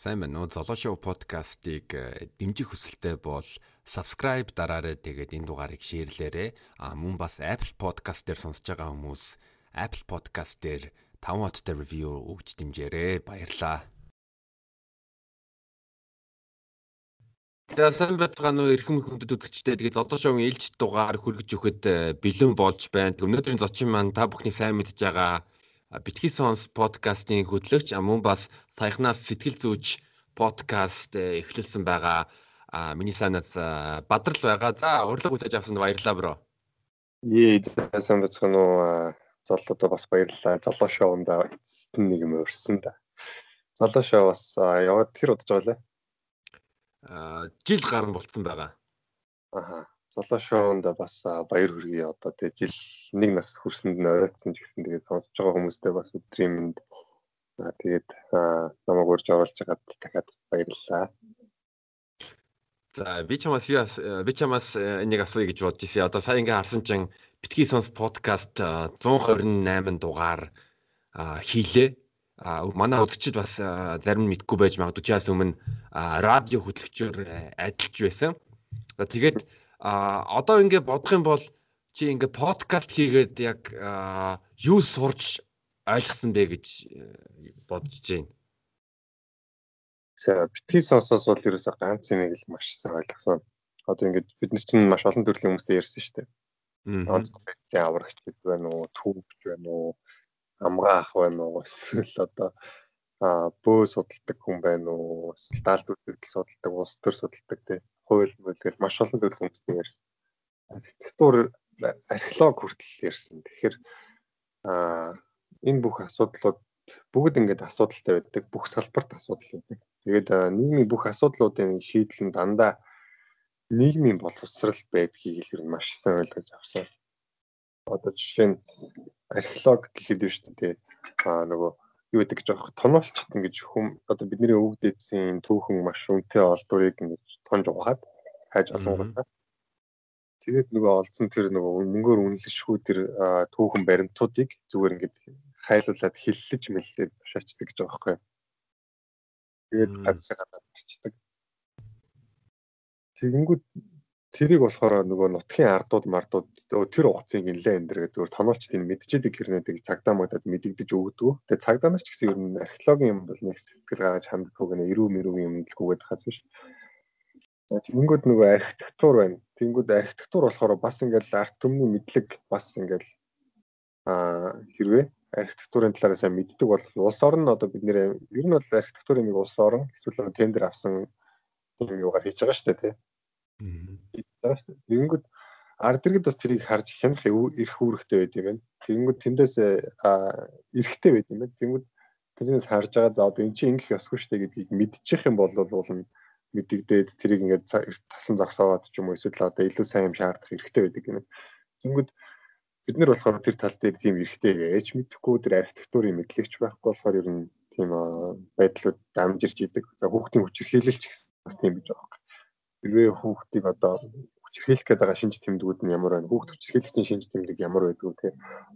Сайн байна уу? Золоо шоу подкастыг э, дэмжих хүсэлтэй бол subscribe дараарай тэгээд энэ дугаарыг шеэрлээрэй. А мөн бас Apple Podcast дээр сонсож байгаа хүмүүс Apple Podcast дээр 5 хоттой review өгч дэмжээрэй. Баярлалаа. За сайн байцгаана уу эрхэм хүндэт үзэгчдээ тэгээд одоо шоугийн ээлж дугаар хүргэж өгөхөд э, бэлэн болж байна. Өнөөдрийн зочин маань та бүхний сайн мэдж байгаа Битгий сонс подкастын хөтлөгч мөн бас саяхнаас сэтгэл зүйч подкаст э, эхлүүлсэн байгаа миний сайнаас бадрал байгаа. За урилга хүлээж авсанд баярлалаа бро. Ээ сайн бацхан уу золлоо бас баярлалаа. Золлоо шоунд эцэстэн нэг юм өрсөн да. Золлоо шоу бас яваад тэр удаж байгаа лээ. Аа жил гарan болцсон байгаа. Аха Золоо шоунд бас баяр хүргэе. Одоо тэгээ жил нэг нас хүрсэнд нь оройтсан ч гэсэн тэгээд сонсож байгаа хүмүүстээ бас өдрийн мэнд тэгээд намайг урьж оруулж байгаад дахиад баярлалаа. За би чамаас би чамаас энийг асууя гэж бодож ирсэн. Одоо сая ингээ харсан чинь битгий сонс подкаст 128 дугаар хийлээ. А манай удирчид бас зарим нь мэдгүй байж магадгүй чаас өмнө радио хөтлөгчөөр ажиллаж байсан. За тэгээд одоо ингээд бодох юм бол чи ингээд подкаст хийгээд яг юу сурч ойлгосон бэ гэж э, бодож байна. За битгий сонсоос бол ерөөсөө ганц юм л маш сайн ойлгосон. Одоо ингээд бид нар чинь маш олон төрлийн хүмүүстэй ярьсан шүү дээ. Аа. Аврагч гэдэг байна уу, түүхч байна уу, амгаа ах байна уу, эсвэл одоо а бөө судалдаг хүн байна уу, эсвэл даалт үйлдэл судалдаг, улс төр судалдаг тий хууль мөлгөл маш олон төрлийн үндэсний ярьсан. Архитектур археолог хүртэл ярьсан. Тэгэхээр аа энэ бүх асуудлууд бүгд ингээд асуудалтай байдаг. Бүх салбарт асуудал байдаг. Тэгээд нийгмийн бүх асуудлуудын шийдэл нь дандаа нийгмийн боловсрал байдгийг л ер нь маш сайн ойлгож авсан. Одоо жишээ нь археолог гэхэд биш үү? Аа нөгөө юу гэдэг жоох тоноолчт ингэж хүм одоо бидний өвөг дээдсийн түүхэн маш үнэтэй олдурыг ингэж тонж ухаад хайж олонготой. Тэгээд нөгөө олдсон тэр нөгөө мөнгөөр үнэлшгүй тэр түүхэн баримтуудыг зүгээр ингэж хайлуулад хиллэж мэллээд шаачдаг гэж байгаа байхгүй. Тэгээд гадшаа гадаад гарчдаг. Тэгэнгүүт тэрийг болохоор нөгөө нутгийн ардууд мардууд тэр угцыг нэлээ энэ дэр зүгээр тоноолчд энэ мэдчихэд хэрнэдэг цагдаа модод мэдэгдэж өгдөг. Тэгээ цагдаа нар ч гэсэн ер нь археологийн юм бол нэг сэтгэл гаргаж ханддаг гэнэ эрүү мэрүүгийн юм л гүгээд хаас биш. Тэнгүүд нөгөө архитектур байна. Тэнгүүд архитектур болохоор бас ингээл арт түмний мэдлэг бас ингээл аа хэрвээ архитектурын талаараа сайн мэддэг бол улс орн нь одоо бид нэр ер нь бол архитектурын нэг улс орн эсвэл тендер авсан юм юугаар хийж байгаа шүү дээ тий Тэгэнгүүт ард иргэд бас тэрийг харж хянах эрх үүрэгтэй байд юм байна. Тэгэнгүүт тэндээс эрхтэй байд юм байна. Тэгэнгүүт тэрнээс харж байгаа за одоо эн чинь ингэх ёсгүй шүү дээ гэдгийг мэдчих юм бол уулна мэдэгдээд тэрийг ингээд тасан зогсооод ч юм уу эсвэл одоо илүү сайн юм шаардах эрхтэй байдаг юм. Зөнгөд бид нар болохоор тэр тал дээр тийм эрхтэй гэж мэдэхгүй тэр архитектурын мэдлэгч байхгүй болохоор ер нь тийм байдлууд дамжирч идэг. За хүүхдийн хүчирхийлэлч бас тийм гэж байгаа хэрвээ хүүхдийг одоо хүчрхийлэх гээд байгаа шинж тэмдгүүд нь ямар байна? Хүүхд хүчрхийлэгчийн шинж тэмдэг ямар байдгүй те.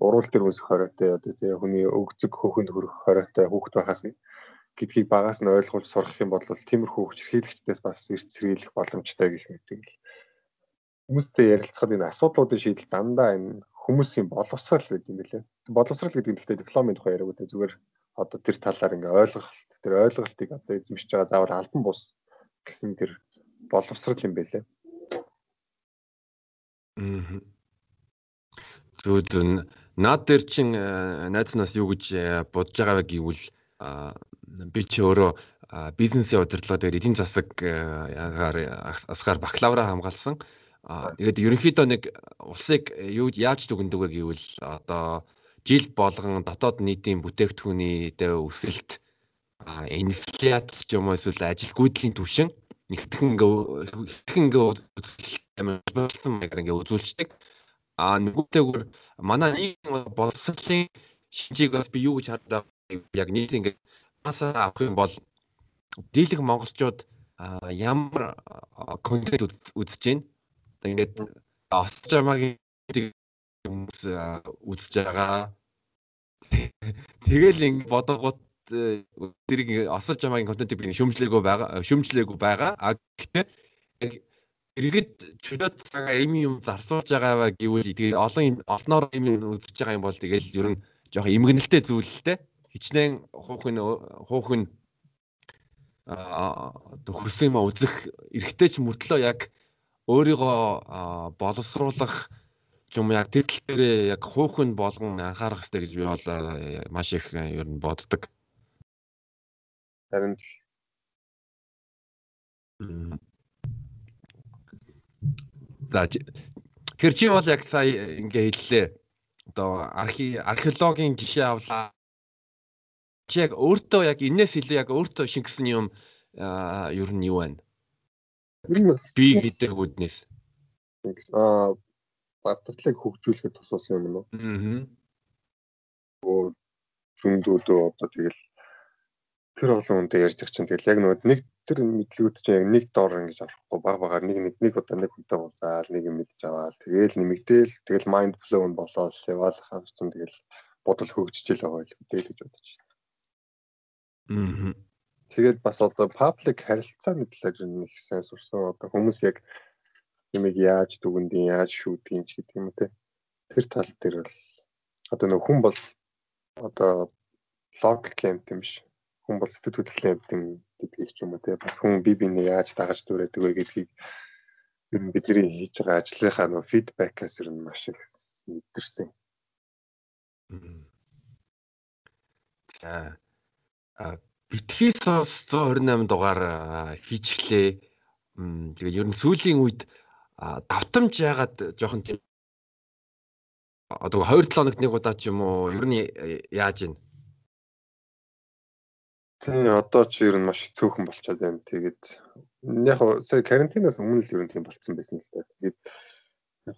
Урал дээр үүсэх хоройтой одоо те хүний өгцөг хөхөнд хүрэх хоройтой хүүхд байхаас нь гэдгийг багаас нь ойлгуулж сурах юм бол тиймэрхүү хүчрхийлэгчдээс бас эрт сэргийлэх боломжтой гэх мэт юм л. Хүмүүстэй ярилцахад энэ асуудлуудын шийдэл дандаа энэ хүмүүсийн боловсрал гэдэг юм билээ. Боловсрал гэдэг нь гэхдээ дипломын тухай яриаг үү зүгээр одоо тэр талаар ингээ ойлголт тэр ойлголтыг одоо эзэмшиж байгаа заавал албан бус гэсэн тэр боловсрал юм байлээ. Аа. Зүудэн наад дээр чин э, найзнаас юу гэж э, бодож байгаа вэ гэвэл би чи өөрөө бизнесийн удирдлага дээр эдийн засаг асгаар бакалавра хамгаалсан. Тэгээд ерөнхийдөө нэг улсыг юу яаж дүгндэг вэ гэвэл одоо жил болгон дотоод нийтийн бүтээгдэхүүний дэ өсөлт инфляц ч юм уу эсвэл ажил гүйдлийн түвшин нэгтгэн ингээ болсон маягаар ингээ үзүүлждэг. А нөгөөтэйгөр манай нийгэм боловсролын шинжийг бас би юу гэж хардаг яг нийт ингээ масаа авах юм бол дийлэх монголчууд ямар контент үзэж байна. Ингээд осч амагийн хүмүүс үзэж байгаа. Тэгэл ингэ бодогот тэрийг осол жамаагийн контентыг би шөмжлээгүй байгаа шөмжлээгүй байгаа. А гэхдээ иргэд чөлөөт цаг ийм юм зарцуулж байгаа гэвэл тэгээд олон олноор ийм юм үзэж байгаа юм бол тэгээд ер нь жоох эмгэнэлтэй зүйл л те. Хичнээн хуухын хуухын а хөсөн юм үзэх эргэтэй ч мөртлөө яг өөрийгөө боловсруулах юм яг тэр тал дээр яг хуухын болгон анхаарах хэрэгтэй гэж би бол маш их ер нь боддог. Харин За тэр чи бол яг сая ингээ хэллээ. Одоо архи археологийн жишээ авлаа. Чи яг өөртөө яг энэс илүү яг өөртөө шингэсэн юм ер нь юу байна? Би гэдэг үднээс. Аа бадтлыг хөгжүүлэхэд тусалсан юм уу? Аа. Оо зөндөөдөө одоо тэгэл тэр олон хүнтэй ярьж чинь тэгэл яг нэг тэр мэдлэгүүд чинь яг нэг доор ингэж авахгүй баг багаар нэг нэг нэг удаа нэг хүнтэй уулзаал нэг юм мэдж аваад тэгэл нэмэгдээл тэгэл майнд флоу нь болоод яваал хаа чинь тэгэл бодол хөгжиж л байгаа л үтэй гэж бодож. Аа. Тэгээд бас одоо паблик харилцааны талаар нэг сайн сурсан. Одоо хүмүүс яг юмыг яаж дүгнэдийн, яаж шүүдгийн ч гэдэг юм те. Тэр тал дээр бол одоо нэг хүн бол одоо лог кемт юм биш. Хүн бол сэтгэл хөдлөлийн амтэн гэдгийг ч юм уу те. Бас хүн бие биенээ яаж дагаж дүүрээдэг вэ гэдгийг ер нь бидний хийж байгаа ажлынхаа нөө фидбэкээс ер нь маш их мэдэрсэн. За битгий сонс 128 дугаар хийчихлээ. Тэгээд ер нь сүүлийн үед давтамж яагаад жоохон тийм одоо 2 7 хоногт нэг удаа ч юм уу ер нь яаж ийн Тэгээ одоо ч ер нь маш цөөхөн болчиход байна. Тэгээд яг сая карантинаас өмнө л ер нь тийм болцсон байсан л та. Тэгээд яг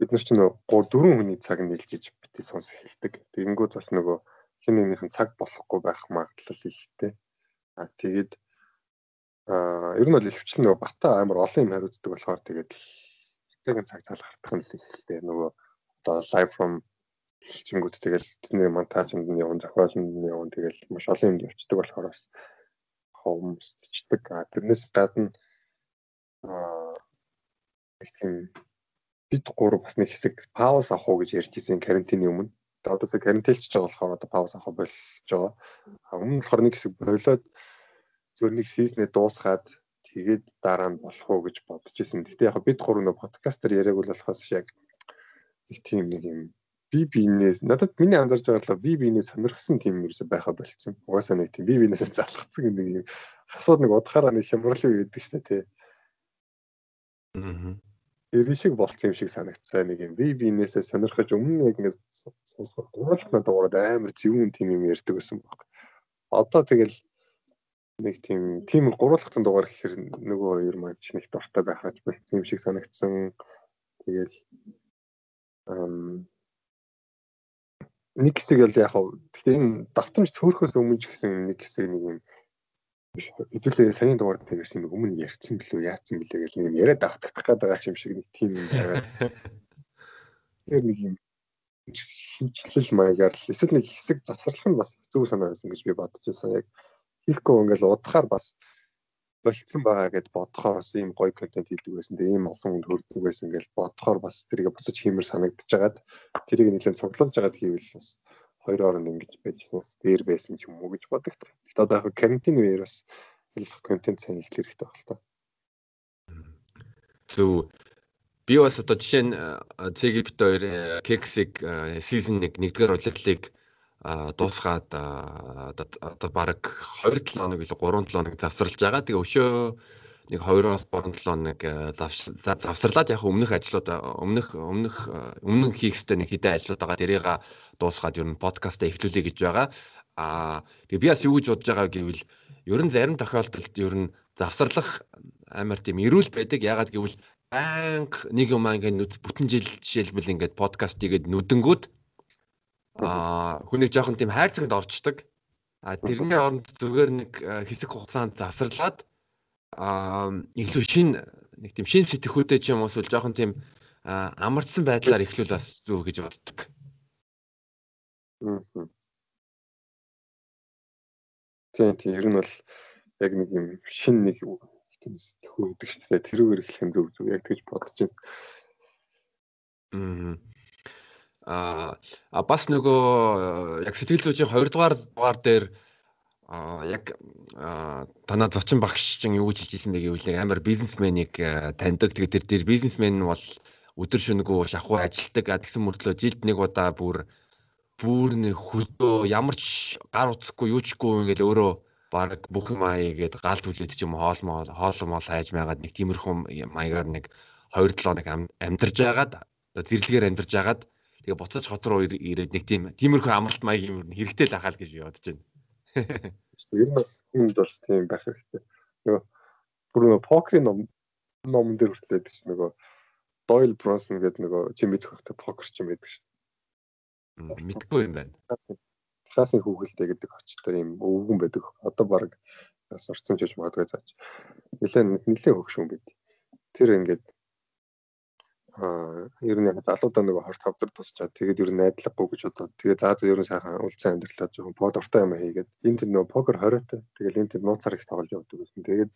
бид нар ч 3 4 хүний цаг нийлжиж бити сонс эхэлдэг. Тэгэнгүүт бас нөгөө хин нэгнийхэн цаг болохгүй байх магадлал ихтэй. А тэгээд а ер нь бол ихвчлэн нөгөө бата амар олон юм хариуцдаг болохоор тэгээд тэтгэн цаг цаал хартах нь л ихтэй нөгөө одоо live from хэлчингүүд тэгэл тэдний монтажинд нь явна зохиолонд нь явна тэгэл маш олон юмд явцдаг болохоор бас хомсдчихдаг. А тэрнээс гадна аа тийм бид гурав бас нэг хэсэг пауз авах уу гэж ярьж исэн карантины өмнө одоо сая карантинлж байгаа болохоор одоо пауз авах болж байгаа. Өмнө болохоор нэг хэсэг болоод зөв нэг сизнээ дуусгаад тэгээд дараа нь болох уу гэж бодож исэн. Гэтэ яг бид гурав нөө подкастер яриаг бол болохоос яг нэг тийм нэг юм би биенээс надад миний анзарч байгаа л би биенээ сонирхсан тийм ерөөсөй байха болцсон. Угаасаа нэг тийм би биенээс залхацсан нэг юм хасууд нэг удахаараа нэг хямрал юу гэдэг штэ тий. Аа тэр шиг болцсон юм шиг санагцсан нэг юм. Би биенээсээ сонирхож өмнө яг ингээд сонсоход гурвалхна дуурайд амар зөвүүн тийм юм ярьдаг байсан баг. Одоо тэгэл нэг тийм тийм гурвалхтан дугаар гэхээр нөгөө хоёр маань ч нэг дуртай байхаач болцсон юм шиг санагцсан. Тэгэл нэг хэсэг л яг хав гэхдээ энэ давтамж цөөхөөс өмнө ч гэсэн нэг хэсэг нэг юм хэдүүлээ саяны дугаар дээр ирсэн нэг өмнө ярьсан билүү яатсан билээ гэл юм яриад давтагдах гээд байгаа юм шиг нэг тийм юм байгаа. Тэр нэг юм шинжилэл маягаар л эсвэл нэг хэсэг завсарлах нь бас зөв санаа байсан гэж би бодож байсан. Яг хийхгүй ингээл удахаар бас болцсон байгаа гэд бодохоор бас ийм гоё контент хийдэг байсан. Тэгээ ийм олон хүнд хүрдэг байсан гэж бодохоор бас тэрийг буцаж хиймэр санагдаж байгаад тэрийг нэлээд цоглуулж байгаад хийвэл бас хоёр оронд ингэж байжсанс дээр байсан ч юм уу гэж бодогдох. Тэгэхдээ одоо яг карантин үеэр бас хэлэх контент сайн их хэрэгтэй байна л та. Зөв би бас одоо жишээ нь бит хоёр кексиг сизон 1 нэгдүгээр улирлыг дуусгаад одоо баг 2 7 хоног илүү 3 7 хоног завсарлаж байгаа. Тэгээ өшөө нэг 2-оос 3 7 хоног завсарлаад яг өмнөх ажлууд өмнөх өмнөх өмнө хийх хэвээр нэг хэдэн ажлууд байгаа. Тэрийг дуусгаад ер нь подкастаа эхлүүлэе гэж байгаа. Аа тэгээ би бас юу гэж бодож байгаа гэвэл ер нь зарим тохиолдолд ер нь завсарлах амар тийм эрүүл байдаг. Ягаад гэвэл банк нэг юм ингээд бүтэн жил жишээлбэл ингээд подкаст игээд нүдэнгүүд аа хүнийг жоохон тийм хайрцагт орчдөг. А тэрний оронд зүгээр нэг хэсэг хугацаанд завсарлаад аа илүү шин нэг тийм шин сэтгхүүтэй ч юм уу эсвэл жоохон тийм амарчсан байдлаар эхлүүл бас зөв гэж боддог. Тийм тийм ер нь бол яг нэг юм шин нэг тийм сэтгхүү гэдэг шүү дээ. Тэрүүгээр эхлэх нь зөв зөв яг тэгж бодож байна. Аа бас нөгөө яг сэтгэл зүйчийн 2 дугаар дугаар дээр а яг танаа зочин багш чинь юу гэж хэлжсэн бэ гэвэл амар бизнесменийг таньдаг. Тэгээд тэр дээр бизнесмен бол өдөр шөнөгүй шахуу ажилтдаг. Тэгсэн мөртлөө жилд нэг удаа бүр бүр нэг хөдөө ямар ч гар утсахгүй юу чгүй ингээл өөрөө баг бүх юм аагээд галд хүлээд ч юм хоол моол хоол моол хайж майгаад нэг тиймэрхүү маягаар нэг 2 7 нэг амьдарж байгаад зэрлэгээр амьдарж байгаад тэгээ буцаж хот руу ирээд нэг тийм тиймэрхүү амралт маяг юм хэрэгтэй л ахаа л гэж би бодож байна. Тэр нь бас хүнд бол тийм байх хэрэгтэй. Нөгөө бүр нөгөө покерын ном номон дээр хүртлээд чи нөгөө Дойл Бронсон гэдэг нөгөө чи мэдэх байх та покер ч юм байдаг шүү Мэдгүй юм байна. Техасын хүүхэлтэй гэдэг очтой юм өвгөн байдаг. Одоо баг бас орцсон ч гэж магадгүй зааж. Нилээн нилээн хөгшүүн байд. Тэр ингээд аа ер нь яг залуудаа нөгөө хорт хавдар тусчаад тэгээд ер нь найдлаггүй гэж бодоод тэгээд заа заа ер нь сайхан үлцэн амьдралаа жоохон под ортой юм хийгээд энэ тэр нөгөө покер хориотой. Тэгээд энэ тэр нууцаар их тоглож явдаг гэсэн. Тэгээд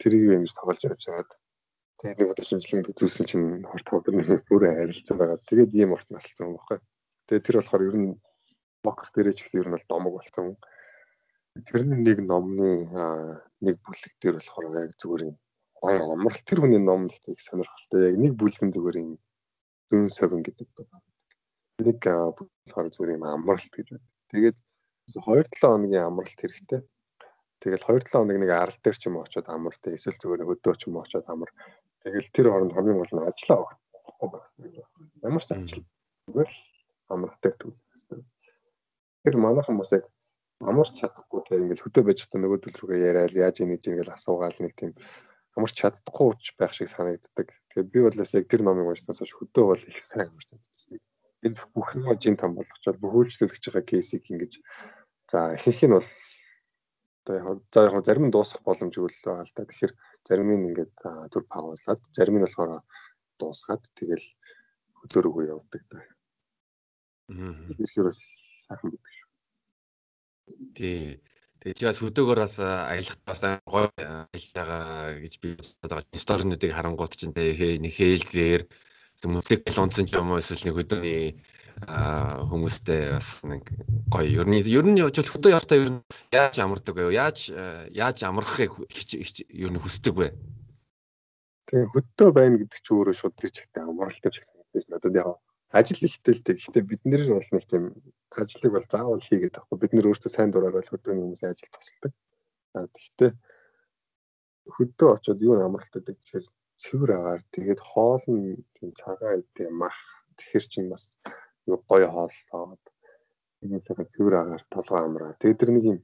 тэрийг юм тоглож явж байгаад тэгээд нэг удаа шинжилгээ үзүүлсэн чинь хорт хавдар бүрээ харилцсан байгаа. Тэгээд ийм урт насалсан юм баггүй. Тэгээ тэр болохоор ер нь покер дээрээ ч гэсэн ер нь бол домог болсон. Тэрний нэг номны нэг бүлэг дээр болохоор яг зүгээр юм амрал тэр хүний ном гэхдээ их сонирхолтой. Яг нэг бүлгэн зүгээр юм зүүн совин гэдэг байгаа. Нэг болохоор зүгээр юм амралт гэж байна. Тэгээд 2-7 хоногийн амралт хэрэгтэй. Тэгэл 2-7 хоног нэг арал дээр ч юм очиод амар тэ эсвэл зүгээр хөдөө ч юм очиод амар. Тэгэл тэр хооронд хамгийн гол нь ажиллаа өгөх. Ямар ч ажил зүгээр л амрахтай төлөх хэрэгтэй. Тэр манайхан бас яг амарч чадахгүй те ингээл хөдөө байж та нөгөөдөл рүүгээ яриад яаж ингэж ингээл асуугаал нэг тийм амарч чаддахгүй ч байх шиг санагддаг. Тэгээ би бол яг тэр номыг уншснаас хойш хөдөө бол их сайн амарч чаддаг. Энд бүх юм жин том болгочоод бөхүүлжлүүлж байгаа кейсийг ингэж за ихэнх нь бол одоо яг за яг зарим нь дуусах боломжгүй л байгаа л та. Тэгэхээр зарим нь ингээд төр паузлаад зарим нь болохоор дуусгаад тэгэл хөдөө рүүгээ явдаг та. Тэгэхээр бас сайхан байдаг шүү. Тий. Тэгээ чи бас хөдөөгөр бас аялахт бас гоё аялж байгаа гэж би бодоод байгаа. Сторинуудыг харангуут чинь тэгээ нэг хээлзээр мөфлэг балонцсон юм уу эсвэл нэг өдөрний хүмүүстэй бас нэг гоё. Ер нь ер нь хөдөө явахдаа ер нь яаж амардаг вэ? Яаж яаж амрахыг ер нь хүсдэг вэ? Тэгээ хөдөө байна гэдэг чи өөрөө шууд чигтээ амралтай ч гэсэн надад яг ажил ихтэй. Гэхдээ бид нэр бол нэг тийм ажлыг бол заавал хийгээд авахгүй. Бид нэр өөрсдөө сайн дураар бол хөдөөний хүмүүсийн ажил тусалдаг. Аа тэгвэл хөдөө очиод юу амралт гэдэг тэгэхээр цэвэр агаар тэгээд хоол нь тийм цагаан идэ мах тэгэхэр чинь бас юу гоё хоол аваад ийм цагаан цэвэр агаар толгой амраа. Тэгээд тэр нэг юм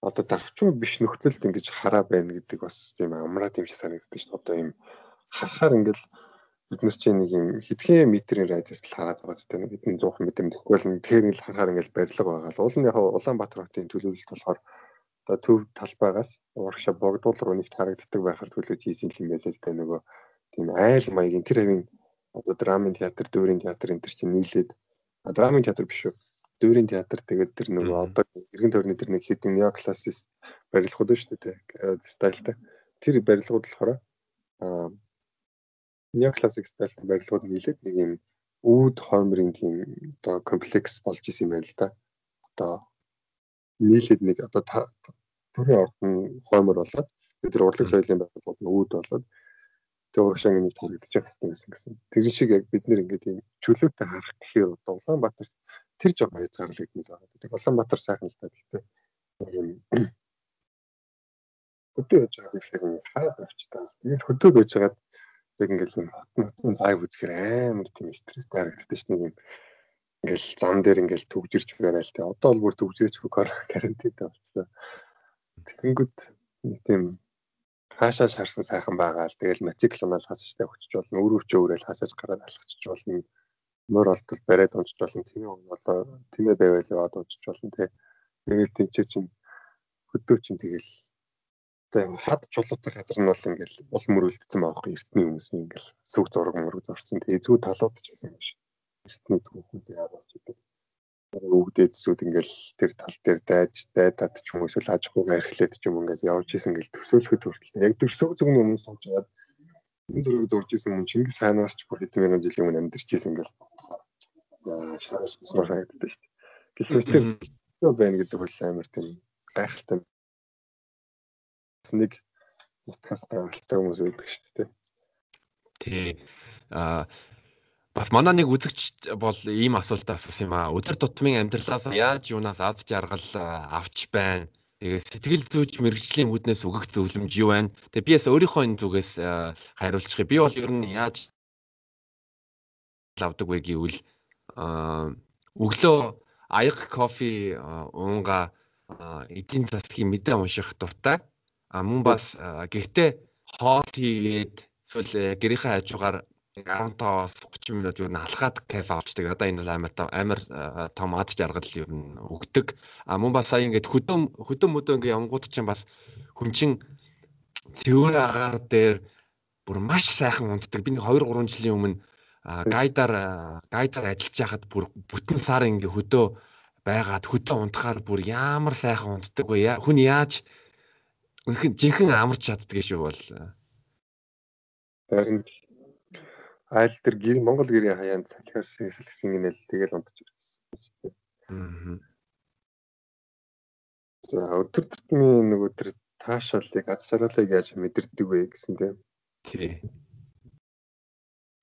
одоо давчмаг биш нөхцөлд ингэж хараа байна гэдэг бас тийм амраа тийм шиг санагддаг шүү дээ. Одоо ийм харахаар ингээл бид нар чинь нэг юм хэдхэн метрийн радиуст л хараад байгаа зү нэг хэдэн 100 м тэгэхгүй л тэр ингээл харахаар ингээл барилга байгаа л уул нь яг Улаанбаатар хотын төлөвлөлт болохоор одоо төв талбайгаас урагшаа богдуул руу нэгт харагддаг байхаар төлөвлөж хийсэн юм байлаа л да нөгөө тийм айл маягийн тэр хавийн одоо драмын театр, дүүрийн театр энэ төр чинь нийлээд драмын театр биш үү? Дүүрийн театр тэгээд тэр нөгөө одоо эргэн тойрны тэр нэг хэдэн неоклассист барилгууд шүү дээ стайлтай. Тэр барилгууд болохоор аа неоклассик стайлтай барилгууд нийлээд нэг юм үүд хоймрын тийм одоо комплекс болж исэн юм байна л да. Одоо нийлээд нэг одоо төрийн ордон хоймор болоод тэр урлаг соёлын байгууллагууд нь үүд болоод тэр урагшааг нэг тарагдчих гэсэн гэсэн гэсэн. Тэр шиг яг бид нэр ингээд юм чөлөөтэй харах гэхээр одоо Улаанбаатар тэр жоо хязгаарлагдмал байгаа. Тэг Улаанбаатар сайхан л та гэхдээ юм хөдөө яж байгаа хэрэг хараад авчтаа. Тэгэл хөдөө байж байгаад яг ингээл юм хотын лайв үзэхээр амар тийм стресстэй харагддаг шүү дээ ингээл зам дээр ингээл төгжирч байрал те. Одоо бол бүр төгжирч карантинтэй болчихлоо. Тэгэнгүүт тийм хаашааш харсан сайхан байгаа л. Тэгэл мотоцикл унаад хасажтай өгчөж болно өөр өвчөө өрөөл хасаж гараад алхачих болно. Мөр олтол бариад унчиж болно. Тэмээ болоо тэмээ байвал яваад унчиж болно те. Тэгэл тэнцээ чинь хөдөө чинь тэгэл Тэгээ хад чулуутай газар нь бол ингээл ул мөрөлдсөн байгаа эртний хүмүүс ингээл сүг зураг мөрөг зурсан. Тэгээ эзгүй талууд ч гэсэн биш. Эртний түүхүүд яа болж идэг. өвгдээд зүуд ингээл тэр тал дээр дайж дайдаад ч юм уу эсвэл аж ахуйгаа эрхлээд ч юм ингээл явж исэн ингээл төсөөлөхөд хүртэл яг төрсөг зүгний өмнө сууж яагаад энэ зургийг зурж исэн юм Чингис хаанаас ч бүр хэдэн мянган жилийн өмнө амьдарч исэн ингээл шараас бисмар харагддаг шүү дээ. Тэгэхээр байна гэдэг бол амар тийм гайхалтай нэг утгаас гайхалтай хүмүүс байдаг шүү дээ. Тий. Аа бас манай нэг үзэгч бол ийм асуултаа асуусан юм аа. Өдөр тутмын амьдралаас яаж юунаас аз жаргал авч байна? Тэгээ сэтгэл зүйч мэрэгжлийн үүднээс өгөх зөвлөмж юу байна? Тэгээ би яс өөрийнхөө энэ зүгээс хариулчих. Би бол ер нь яаж авдаг вэ гэвэл өглөө аяг кофе уунга эдийн засгийн мэдээ унших дуртай. А мөн бас гэртээ хоол хийгээд эсвэл гэрийнхээ хажуугаар 15-аас 30 минут юу н алхаад кафе авчдаг. Одоо энэ амар амар том ад жаргал юу н өгдөг. А мөн бас сая ингээд хөдөө хөдөө мөдөө ингээд ямгууд чинь бас хүн чин төвөр агаар дээр бүр маш сайхан унтдаг. Би нэг 2 3 жилийн өмнө гайдаар гайдаар ажиллаж байхад бүр бүтэн сар ингээ хөдөө байгаад хөдөө унтахаар бүр ямар сайхан унтдаг вэ? Хүн яаж үнхэн жинхэнэ амарч чаддаг шүү бол. Харин айл тэр гэр Монгол гэрийн хаяанд салхиарсан салхисан гинэл тэгэл унтж ирсэн. Аа. За өдөр тутмын нөгөө тэр таашаалыг аз жаргалыг яаж мэдэрдэг вэ гэсэн тийм. Тий.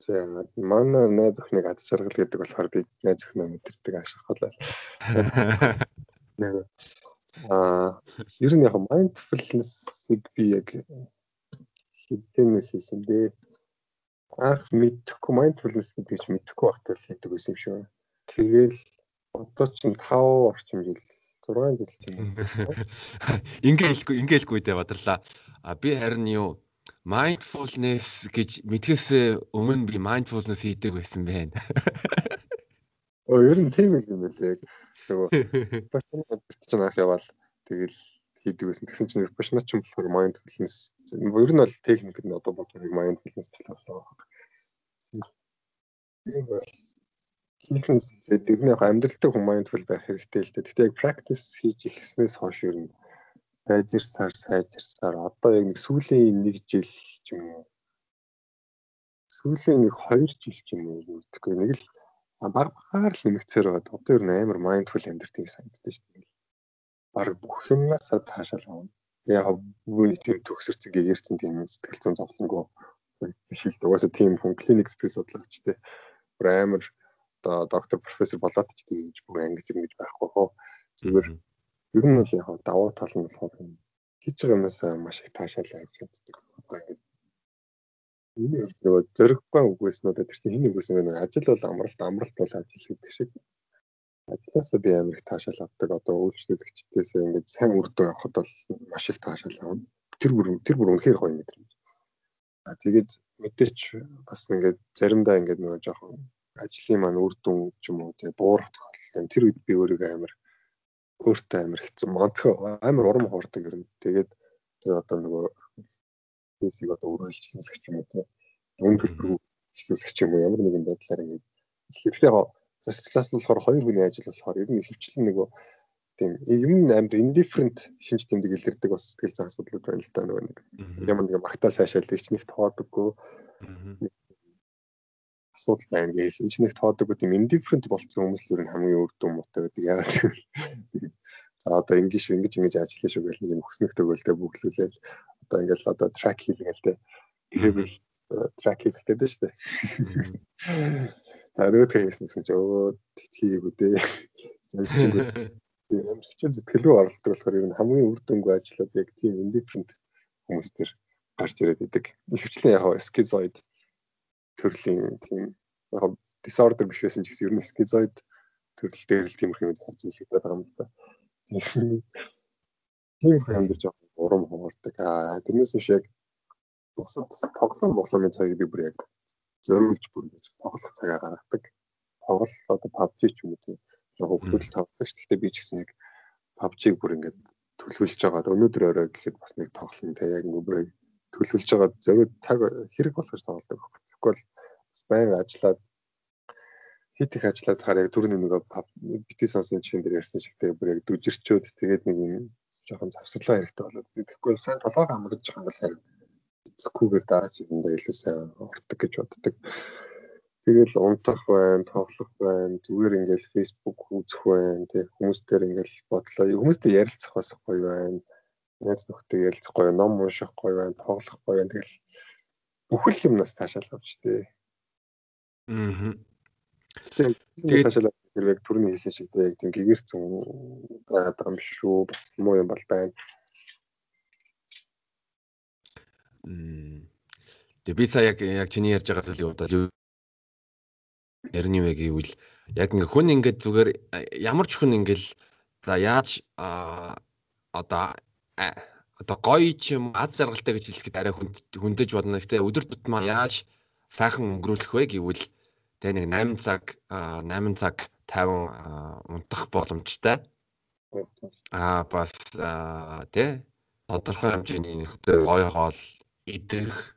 За манай найз охиныг аз жаргал гэдэг болохоор би найз охиноо мэдэрдэг ашиглалаа. Нэг аа ер нь яг mindfulness-ыг би яг хэдэнээс хийсэн дээ анх мэдхгүй mindfulness гэдэг чинь мэдхгүй байхдаа л хийдэг байсан юм байна. Тэгэл одоо ч 5 орчим жил 6 жил чинь. Ингээ хэлгүй ингээ хэлгүй дээ бадарлаа. А би харин юу mindfulness гэж мэдхээс өмнө би mindfulness хийдэг байсан байна. Оо ер нь тийм юм байлээ. Нөгөө башнаа чинь анх яваал. Тэгэл хийдэг байсан. Тэгсэн чинь башнаа ч юм болохоор mindfulness ер нь бол техник нь одоо бодохыг mindfulness болоо тийм бол нь яг амьдралтай хүн mindful байх хэрэгтэй л дээ. Гэхдээ яг practice хийж ихснээс хойш ер нь сайжирсаар сайжирсаар одоо яг нэг сүүлийн нэг жил ч юм уу? Сүүлийн нэг 2 жил ч юм уу? Үтгэхгүй нэг л баг багаар л нэмэгцээр байгаа. Одоо ер нь амар mindful амьдрт юм санагддаг шүү дээ. Баг бүх юмнасаа таашаал авна. Яг бүгд тийм төгсөрцөн гэгэрсэн тийм сэтгэл зүйн зовлонгоо биш л дээ. Угаасаа тийм хүн клиник сэтгэл судлаагчтэй бүр амар одоо доктор профессор болоод ч тэгж бүр ангиж ингэж байхгүй хоо. Зүгээр ер нь бол яг давуу тал нь болохоор хийж байгаа юмнаас маш их таашаал авч чаддаг. Одоо ингэ энэ нөгөө зөрөггүй үгүйснүүд тэр чинь хин үгүйсэн нэг ажил бол амралт амралт бол ажил гэдэг шиг ажлаасаа би амар их таашаал авдаг. Одоо үйлчлүүлэгчдээс ингэж сайн үр дүн авахд бол маш их таашаал авна. Тэр бүр тэр бүр үнэхээр гоё мэдрэмж. А тэгээд мэдээч бас ингээд заримдаа ингээд нөгөө жоохон ажлын маань үр дүн ч юм уу тий буурах тохиолдол. Тэр үед би өөрийгөө амар өөртөө амар хэцүү монтхоо амар урам хуурдаг юм. Тэгээд тэр одоо нөгөө физик одоо үргэлжлүүлэх юм уу тий үн төлбөр хэрэгжүүлэх юм уу ямар нэгэн байдлаар ингээд гэхдээ яг засаглаас нь болохоор хоёр хүний ажил болохоор ер нь хөвчлэн нөгөө тийм юм амар indifferent шинж тэмдэг илэрдэг бас сэтгэл зүйн асуудлууд байна л да нөгөө нэг. Ямар нэг магтаа сайшаалдаг ч нэг тоодоггүй. Асуудал байна гэсэн ч нэг тоодоггүй тийм indifferent болцсон хүмүүс л ер нь хамгийн дүн муутай байдаг яагаад гэвэл. За одоо ингэж ингэж ингэж ажиллах шүү гэл нэг юм хөснөх төгөөлтэй бүглүүлээл одоо ингээл одоо track хийлгээл тэ behavioral track хийх гэдэг шүү дээ. За нөгөөх нь хийсэн чинь өө хийгээгүй дээ тийм ямар хичээл зүтгэлгүй оролдог болохоор ер нь хамгийн үр дүнгүй ажлууд яг тийм indifferent хүмүүс төр гарч ирээд идэг. Ихэвчлэн яг schizoid төрлийн тийм яг disorder биш байсан ч гэсэн ер нь schizoid төрөл дээр л тиймэрхүү юм хийж их байдаг юм да. Тийм юм дээр жоохон урам хуурдаг. Аа тэрнээс биш яг бусад тоглоом тоглоомын цагийг би бүр яг зориулж бүр тоглох цагаа гаргадаг. Тоглол одоо PUBG ч юм уу тийм яг хөвгөлт тавдаг шүү. Гэхдээ би ч гэсэн яг PUBG-г бүр ингээд төлөвлөж байгаа. Өнөөдөр орой гэхэд бас нэг тоглоно те яг ингээд төлөвлөж байгаа. Зөвхөн цаг хэрэг болгож тоглодог. Тэгэхгүй бол бас баян ажиллаад хит их ажиллаад хахаар яг түрүүний нөгөө бити сонсын чихэн дээр ярьсан шигтэй бүр яг дүжирчөөд тэгээд нэг юм жоохон завсарлаа хэрэгтэй болоод тэгэхгүй сайн толгойг хамгаж байгаа юм бол харин эцгүүгээр дараа чигэндээ илүү сайн ордог гэж боддог. Тэгэл унтах байна, тоглох байна, зүгээр ингээл Facebook үзэх байна, тэг хүмүүстээр ингээл бодлоо. Хүмүүстэй ярилцах бас гоё байна. Найз нөхдөд ярилцах гоё, ном унших гоё байна, тоглох гоё байна. Тэгэл бүхэл юмнаас таашаал авч тээ. Аа. Тэгээд таашаал хэрвээ түрний хэлсэн шиг яг тийм гэгэрцэн байгаа юм шүү. Бас муу юм бол байна. Мм. Тэгээ би сая яг яг чиний ярьж байгаа зүйлийг удаа ярины вэ гэвэл яг ингээ хүн ингээд зүгээр ямар ч хүн ингээл за яаж одоо одоо гоё ч юм аз жаргалтай гэж хэлэхэд арай хүндэж бодно. Гэхдээ өдөр тутмаа яаж сайхан өнгөрүүлэх вэ гэвэл тэ нэг 8 цаг 8 цаг 50 унтах боломжтой. Аа бас тэ тодорхой хэмжээний гоё хоол идэх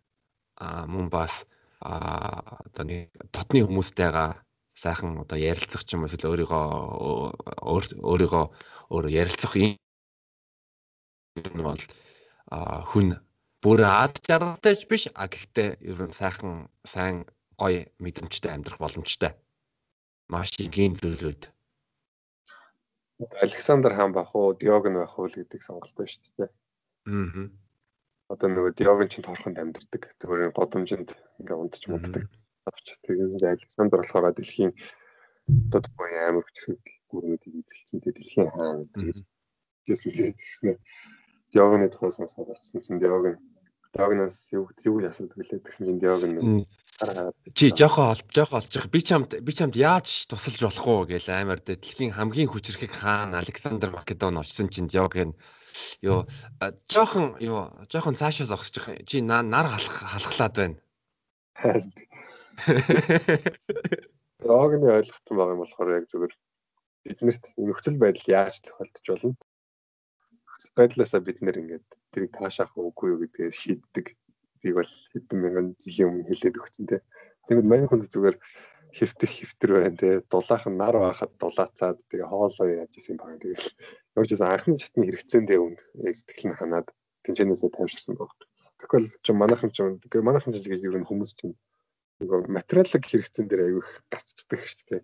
мөн бас одоо нэг дотны хүмүүстэйгээ сайхан одоо ярилцах ч юм уу эсвэл өөрийгөө өөрийгөө өөрө ярилцах юм бол хүн бүр ад жаргалтай биш а гэхдээ ер нь сайхан сайн гоё мэдрэмжтэй амьдрах боломжтой. Маш энгийн зүйлүүд. Александр хаан бах уу, Диогн байх уу гэдэг сонголт байна шүү дээ. Аа одоо нөгөө диогийн чинь торхонд амьдэрдэг. Зүгээр годомжинд ингээ унтж муддаг. Тэгээд Александр болохоор дэлхийн одоо гоё амар хүчрэг гүрнүүдийг эзэлсэн. Тэгээд дэлхийн хаан гэсэн тэгснэ. Диогны тухай сонсоод орсон чинь диог диогноос юу юу ясаад гэлээ тэгсэн чинь диог нь Чи жоохон олж жоохон олж би чамд би чамд яаж тусалж болох уу гээл амар дэлхийн хамгийн хүчрэхэг хаан Александр Македон очсон чинь диог нь Юу жоохон юу жоохон цаашаа зогсож байгаа. Чи нар халахлаад байна. Рогны ойлгох юм байгаа юм болохоор яг зүгээр биднэрт нөхцөл байдал яаж тохиолдож болно. Нөхцөл байдлаасаа бид нэр ингээд тэрийг таашаах уугүй юу гэдгээ шийддэг. Тийг бол хэдэн мянган жилийн өмнө хэлээд өгсөн те. Тэгвэл мань хүнд зүгээр хэвтэх хэвтэр байна те. Дулаахан нар байхад дулаацаад тэгээ хоолоо яаж исэн юм байна. Тэгэл ч байсан анхны шатны хэрэгцээндээ үнд сэтгэл нь ханаад тэнцэнээсээ тайвширсан баг. Тэгвэл чи манайхан ч үгүй манайхан ч гэж ер нь хүмүүс чинь нөгөө материалын хэрэгцээн дээр аягүй гаццдаг шүү дээ.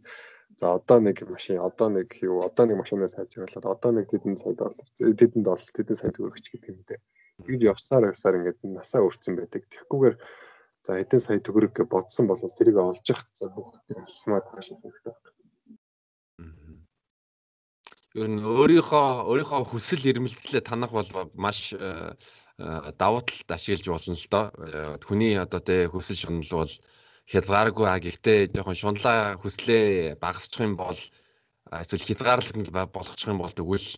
За одоо нэг машин, одоо нэг юу, одоо нэг машинаас сайжруулаад, одоо нэг тэдэн сая доллар, тэдэн доллар, тэдэн сая төгрөгч гэдэг юм дээ. Тэгж явсаар явсаар ингээд насаа өрцөн байдаг. Тэгхгүйгээр за хэдэн сая төгрөг гэж бодсон бол тэрийг олж явах за бүх алхмаа таашаах хэрэгтэй ер нь өөрийнхөө өөрийнхөө хүсэл эрмэлзлээ танах бол маш э, э, давуу талд ашиглаж болно л доо. Э, хүний одоо тэ хүсэл шунал бол хязгааргүй а гэхдээ жоохон шунлаа хүслээ багасчих юм бол эсвэл хязгаарлалт нь болгочих юм бол тэгвэл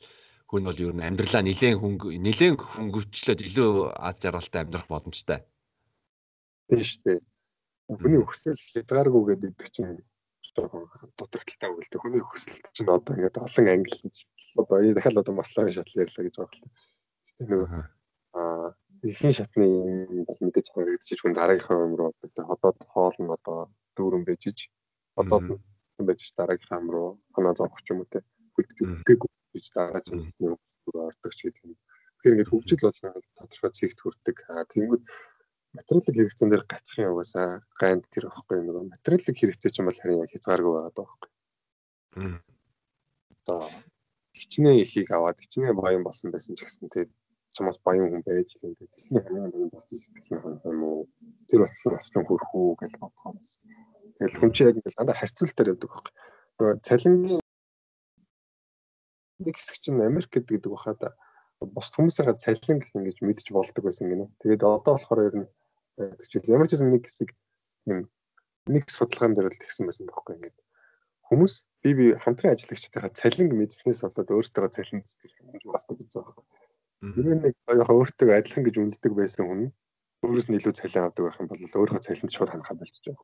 хүн бол ер нь амьдралаа нэлээд хөнгө нэлээд хөнгөвчлөөд илүү аз жаргалтай амьдрах боломжтой. Тийм шүү дээ. Хүний хүсэл хязгааргүй гэдэг чинь жоохон дутагдaltaй өгөлтэй. Хүний хүсэлт чинь одоо ингээд олон англи одоо дахиад одоо маслын шатл ярьлаа гэж байгаа юм. Тэгтээ нөгөө аа ихэнх шатны юм мэдээж харагдчих хүн дараагийнхаа юм руу ходоод хоол нь одоо дүүрэн бежиж одоо байж дараагийнхаа юм руу санаа зовох ч юм уу те хүлдэж өгдөггүй гэж дараа ч юм уу ордог ч гэдэг юм. Тэгэхээр ингээд хөгжил бол тодорхой цэгт хүрдэг. Тэнгүүд материалын хэрэгцээнд дээр гацх юм угаасаа гайнд тэр واخгүй нөгөө материалын хэрэгцээ ч юм бол харин яг хязгааргүй байгаад байгаа байхгүй. Одоо хичнээн ихийг аваад хичнээн баян болсон байсан ч гэсэн тэгээд чамаас баян хүн байж л энэ тэсний хамгийн баян болж ирсэн юм уу? Тэр бас бас хөрх үү гэж юм. Тэгэл хүн чинь яг ингэ дандаа харьцуултаар явдаг байхгүй. Нөгөө цалингийн нэг хэсэг чинь Америк гэдэг бахад бус хүмүүсийн цалин гэх ингэж мэдчих болдог байсан гинэ. Тэгээд одоо болохоор ер нь ч ямар ч юм нэг хэсэг юм нэг судалгаан дээр л тэгсэн байсан байхгүй ингээд хүмүүс би би хамтран ажиллагчдынхаа цалин мэдснээс болоод өөртөө цалин цэцгэл хэмжиж болдог гэж байгаа байхгүй. Тэрний нэг яг өөртөө адилхан гэж үнэлдэг байсан хүн өөрөөс нь илүү цалин авдаг байх юм бол өөрийнхөө цалинд шууд ханахаа болчих жоох.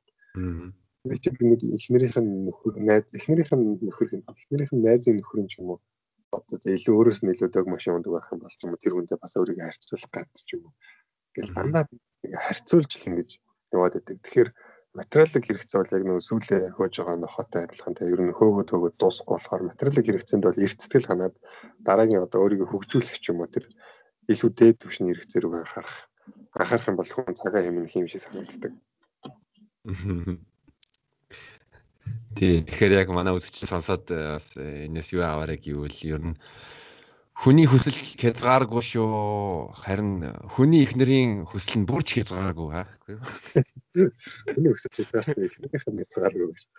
Би чи би нэг эхнэрийнх нь нөхөр найз эхнэрийнх нь нөхөр эхнэрийнх нь найзын нөхөр юм ч юм уу одоо илүү өөрөөс нь илүү дөг машин ундаг байх юм бол ч юм уу тэр хүндээ бас өөрийгөө харьцуулах гад ч юм уу. Гэл дандаа харьцуулж л ингэж яваад байдаг. Тэгэхээр материалыг хэрэгцээ бол яг нөө сүүлээ хөөж байгаа нохотой адилхан те ер нь хөөгөө төөгөө дуусахгүй болохоор материалыг хэрэгцээнд бол эрт сэтгэл ханаад дараагийн одоо өөрийгөө хөгжүүлэх ч юм уу тэр илүү дээд түвшний хэрэгцээ рүү анхаарах анхаарах юм бол хүн цагаа хэмнэх юм шиг санагддаг. Тий, тэгэхээр яг манай үзэгч сонсоод бас э, энэс юу аваарэ гэвэл ер нь хүний хүсэл хязгааргүй шүү. Харин хүний эхнэрийн хүсэл нь бүрч хязгааргүй хаа. Хүний хүсэл хязгааргүй эхнэрийнх нь хязгааргүй шүү.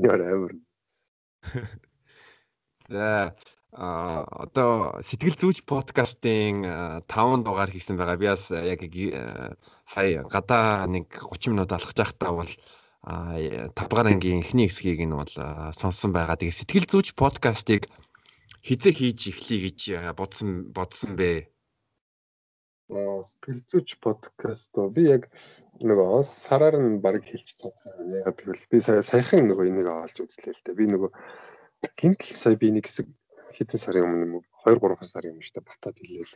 Яа амар. За а одоо сэтгэл зүйч подкастын 5 дугаар хийсэн байгаа. Би бас яг сая гадаа нэг 30 минут алхаж байхдаа бол 5 дугаар ангийн эхний хэсгийг нь бол сонссон байгаа. Тэгээ сэтгэл зүйч подкастыг хизээ хийж эхлэе гэж бодсон бодсон бэ? Аа сэтгэл зүйч подкаст би яг нөгөө сараар нь баг хэлчих чадсан. Яг тэгвэл би сая саяхан нөгөө энийг олж үзлээ л дээ. Би нөгөө гинтл сая би нэг хэсэг хэдэн сарын өмнө 2 3 сарын өмнө штэ батад хэлээл.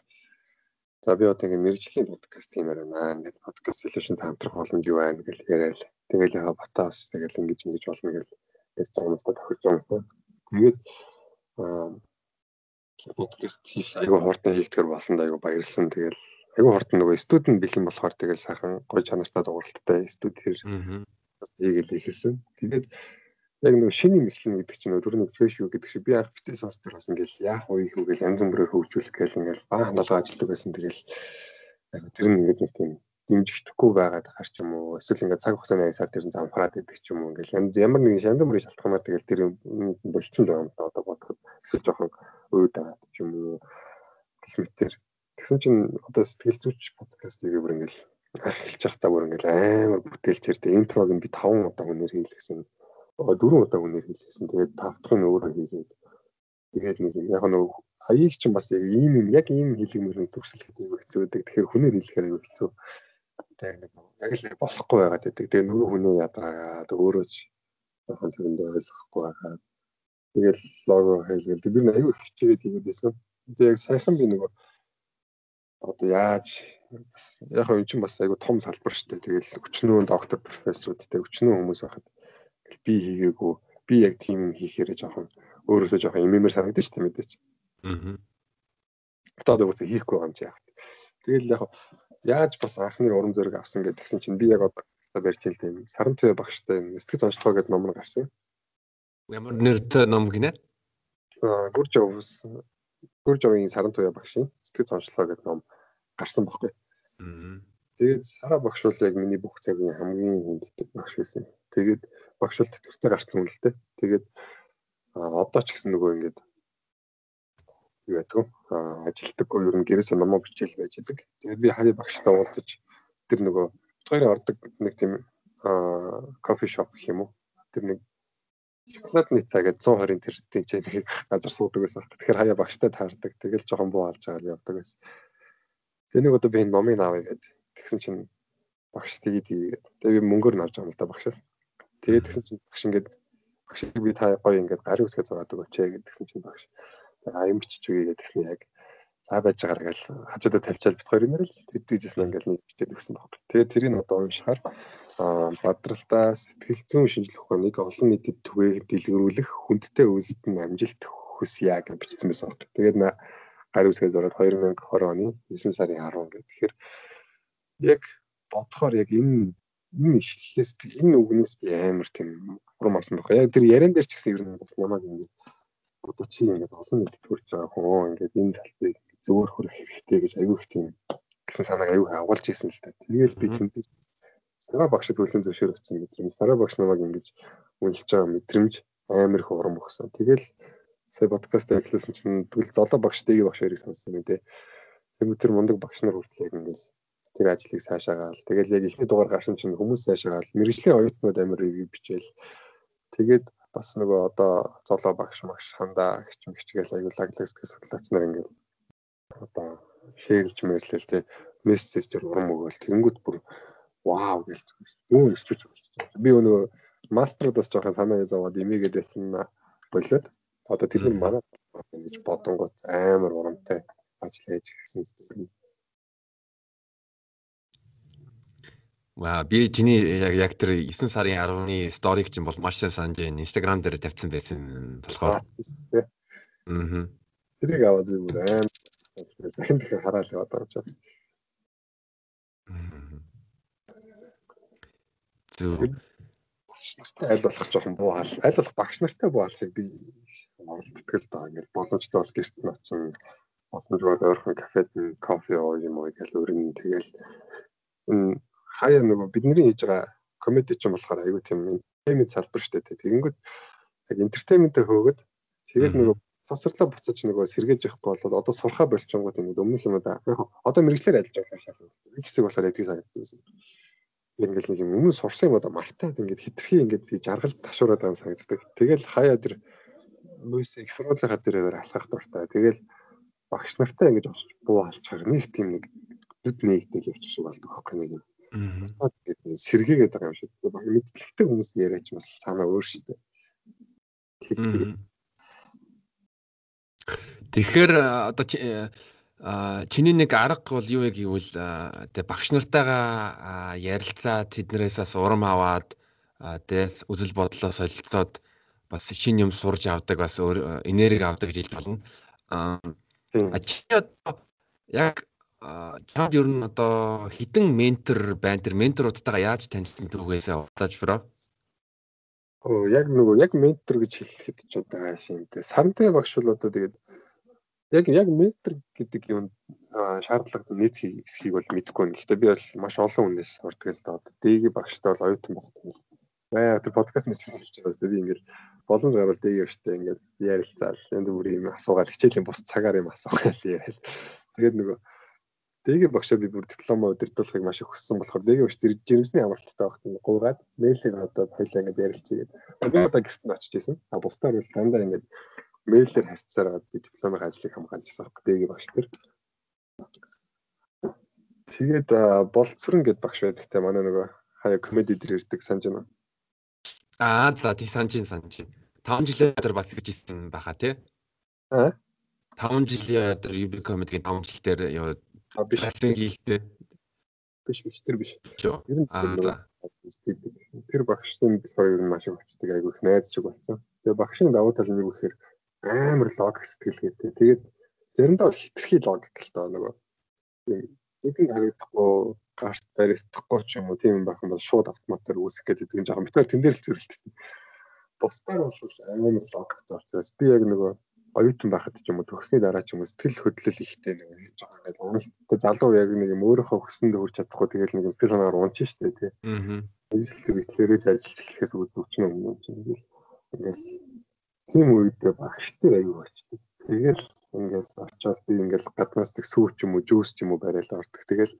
За би одоо ингэ мэрэгжлийн подкаст юм байна. Net podcast solution хамтрах боломж юу байна гэж яриад. Тэгэл яга батаас тэгэл ингэж ингэж болно гэж тохирч байгаа юм. Тэгээд подкаст хийх айгүй хурдан хийгдгэр болсон да айгүй баярлсан. Тэгэл айгүй хурдан нөгөө студент бэлэн болохоор тэгэл сайхан гоё чанартай дууралттай студ хэр хийгээл ихэлсэн. Тэгээд яг нэг шиний мэхлэн гэдэг чинь нөгөө түрүүний фрэш юу гэдэг шиг би анх бицээ сонс дээр бас ингээл яах вэ их үгээл янз бүрээр хөгжүүлэх гээл ингээл баа хангалгаа ажилладаг байсан тэгэл тэр нь ингээд нэг тийм дэмжигдэхгүй байгаад гарч юм уу эсвэл ингээд цаг хугацааны аясаар тэр нь замфраад идэг ч юм уу ингээл янз ямар нэгэн янз бүрийн шалтгаанаар тэгэл тэр болчихсон байгаа юм да одоо бодоход эсвэл жоохон өөд аваад ч юм уу гэх мэтэр тэгсэн чинь одоо сэтгэл зүйч подкастыг бүр ингээл архилж явахдаа бүр ингээл амар бүтээлч ярьдээ интрог нь би 5 удаа хүнээр хийлгэсэн дөрөв удаа үнээр хэлсэн. Тэгээд тавтахын өөрөө хийгээд тэгээд нэг яг нэг хаяг чинь бас яг ийм юм яг ийм хэлгмэрний төгсөлөд аягүй хэцүүдэг. Тэгэхээр хүнээр хэлэхээр хэцүү. Тэгээд нэг яг л болохгүй байгаад байдаг. Тэгээд нөгөө хүнээ ядраагаад өөрөө ч жоохон тэрэндээ ойлгохгүй байгаад тэгээд лого хэлгээл тэр нь аягүй хичээгээд хийгээд байсан. Тэгээд яг сайхан би нөгөө одоо яаж яг энэ чинь бас айгу том салбар шүү дээ. Тэгэл өчнөө доктор профессорудтэй өчнөө хүмүүс байхад би хийгээгүй би яг тийм хийхээрээ жоохон өөрөөсөө жоохон имэмэр санагдаж шүү дээ мэдээч. Аа. Одоо үгүй хийхгүй юм чи яг. Тэгэл яг яаж бас анхны урам зориг авсан гэдэг гисэн чинь би яг одоо барьж хэл тийм саран туяа багштай сэтгэл зончлогоо гэдэг номор гарсан. Ямар нэртэй ном гинэ? Аа гүрж овс гүрж овын саран туяа багшийн сэтгэл зончлогоо гэдэг ном гарсан баггүй. Аа. Тэгээд сараа багш бол яг миний бүх цагийн хамгийн хүнддэг багш байсан. Тэгээд багш бол тэтгэвртэй гарсан хүн л дээ. Тэгээд одоо ч гэсэн нөгөө ингээд юу ядгүй ажилдаггүй ер нь гэрээсээ номоо бичээл байж идэг. Тэгээд би хаяа багштай уулзаж тэр нөгөө хоёрын ордог нэг тийм кофе шоп гэх юм уу. Тэр нэг шоколадны гэж 120-ын тэртийн ч нэг газар суудаг байсан. Тэгэхээр хаяа багштай таардаг. Тэгэл жоохон буу алж байгаа л явдаг байсан. Тэнийг одоо би номыг авъя гэдэг. Тэгсэн чинь багш тэгээд хийгээд. Тэгээ би мөнгөөр навж байгаа юм л да багшаас. Тэгээд тэгсэн чинь багш ингээд багш би та гоё ингээд гарын үсгээ зураад өгөөч гэдгсэн чинь багш. Тэгээ аян бичиж үгүй гэдгсэн яг за байж байгаагаа гэл хажуудаа тавьчаал бит хоёр юмэр л тэтгэжсэн ингээд нэг бичээд өгсөн баг. Тэгээд тэрийг одоо уншихаар бадралтаа сэтгэл зүйн шинжилгээ ухааныг олон нийтэд түгээх дэлгэрүүлэх хүндтэй үйлсэд нь амжилт хүсье гэж бичсэн байсан баг. Тэгээд на гарын үсгээ зураад 2020 оны 9 сарын 10 гэх. Тэгэхээр яг бодохоор яг энэ энэ ишлэлээс би энэ үгнээс би амар тийм урам авсан байна. Яг тэр яран дээр ч гэсэн ер нь бас намайг ингээд одоо чи ингээд олон хүрч байгаа хүн ингээд энэ талтыг зөвөр хөрөх хэрэгтэй гэж аягүй их тийм гэсэн санааг аягүй агуулж ирсэн л та. Тэгээд би тэндээс сараа багшд хүлэн зөвшөөрөгдсөн мэдрэмж. Сараа багш намайг ингэж үнэлж байгаа мэдрэмж амар их урам өгсөн. Тэгэл сая подкаст ажилласан чинь тэгвэл золоо багш дэги багш хоёрыг сонссон юм те. Тэгвэл тэр мундаг багш нар хүртэл яг ингэж тэр ажлыг цаашаагаал. Тэгэл яг ихний дугаар гарсан чинь хүмүүс цаашаагаал. Мэргэжлийн оюутнууд амар ревю бичээл. Тэгээд бас нөгөө одоо золоо багш магш хандаа гिच мэгчгээл аюул лаглагс гэх судлаач нар ингээд одоо шэрлж мэрлэл тэ мессеж зэр урам өгөөл тэнгууд бүр вау гэлж нөө ирчиж болчихсон. Би нөгөө мастерудаас жоохон санаа зовоод имигээд байсан болоод одоо тэд нар манай гэж бодонгууд амар урамтай ажил хийж гисэн би чиний яг яг тэр 9 сарын 10-ны сториг чинь бол маш сайн санаж байна. Instagram дээр тавьсан байсан болохоор. Аа. Тэрийг аваад бүр аим дахин дахин хараад яваад байгаа чад. Зүг. Багш нартай аль болох жоохон буугаал. Аль болох багш нартай буугаалахыг би оролддог л даа. Ингээл боломжтой бол гэрт нь очин боломж бол ойрхон кафед нь кофе уу юм уу гэж өрнө. Тэгэл энэ хаяа нөгөө бидний хийж байгаа комеди ч юм болохоор аюу тийм entertainment салбар шүү дээ. Тэгэнгүүт яг entertainment-тэй хөөгд тэгээд нөгөө сосрлоо буцаж нөгөө сэргээж явахгүй бол одоо сурхаа болчингууд ингэ өмнөх юм да. Одоо мэрэгчлэр ажиллаж байгаа шал. Нэг хэсэг болохоор эдгийг санагдсан. Ингээл нэг юм өмнө сурсан юм одоо мартаад ингээд хитрхи ингээд би жаргал ташуураад байгаа санагддаг. Тэгэл хаяа тэр мөс их сургуулийнхаа дээрээр алхах дуртай. Тэгэл багш нартай ингэж буу алчаар нэг тийм нэг дэд нэгдэл явчих шиг болдог хөөе нэг юм. Бусдад гэдэг нь сэргээгээд байгаа юм шиг. Баг мэдлэгтэй хүмүүс яриач бас цаанаа өөр дээ. Тэгэхээр одоо чиний нэг арга бол юу вэ гэвэл тэг багш нартайгаа ярилцаа тэднэрээс урам аваад тэгээс үзэл бодлоо солилцоод бас шинэ юм сурж авдаг бас энерги авдаг хэлж болно. А чи одоо яг чамд ер нь одоо хідэн ментор байна тэр менторуудтайгаа яаж танилцсан түүгээс удаж бро? Оо яг нөгөө яг ментор гэж хэлэхэд ч одоо хаашинтэй сарантай багш бол одоо тэгээд яг яг ментор гэдэг юм шаардлагатай нийт хэсгийг бол мэдэхгүй байна. Гэхдээ би бол маш олон хүнээс урддаг л доо. Дэги багштай бол оюутан багтай. Баа тэр подкаст нэслэж хийж байгаа би ингээл боломж гарвал дэги багштай ингээл ярилцаал. Энд бүр юм асуугаал хичээлийн бус цагаар юм асуугаал яриад. Тэгээд нөгөө Дэгийн багшаа би бүр дипломо удирдуулахыг маш их хүссэн болохоор дэгийн багш тэр жирэмсний амралттай багт нь гуугаад мэйлийг одоо хоёлаа ингэж ярилцъя гэдэг. Би одоо гэрт нь очиж исэн. А бусдаар бол дандаа ингэж мэйлээр харьцаар аваад би дипломын ажлыг хамгаалж байгаа дэгийн багш тэр. Тэгээд болцсорон гэд багш байдаг те манай нөгөө хаяа комеди дээр ирдэг санаж байна. Аа за тий санаж санаж. 5 жилийн өдөр бас гэж ирсэн баха тий. Аа 5 жилийн өдөр UB comedy-гийн 5 жил дээр яваад А биш. Хасан хийлтэй. Биш биш тэр биш. Ер нь тэр багшийн болохоор ер нь маш их очдөг айгүй их найз шиг болсон. Тэгээ багшийн давуу тал нь юу гэхээр амар логик сэтгэлгээтэй. Тэгээд заримдаа бол хитрхи логик л тоо нөгөө эдгээр харагдахгүй гарт баригдахгүй ч юм уу тийм байх юм бол шууд автоматар үүсэх гэдэг нь жоохон битээр тэн дээр л зөрөлдсөн. Бусдаар бол амар логик зорчроос би яг нөгөө оюутан байхад ч юм уу төгсний дараа ч юм уу сэтгэл хөдлөл ихтэй нэг хийж байгаа ингээд уналттай залуу яг нэг юм өөрийнхөө хүсэнд хүрч чадахгүй тэгэл нэг сэтгэл санаагаар унч штэ тий. Аа. Үйлчлэг итлэрэж ажиллаж эхлэхээс үүднө ч юм чинь ингээл ингээл тийм үедээ багштай аюу очдөг. Тэгэл ингээд очоод би ингээд гаднаас тэг сүүч юм уу жүүс ч юм уу барайл ордог. Тэгэл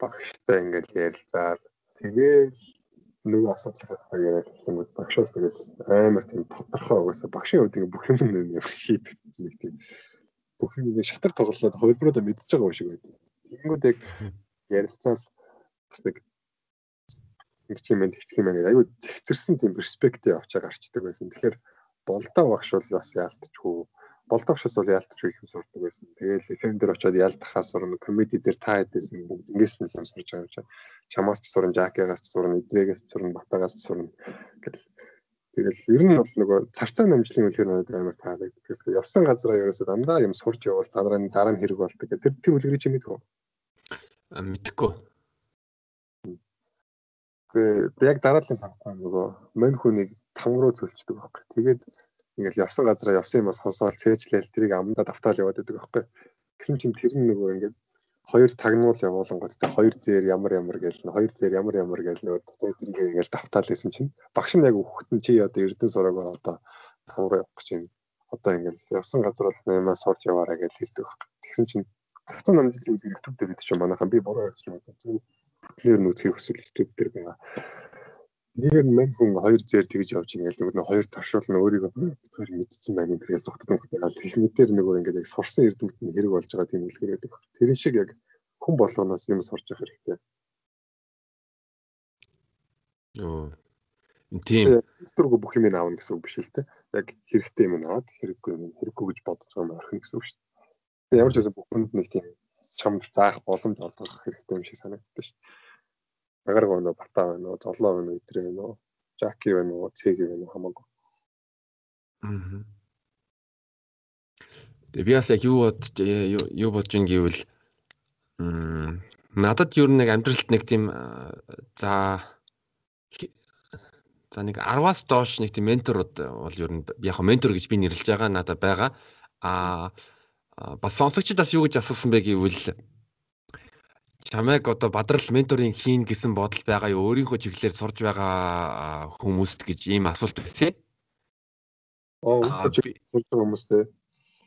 багштай ингээд ярилцаад тэгэл нөгөө асуудал хатгаа яриад гэсэн үг багшаас тэгээд амар тийм тодорхой угаасаа багшийн ингээ бүх юм нэг шийдэх нэг тийм бүх юм ингээ шатар тоглоод хувилбаруудаа мэдчихэж байгаа юм шиг байдаг. Тэгэнгүүт яг ярилцаас бас нэг нэг тийм мэд ихтгэх юм ингээ аюу зэгцэрсэн тийм перспектив авчаа гарчдаг байсан. Тэгэхээр болдоо багш бол бас яалтчгүй болдогшос бол яалтч их юм сурдаг байсан. Тэгээл FM дээр очиод ялтахаас сурна, комеди дээр та хэдээс бүгд ингээс нь юм сурж байгаа юм чинь. Чамаас ч сурна, Жакигаас ч сурна, Идрэгээс ч сурна, Батагаас ч сурна гэл. Тэгэл ер нь бол нөгөө царцаа намжлын үлгэр надад амар таалагддаг. Тэгэхээр явсан газараа ерөөсөө дандаа юм сурч явал дараа нь дараа нь хэрэг болдог. Тэр тийм үлгэрийг чи мэдэх үү? Мэдхгүй. Гэхдээ яг дараагийн санахгүй нөгөө мань хүнийг там руу зөвлөждөг байхгүй. Тэгээд ингээл явсан газараа явсан юмас сонсоол цээжлээл тэрийг амдаа давтаал яваад байдаг байхгүй. Тэгсэн чинь тэр нь нөгөө ингээд хоёр тагнуул явуулангууд тэ хоёр зээр ямар ямар гээл хоёр зээр ямар ямар гээл нөгөө дотор тэрийг ингээл давтаал гэсэн чинь багш нь яг нь чи одоо эрдэн сураг одоо тавраа явах гэж байна. Одоо ингээл явсан газар бол нэмээ сурч яваарай гэж хэлдэг байхгүй. Тэгсэн чинь цацсан намжлын үзэг YouTube дээр бид чинь манайхан би буруу ярьж байна. Зөв нэр нүцгийг өсвөл YouTube дээр байгаа нэг мань хүн хоёр зэр тэгж явж ингээл нөгөө хоёр таршуул нь өөрийгөө тэр мэдсэн байна гэж зогтод мөхтэй их мэдээр нөгөө ингээд яг сурсан эрдэмт нь хэрэг болж байгаа тийм үлгэр байдаг. Тэр шиг яг хүн болгоноос юм сурч явах хэрэгтэй. Оо. Тийм. Тэргүй бүх юм аавна гэсэн үг биш л те. Яг хэрэгтэй юм аваад хэрэггүй юм хэрэггүй гэж бодож байгаа юм орхино гэсэн үг шүү дээ. Ямар ч байсан бүхэнд нэг тийм чамд заах боломж олгох хэрэгтэй юм шиг санагддаг шүү дээ. Агаар гоо бата байна уу, золоо байна уу, идрээ байна уу, жаки байна уу, цэги байна уу хамаагүй. Аа. Тэгээ би бас яг юу бод юу бодож ин гэвэл надад юу нэг амьдралд нэг тийм за за нэг 10-аас доош нэг тийм менторууд бол ер нь яг ментор гэж би нэрлэж байгаа надад байгаа. А бас сонсогчид бас юу гэж асуусан бэ гэвэл чамайг одоо бадрал менторинг хийн гэсэн бодол байгаа юу? Өөрийнхөө чиглэлээр сурж байгаа хүмүүст гэж ийм асуулт байсан. Аа, сурж байгаа хүмүүстэй.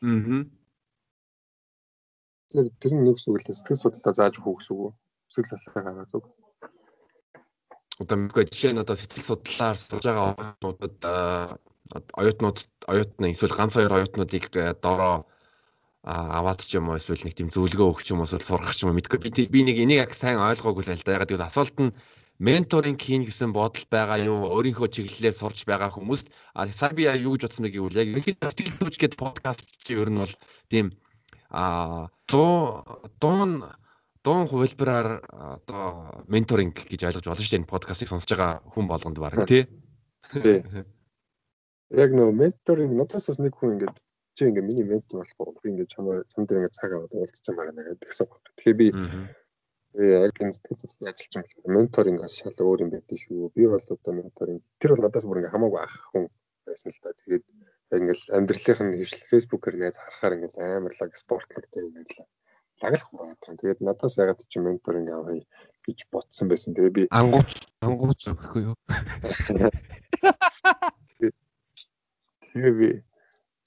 Аа. Тэр тэр нэг зүйл сэтгэл судлаа зааж өгөх гэсэн үг. Сэтгэл судлаа гаргаж өг. Одоо мэдгүй жишээ нь одоо сэтгэл судлаар сурж байгаа оюутнуудад оюутнууд оюутны эсвэл ганц хоёр оюутнуудыг доороо аваад ч юм уу эсвэл нэг тийм зөвлөгөө өгч юм уу эсвэл сургах ч юм уу мэдгүй би нэг энийг яг сайн ойлгоогүй л да. Ягаад гэвэл асуулт нь менторинг хийн гэсэн бодол байгаа юу өөрийнхөө чиглэлээр сурч байгаа хүмүүст а сая би юу гэж бодсон бэ гэвэл яг ерөнхийдөө сэтгэл гэд подкаст чи ер нь бол тийм а дуу дуун дуун хувилбараар одоо менторинг гэж ойлгож болно шүү дээ энэ подкастыг сонсож байгаа хүн болгонд баг тий. Яг нөө менторинг надаас бас нэг хүн ингээд чи ингээ миний ментор болохгүй би ингээ чамаа чам дээр ингээ цаг аваад уулзчаамаар байна гэсэн байна. Тэгэхээр би яг энэ сэтгэл ажилч юм менторинг шал өөр юм байдаг шүү. Би бол одоо менторинг тэр бол надаас бүр ингээ хамаагүй ах хүн байсан л да. Тэгээд ингээл амьдралынх нь хөвшил фэйсбүүкээр найз харахаар ингээл амар лаг спортлогтэй ингээл лаглах байна. Тэгээд надаас ягаад чи менторинг авъя гэж ботсон байсан. Тэгээд би ангууч ангууч өгөхгүй юу? Тэгээ би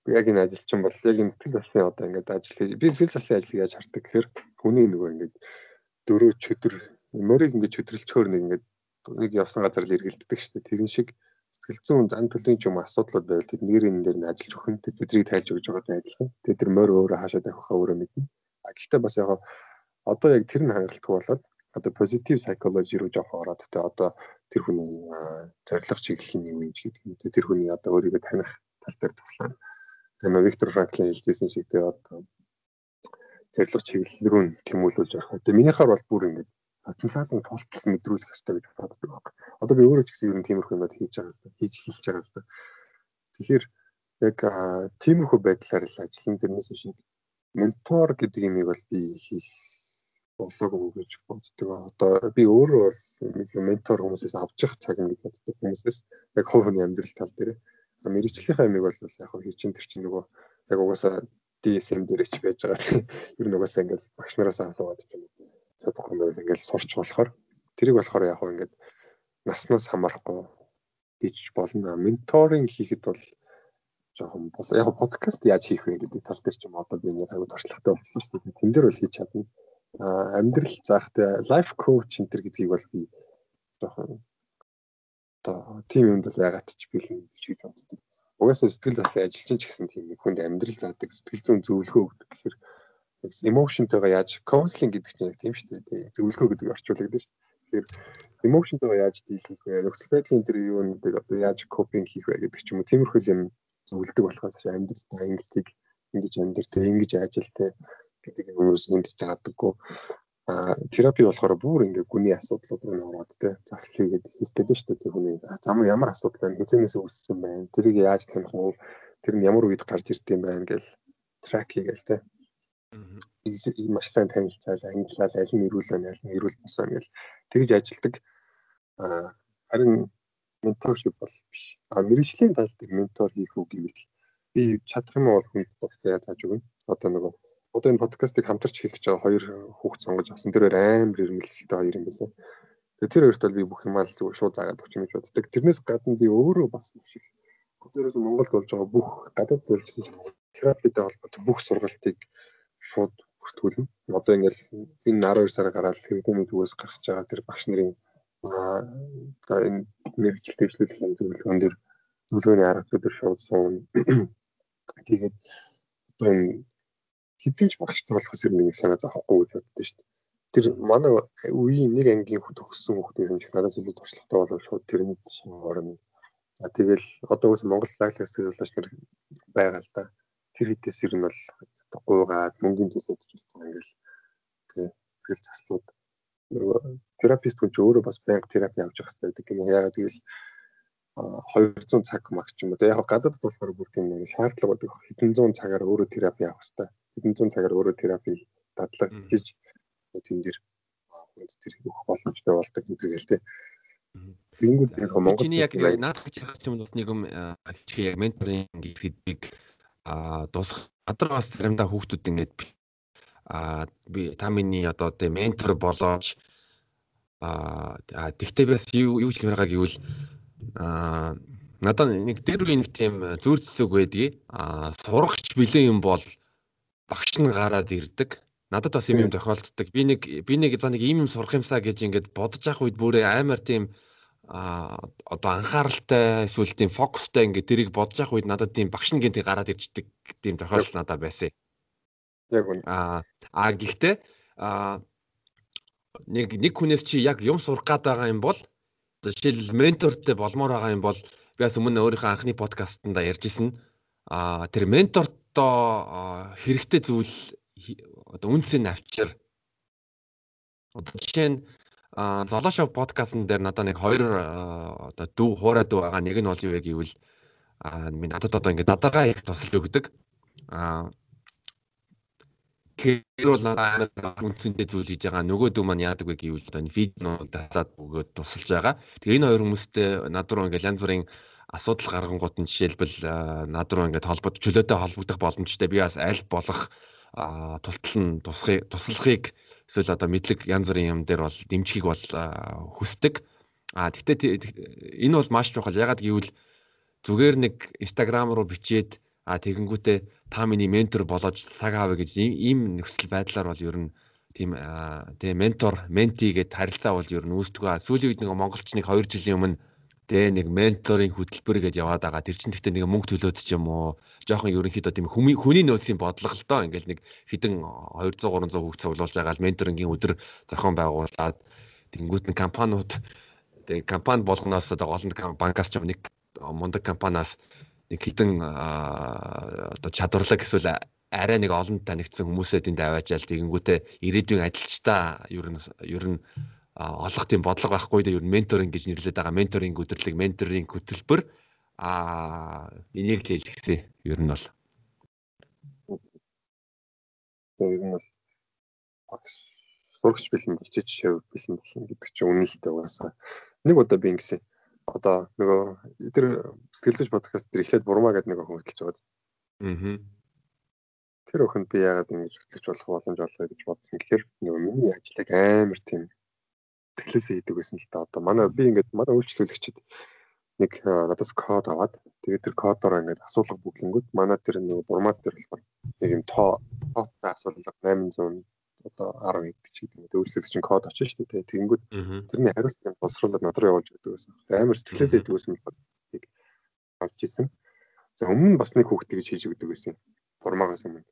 яг энэ ажилчин бол яг энэ сэтгэл заслын одоо ингээд ажил хийж би сэтгэл заслын ажлыг яаж хардаг гэхээр хүний нөгөө ингээд дөрөв чөтөр морийг ингээд чөтрлчөөр нэг ингээд нэг явсан газар л эргэлддэг шүү дээ. Тэрэн шиг сэтгэл зүйн зан төлөвийн ч юм асуудлууд байвал тэд нэрийн дээр нь ажиллаж өгөх нь тэдрийг тайлж өгж байгаа адилхан. Тэгээд тэр морь өөрөө хаашаа тавихаа өөрөө мэднэ. А гэхдээ бас яг одоо яг тэр нь хангалтгүй болоод одоо позитив psychology руу жоох ороод тэ одоо тэр хүний зорилго чиглэлийн юм гэж гэдэг. Тэр хүний одоо өөрийгөө таних тал дээр туслаад Тэгээ нөө Виктор Франклин хэлжсэн шиг тэгээ одоо зорилго чиглэл рүү тэмүүлүүлж орох. Тэгээ минийхаар бол бүр ингэж потенциалын тултал мэдрүүлэх хэрэгтэй гэж боддог байна. Одоо би өөрөө ч гэсэн ер нь тиймэрхүү юмуд хийж байгаа л да. Хийж хэлж байгаа л да. Тэгэхээр яг тиймэрхүү байдлаар л ажиллан дэрнээс шиг ментор гэдэг юмыг бол би хийх болоогүй гэж боддог. Одоо би өөрөө бол ментор хүмүүсээс авч явах цаг нэг боддог хүмүүсээс яг хүний амьдрал тал дээр мэрэгчлийнхаа ямиг бол яг хөө хийчин тэр чинь нөгөө яг угаасаа DSM дээр ч байж байгаа. Ер нь угаасаа ингээд багш нараас асууад ч юм уу. Цадахгүй байл ингээд сурч болохоор тэрийг болохоор яг хөө ингээд наснаас хамаарахгүй хийж болно. Менторинг хийхэд бол жоохон бол яг подкаст яаж хийх вэ гэдэг тал дээр ч юм одоо би нэг аягүй туршлагатай болсон шүү дээ. Тэн дээр бол хийж чадна. А амьдрал заахтай лайф коуч энэ төр гэдгийг бол би жоохон одоо тийм юмд бол ягаад ч би л шиг боддог. Угаасаа сэтгэл хөдлөлийн ажилчин ч гэсэн тийм нэг хүнд амьдрал заадаг, сэтгэл зүйн зөвлөгөө өгдөг гэхээр эмоушнтойгоо яаж counseling гэдэг чинь яг тийм шүү дээ. Зөвлөгөө гэдэг орчуулагдаж шүү дээ. Тэгэхээр эмоушнтойгоо яаж дийлэх вэ? Нөхцөл байдлын тэр юунуудыг одоо яаж копинг хийх вэ гэдэг ч юм уу. Тиймэрхүү юм зөвлөдөг болохоос амьдралтай ангилтыг ингэж амьдралтай ингэж ажилтай гэдэг юм уус энд чаддаггүй терапи болохоор бүр ингээ гүний асуудлууд руу ороод те засал хийгээд хийх гэдэг нь шүү дээ. Тэр хүний зам ямар асуудал байна? Хизэнээс үүссэн байна? Тэрийг яаж таних вэ? Тэр нь ямар үед гарч ирд юм байна гэл трак хийгээл те. Маш сайн танилцаал ангилал аль нь ирүүл байна аль нь ирүүл босоо ингээл тэгж ажилдаг харин менторшип бол биш. А мэрэгжлийн тал дээр ментор хийх үг гэвэл би чадах юм бол хүнд тусгай зааж өгнө одоо нөгөө одоо энэ подкастыг хамтарч хийх гэж байгаа хоёр хүүхд сонгож авсан. Тэр амар ирмэлцэлтэй хоёр юм байлаа. Тэгээ тэр хоёрт бол би бүх юмаа л шууд заагаад өгч юм гэж боддог. Тэрнээс гадна би өөрөө бас шиг өөрөөс Монголд болж байгаа бүх гадаад төлөвсөн терапитэй холбоотой бүх сургалтыг шууд бүртгүүлнэ. Одоо ингээл энэ 12 сараар гараад хэвдэмий зүгээс гарч байгаа тэр багш нарын аа энэ мэрэгчлэл дэвшлүүлэх юм зөвлөгөөн дээр зөвлөгөөний арга зүйд шууд суун. Тэгээд одоо энэ хэдийч багштай болохоос ер нь нэг санаа зовхгүй гэж боддоо шүү дээ. Тэр манай үеийн нэг ангийн төгссөн хүмүүсийн хэмжих надад илүү туршлагатай болов шууд тэр нь орно. За тэгэл одоо үс Монгол лаглаас төлөвлөж нар байгаа л да. Тэр хэдээс ер нь бол гуйгаад мөнгөний төлөөд ч гэсэн ингээл тэг тэгэл заслууд нөгөө терапевт хүн ч өөрөө бас байнга терапи авч явах хэрэгтэй гэдэг. Яагаад гэвэл 200 цаг мах ч юм уу. Яг гадаад болохоор бүр тийм нэг шаардлага байдаг. Хэдэн зуун цагаар өөрөө терапи авах хэрэгтэй. Хэдэн зуун цагаар өөрөө терапи дадлаг хийж тэн дээр хүнд тэр өгөх боломжтой болдог энэ төр гэлтэй. Тэнгүүд яг Монгол чиний яг наад гэж ярих юм бол нэг юм хичээ яг менторинг гэдгийг а дуусах гадар бас заримдаа хүүхдүүд ингээд а би та миний одоо тийм ментор болооч а тэгтээ бас юу юу хэлмээр байгаа гэвэл аа надад нэг дээр үе нэг тийм зүүр цэцэг байдгийг аа сурагч бэлэн юм бол багш нь гараад ирдэг. Надад бас юм юм тохиолддог. Би нэг би нэг за нэг ийм юм сурах юмсаа гэж ингээд бодож явах үед бүрээ амар тийм а одоо анхааралтай эсвэл тийм фокустай ингээд тэрийг бодож явах үед надад тийм багш нь гинт гараад ирждэг тийм тохиолдол надад байсан. Яг үнэ. А а гэхдээ а нэг нэг хүнээс чи яг юм сурах гээд байгаа юм бол жишээл ментортой болмоор байгаа юм бол би бас өмнө өөрийнхөө анхны подкастнда ярьжсэн а тэр ментортой хэрэгтэй зүйл одоо үнцэн авчир одоо жишээ нь золошоо подкастн дээр надад нэг хоёр одоо дүү хуурай дүү байгаа нэг нь бол юу вэ гэвэл минь надад одоо ингээд надагаа их тусалж өгдөг а бол амар үнцэнтэй зүйл хийж байгаа. Нөгөө дүү маань яадаг вэ гэвэл одоо энэ фиднууд татаад өгөөд тусалж байгаа. Тэгээ энэ хоёр хүмүүстэй над руу ингээл янз бүрийн асуудал гаргангууд нь жишээлбэл над руу ингээд холбоод чөлөөтэй холбогдох боломжтой. Би бас аль болох тултал нь тусахыг туслахыг эсвэл одоо мэдлэг янз бүрийн юм дээр бол дэмжихийг бол хүсдэг. А тэгтээ энэ бол маш чухал. Ягаад гэвэл зүгээр нэг инстаграм руу бичээд а тэгэнгүүтээ та миний ментор болоод цаг аавэ гэж ийм нөхцөл байдлаар бол ер нь тийм тийм ментор менти гэд харилцаа бол ер нь үүсдэг. Сүүлийн үед нэг монголч нэг 2 жилийн өмнө тэгээ нэг менторын хөтөлбөр гэж яваад байгаа. Тэр чинь гэхдээ нэг мөнгө төлөөд ч юм уу жоохон ерөнхийдөө тийм хүний нөөцийн бодлого л доо ингээл нэг хідэн 200 300 хүүхд цуглуулж байгаа л менторингийн өдөр зохион байгуулад тэнгуут нь компаниуд тэгээ компани болгоноос одоо гол банкас ч юм нэг мундаг компаниас нэг хідэн одоо чадварлаг эсвэл арай нэг олон танигдсан хүмүүсээ тэнд аваачаал тэгэнгүүтээ ирээдүйн ажилчдаа ер нь ер нь олох тийм бодлого байхгүй дээ ер нь менторинг гэж нэрлэдэг байгаа менторинг өдрлөг менторинг хөтөлбөр а энийг л хэлчихсэн ер нь бол ер нь бол сурагч бэлэн бичиж шав бэлэн бэлэн гэдэг чинь үнэлтэй угаасаа нэг удаа би ингэсэн одоо нөгөө тэр сэтгэл зүйч подкаст тэр эхлээд бурмаа гэдэг нэг охин хөтлөж байгаа. Аа. Тэр охинд би яагаад ингэж хөтлөж болох боломж олгоё гэж бодсон. Тэгэхээр нөгөө миний ажлыг амар тийм тэтгэлээсээ хийдэг байсан л да. Одоо манай би ингээд манай үйлчлүүлэгчид нэг надаас код аваад тэгээд тэр кодоор ингээд асуулга бүглэнгүүд манай тэр нөгөө бурмаа дээр болохоор нэг юм тоо тоотой асуулга 800 одоо 10 гэдэг ч гэдэг нь өөрсдөө чинь код очиж шүү дээ. Тэгэнгүүт тэрний хариултыг боловсруулаад над руу явуулж өгдөг байсан. Амар стрессээ өгдөг байсан болохыг авч ирсэн. За өмнө нь бас нэг хүүхд тэгж хийж өгдөг байсан. Бурмаагаас өмнө.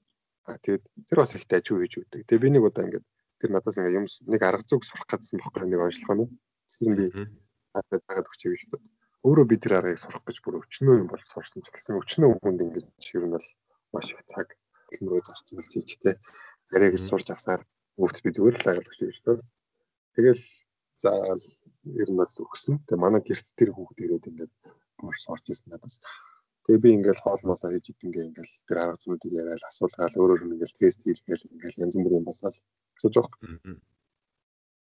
А тэгээд тэр бас ихтэй ажиг хийж өгдөг. Тэгээ би нэг удаа ингээд тэр надаас ингээд юм нэг арга зүг сурах гэсэн бохгүй нэг онцлог нь. Тэр би хатад дагаад өгч явж дээ. Өөрөө би тэр аргыг сурах гэж бүр өчнөө юм бол сурсан ч гэсэн өчнөө хүнд ингээд ер нь бол маш их цаг руу зарцуулж хийжтэй яриа гэж сурч авсаар хүүхд би зүгээр л лагалж гэж байна. Тэгэл заагаал ер нь бол өгсөн. Тэгээ манай гэрт тэр хүүхд ирээд ингээд маш сурч ирсэн надаас. Тэгээ би ингээл хоол молоо хийж идэнгээ ингээл тэр арга зүйнүүдийг яриад асуулгаал өөрөөр нь ингээл тест хийлгээл ингээл янз бүрийн болоод асууж байгаа.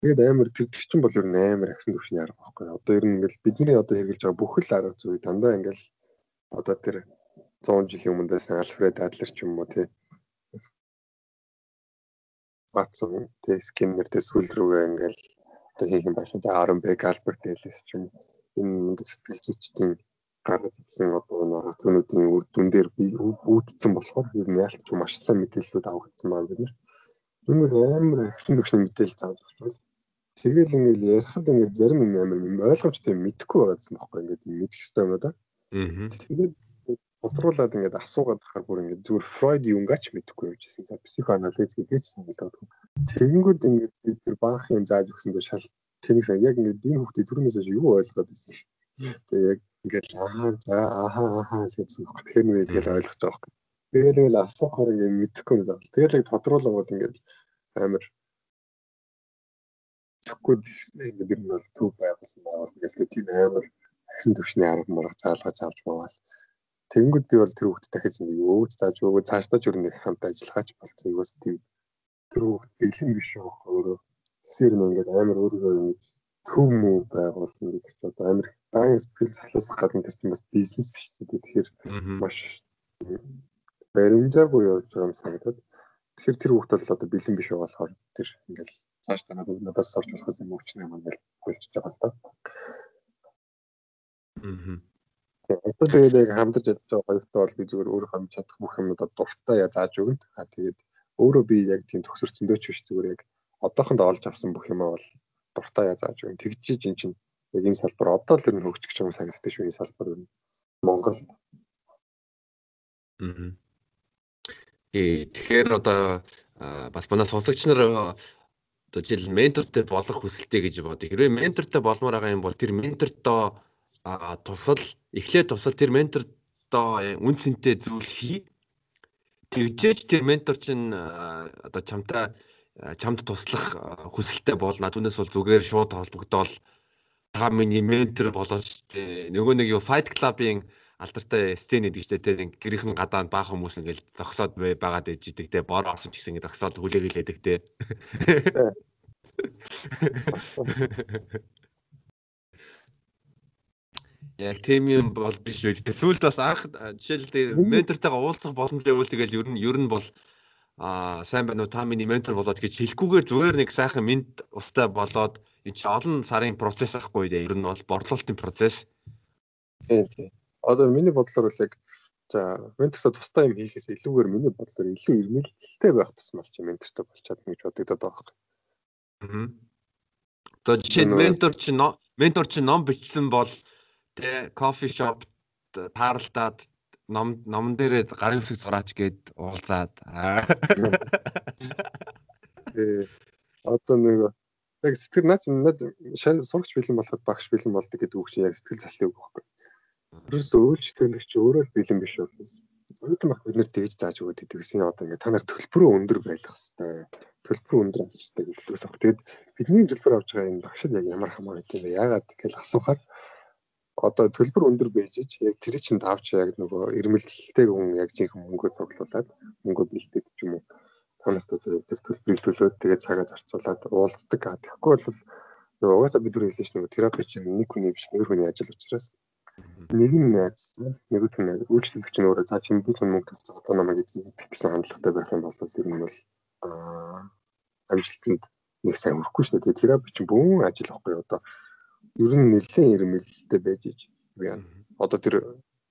Тэгээд амар тэр чинь бол ер нь амар агсан төвшний арга байхгүй. Одоо ер нь ингээл бидний одоо хэрэгжилж байгаа бүх л арга зүй дандаа ингээл одоо тэр 100 жилийн өмнө байсан Альфред Адлер ч юм уу тий баацсан тий скиннер тий сүүл рүүгээ ингээл одоо хийх юм байна. Тэгээ RMB Альберт Элис ч юм энэ сэтгэл зүйчдийн гаргаж ирсэн одоо нэг түүнүүдийн үр дүн дээр би үүдсэн болохоор ер нь яалтч маш сайн мэдээллүүд авагдсан байна бид нар. Тэгмэр амар агсан төвшний мэдээлэл зааж өгч Тэгэл ингээл ярихад ингээд зарим юм амар ойлгомжтой мэдэхгүй байгаадсан байхгүй ингээд мэдэх хэрэгтэй юм да. Аа. Тэгээд бодруулаад ингээд асуугаад тахаар бүр ингээд зүгээр Фройд юунгач мэдэхгүй явжсэн. За психоанализ гэдгээчсэн хэлээд. Тэгэнгүүт ингээд бид тэр баах юм зааж өгсөндөө шал тэнийг яг ингээд энэ хүүхдээ түрүүнээс хойш юу ойлгоод байсан. Тэгээ яг ингээд аа за ааха ааха гэсэн баг. Тэгэхээр нэг ингээд ойлгож байгаа юм. Тэгэл л асуухаар ингээд мэдэхгүй юм заа. Тэгэл яг тодруулаад ингээд амар тэгснэ ингээд нь бол төв байгуулсан байгуул ингээд тийм амар агсан төвшний арга марга заалгаж авч мавал тэгэнгүүт би бол тэр хүүхд дахиж нэг өөж зааж өгөө цаашдаа ч нь хамт ажиллагаач болцсон. Юус тийм тэр хүүхд бэлэн биш байгаа өөрөө тэсэр нь ингээд амар өөрөөр нэг төв мүү байгуулсан гэдэг чинь одоо амар дан сэтгэл залуусах гадна тэр чинь бас бизнес шүү дээ. Тэгэхээр маш баримжаагүй явж байгаа юм санагдаад тэгэхээр тэр хүүхд бол одоо бэлэн биш байгаа болохоор тэр ингээд цааш та надад надаас сурч болох юм өвчнөө юм ингээд хөлж байгаа л да. Аа. Одоо тэгээд яг хамтарч ажиллаж байгаа хоёртой бол би зүгээр өөрөө хамт чадах бүх юмудаа дуртай яа зааж өгнө. Аа тэгээд өөрөө би яг тийм төгсөрцөндөө ч биш зүгээр яг одоохондоо олж авсан бүх юмаа бол дуртай яа зааж өгнө. Тэгжиж эн чинь яг энэ салбар одоо л ер нь хөгжих юм санагддаг шүү энэ салбар ер нь Монгол. Аа. Тэгэхээр одоо бас манай сонсогч нар одоо жишээл ментортой болох хүсэлтэй гэж бодё. Хэрвээ ментортой болмоор байгаа юм бол тэр ментортой тусал эхлээд тусал тэр ментортой үн цэнтэй зүйл хий. Тэгжээж тэр ментор чинь одоо чамтай чамд туслах хүсэлтэй болно. Түүнээс бол зүгээр шууд холбогдоод та миний ментор болооч нөгөө нэг юу Fight Club-ийн алдартай стен гэдэг чинь тэр гэрийнхэн гадаанд баах хүмүүс ингээл зогсоод байгаад ээж идэг те бор орсон гэсэн ингэ зогсоод хүлээгэлээдэг те Яг тийм юм бол биш үү. Сүүлд бас анх жишээлбэл ментортойгоо уулзах боломжтой бол тэгэл ер нь ер нь бол аа сайн байна уу та миний ментор болоод гэж хэлэхгүйгээр зүгээр нэг сайхан мент устай болоод энэ чи олон сарын процесс ахгүй дээ. Ер нь бол борлуулалтын процесс. Тийм тийм одоо миний бодлоор бол яг за ментортой тустай юм хийхээс илүүгээр миний бодлоор илүү ирмэлтэй байх тусмал чи ментортой болж чадна гэж бодогдоод байгаа. Аа. За жишээ нь ментор чи ментор чи ном бичсэн бол тэ кофе шоп тааралдаад ном номон дээрээ гарын үсэг зураач гээд уулзаад. Э одоо нэг яг сэтгэл наач над сурагч бэлэн болоход багш бэлэн болдог гэдэг үг чинь яг сэтгэл заслын үг байхгүй. Ерөөс үйлчлүүлэгч өөрөө л бэлэн биш бол Өөдөн баг бид нэр тэгж зааж өгöd гэдэгсэн одоо ингээ та нар төлбөрөө өндөр байх хэвээр төлбөр өндөр авах хэрэгтэй гэж хэлсэн. Тэгээд бидний төлбөр авч байгаа энэ багшд яг ямар хамаатай юм бэ? Яагаад гэвэл асуухаар одоо төлбөр өндөр байжж яг тэр чинь давч яг нөгөө эрмэлзэлтэй хүн яг жинхэнэ мөнгө цуглуулад мөнгө бэлдээд ч юм уу танаас одоо тэр төлбөрийг төлөөд тэгээд цагаа зарцуулаад уулздаг. Тэгэхгүй бол нөгөө угаасаа бид нар хэлсэн чинь нөгөө терапи чинь нэг хүний биш хоёр хүний ажил учраас Нэг нь найз, нэг нь найз. Үйлчлэгч нь өөрөө цаа чинь би ч мөнгө тасчих одоо намайг гэдгийг идэх гэсэн хандлагатай байх юм бол ер нь бол аа амжилтанд нэг сайн хүрэхгүй шүү дээ. Терапи чинь бүөн ажил واخгүй одоо ер нь нэлээд ирмэлтэй байж иж байна. Одоо тэр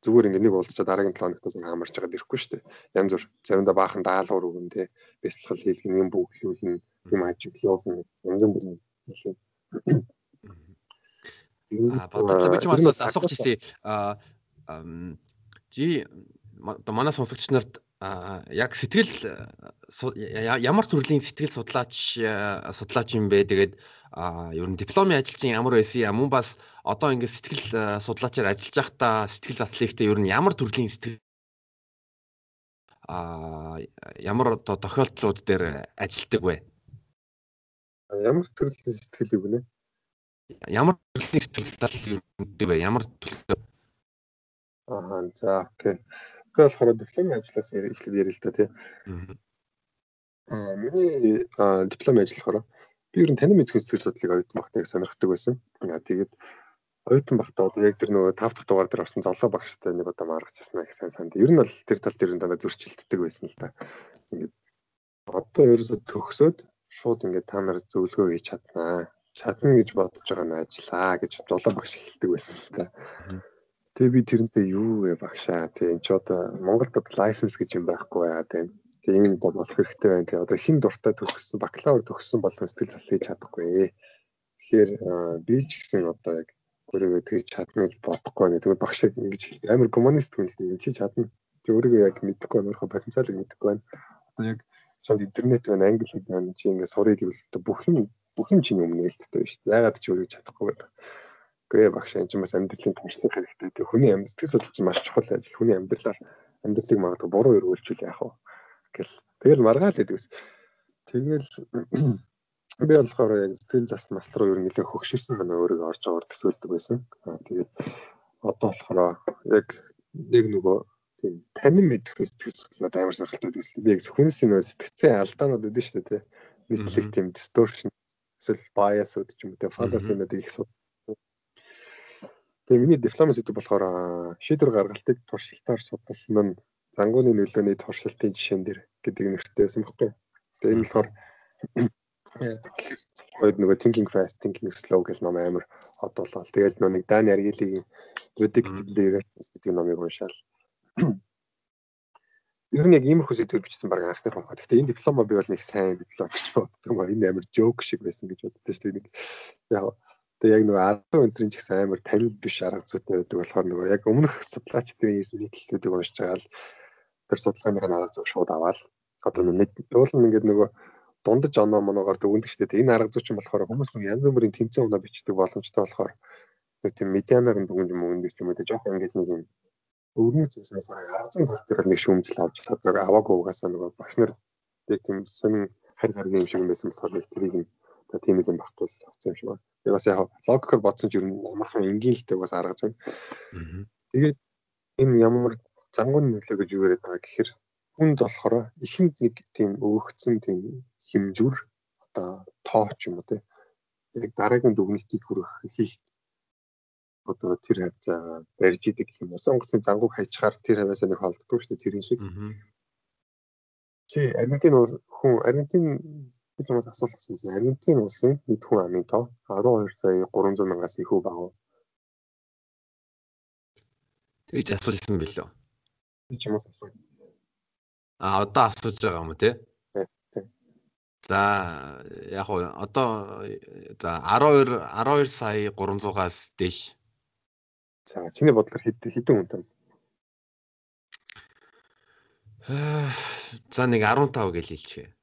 зүгээр ингэ нэг уулзчаа дараагийн 7 хоногт сайн хамарч байгаад ирэхгүй шүү дээ. Янз бүр заримдаа баахан даалгавар өгөн тэ бэлтгэл хийлгэн юм бүгдлүүлэн юм ажиглуулна янз бүрийн хэлээ. Бодлоо би ч бас асуух гэсэн жи манай сонсогч нарт яг сэтгэл ямар төрлийн сэтгэл судлаач судлаач юм бэ тэгээд ер нь дипломын ажилчин ямар байсан юм бас одоо ингээд сэтгэл судлаачаар ажиллаж байхдаа сэтгэл заслыхтэй ер нь ямар төрлийн сэтгэл а ямар одоо тохиолдлууд дээр ажилтдаг вэ? Ямар төрлийн сэтгэл үг нэ? Ямар төрлийн сэтгэл юм бэ? Ямар төлөв? Аа за окей. Тэгэхээр болохоор дипломын ажлаас эхлээд ярил л та тий. Аа миний дипломын ажил болохоор би ер нь танин мэдхүйн сэтгэл судлалыг оюутан багтаа их сонирхдаг байсан. Аа тэгээд оюутан багтаа одоо яг тэр нөгөө 5 дахь дугаар дээр орсон золоо багштай нэг удаа маргацсан их сайн санд. Ер нь бол тэр тал дээр дандаа зөрчилддөг байсан л та. Ингээд одоо ерөөсө төгсөөд шууд ингээд та нар зөвлөгөө хийж чаднаа чадна гэж бодож байгаа нь ажиллаа гэж дулаан багш хэлдэг байсан л та. Тэгээ би тэрнтэй юу вэ багшаа тэгээ эн чи одоо Монголд лайсенс гэж юм байхгүй аа тэгээ тэгээ энэ одоо болох хэрэгтэй байна. Тэгээ одоо хин дуртай төгссөн бакалавр төгссөн болон сэтгэл зүйн хийж чадахгүй. Тэгэхээр би ч гэсэн одоо яг өөрийгөө тэгж чадна гэж бодохгүй байна. Тэгвэл багш ингэж амар коммунист хүн л дээ энэ чи чадна. Тэг өөрийгөө яг мэдэхгүй. Өөрийнхөө потенциалыг мэдэхгүй байна. Одоо яг шууд интернет байна, англи хэл байна. Чи ингэ сурыг гэвэл бүх юм бүх юм чиний өмнө нээлттэй байна шүү дээ. Яагаад ч өөрөө чадахгүй байдаг. Гэхдээ багш энэ чинь бас амьдралын туршлага хэрэгтэй. Тэг хүний амьдрал сэтгэл судлал чинь маш чухал ажил. Хүний амьдралаар амьдралыг магадгүй буруу өргүүлчихвэл яах вэ? Гэл тэгэл маргаал гэдэг ус. Тэгэл би болохоор яг сэтгэл зас мастер руу ер нь нэлээд хөгшөрсөн санаа өөрийгөө орж байгаагаар төсөөлдөг байсан. Аа тэгээд одоо болохоор яг нэг нөгөө тийм танин мэдэх сэтгэл судлаад амар сонирхолтой төсөл. Би яг хүнс нөө сэтгцэн алдаанууд өгдөн шүү дээ. Нийтлэг тийм distortion эсвэл bias үүд ч юм уу те фантазинууд их суд. Тэгээ миний диплом сэдв болохоор шийдвэр гаргалтыг туршилтаар судалсан нь зангууны нөлөөний туршилтын жишээн дээр гэдэг нэртэй байсан байхгүй. Тэгээ энэ болохоор Хойд нөгөө thinking fast, thinking slow гэх ном амар одуулаад. Тэгээд нөгөө нэг Дани Аргилийн predictive directions гэдэг номыг уншаал. Ер нь яг иймэрхүү сэдвүүд бичсэн баг анхны том. Гэхдээ энэ диплома би бол нэг сайн диплом гэж боддог юм. Энэ амар joke шиг байсан гэж боддог шүү дээ. Яг тэгээ яг нөгөө арга өнтрийн ч их амар танил биш арга зүйтэй байдаг болохоор нөгөө яг өмнөх судлаачдын нийтлэлүүдийг уншиж байгаа л тэр судалгааны арга зүй шууд аваад одоо нэг уул нь ингээд нөгөө дундаж оноо моногоор дүгндэг шүү дээ. Энэ арга зүйчин болохоор хүмүүс нэг янз бүрийн тэмцээн унаа бичдэг боломжтой болохоор нэг тийм медианаар нь дүгнж юм өгнөг юм уу те жоох ингээд нэг юм өвгөн зүйлсээс арга зүйн тал дээр нэг шүүмжил авч чаддаг аваагүй угаасаа нөгөө багш нар тийм сонин харь харгийн юм шиг байсан болохоор нэг тэрийг нь та тийм юм багтуул авсан юм шиг байна. Тэгээ бас яг логикоор бодсон ч ер нь ямархан энгийн л дээ бас арга зүйн. Тэгээд энэ ямар зангуун нөлөө гэж юу яриад байгаа гэхээр хүнд болохоор ихэнд нэг тийм өгөгдсөн тийм хэмжүүр одоо тоо ч юм уу те яг дараагийн дүгнэлтийг хүрэх хийх одоо тэр хавцаа барьж идэг гэх юм уу. Сонгоцны зангууг хайчаар тэр хаваасаа нэг холддог шүү дээ тэрийн шиг. Чи Аргентин хүн Аргентин гэж юм асуулт асуусан. Аргентин улсын нийт хүн амын тоо 12 сая 300 мянгаас ихүү баг. Тэгж асуулсан билүү? Чи юм асуусан. А одоо асууж байгаа юм уу те? За яг уу одоо за 12 12 сая 300-аас дээш. За чиний бодлоор хэд хэдэн хүн тань? За нэг 15 гэж хэлчихье.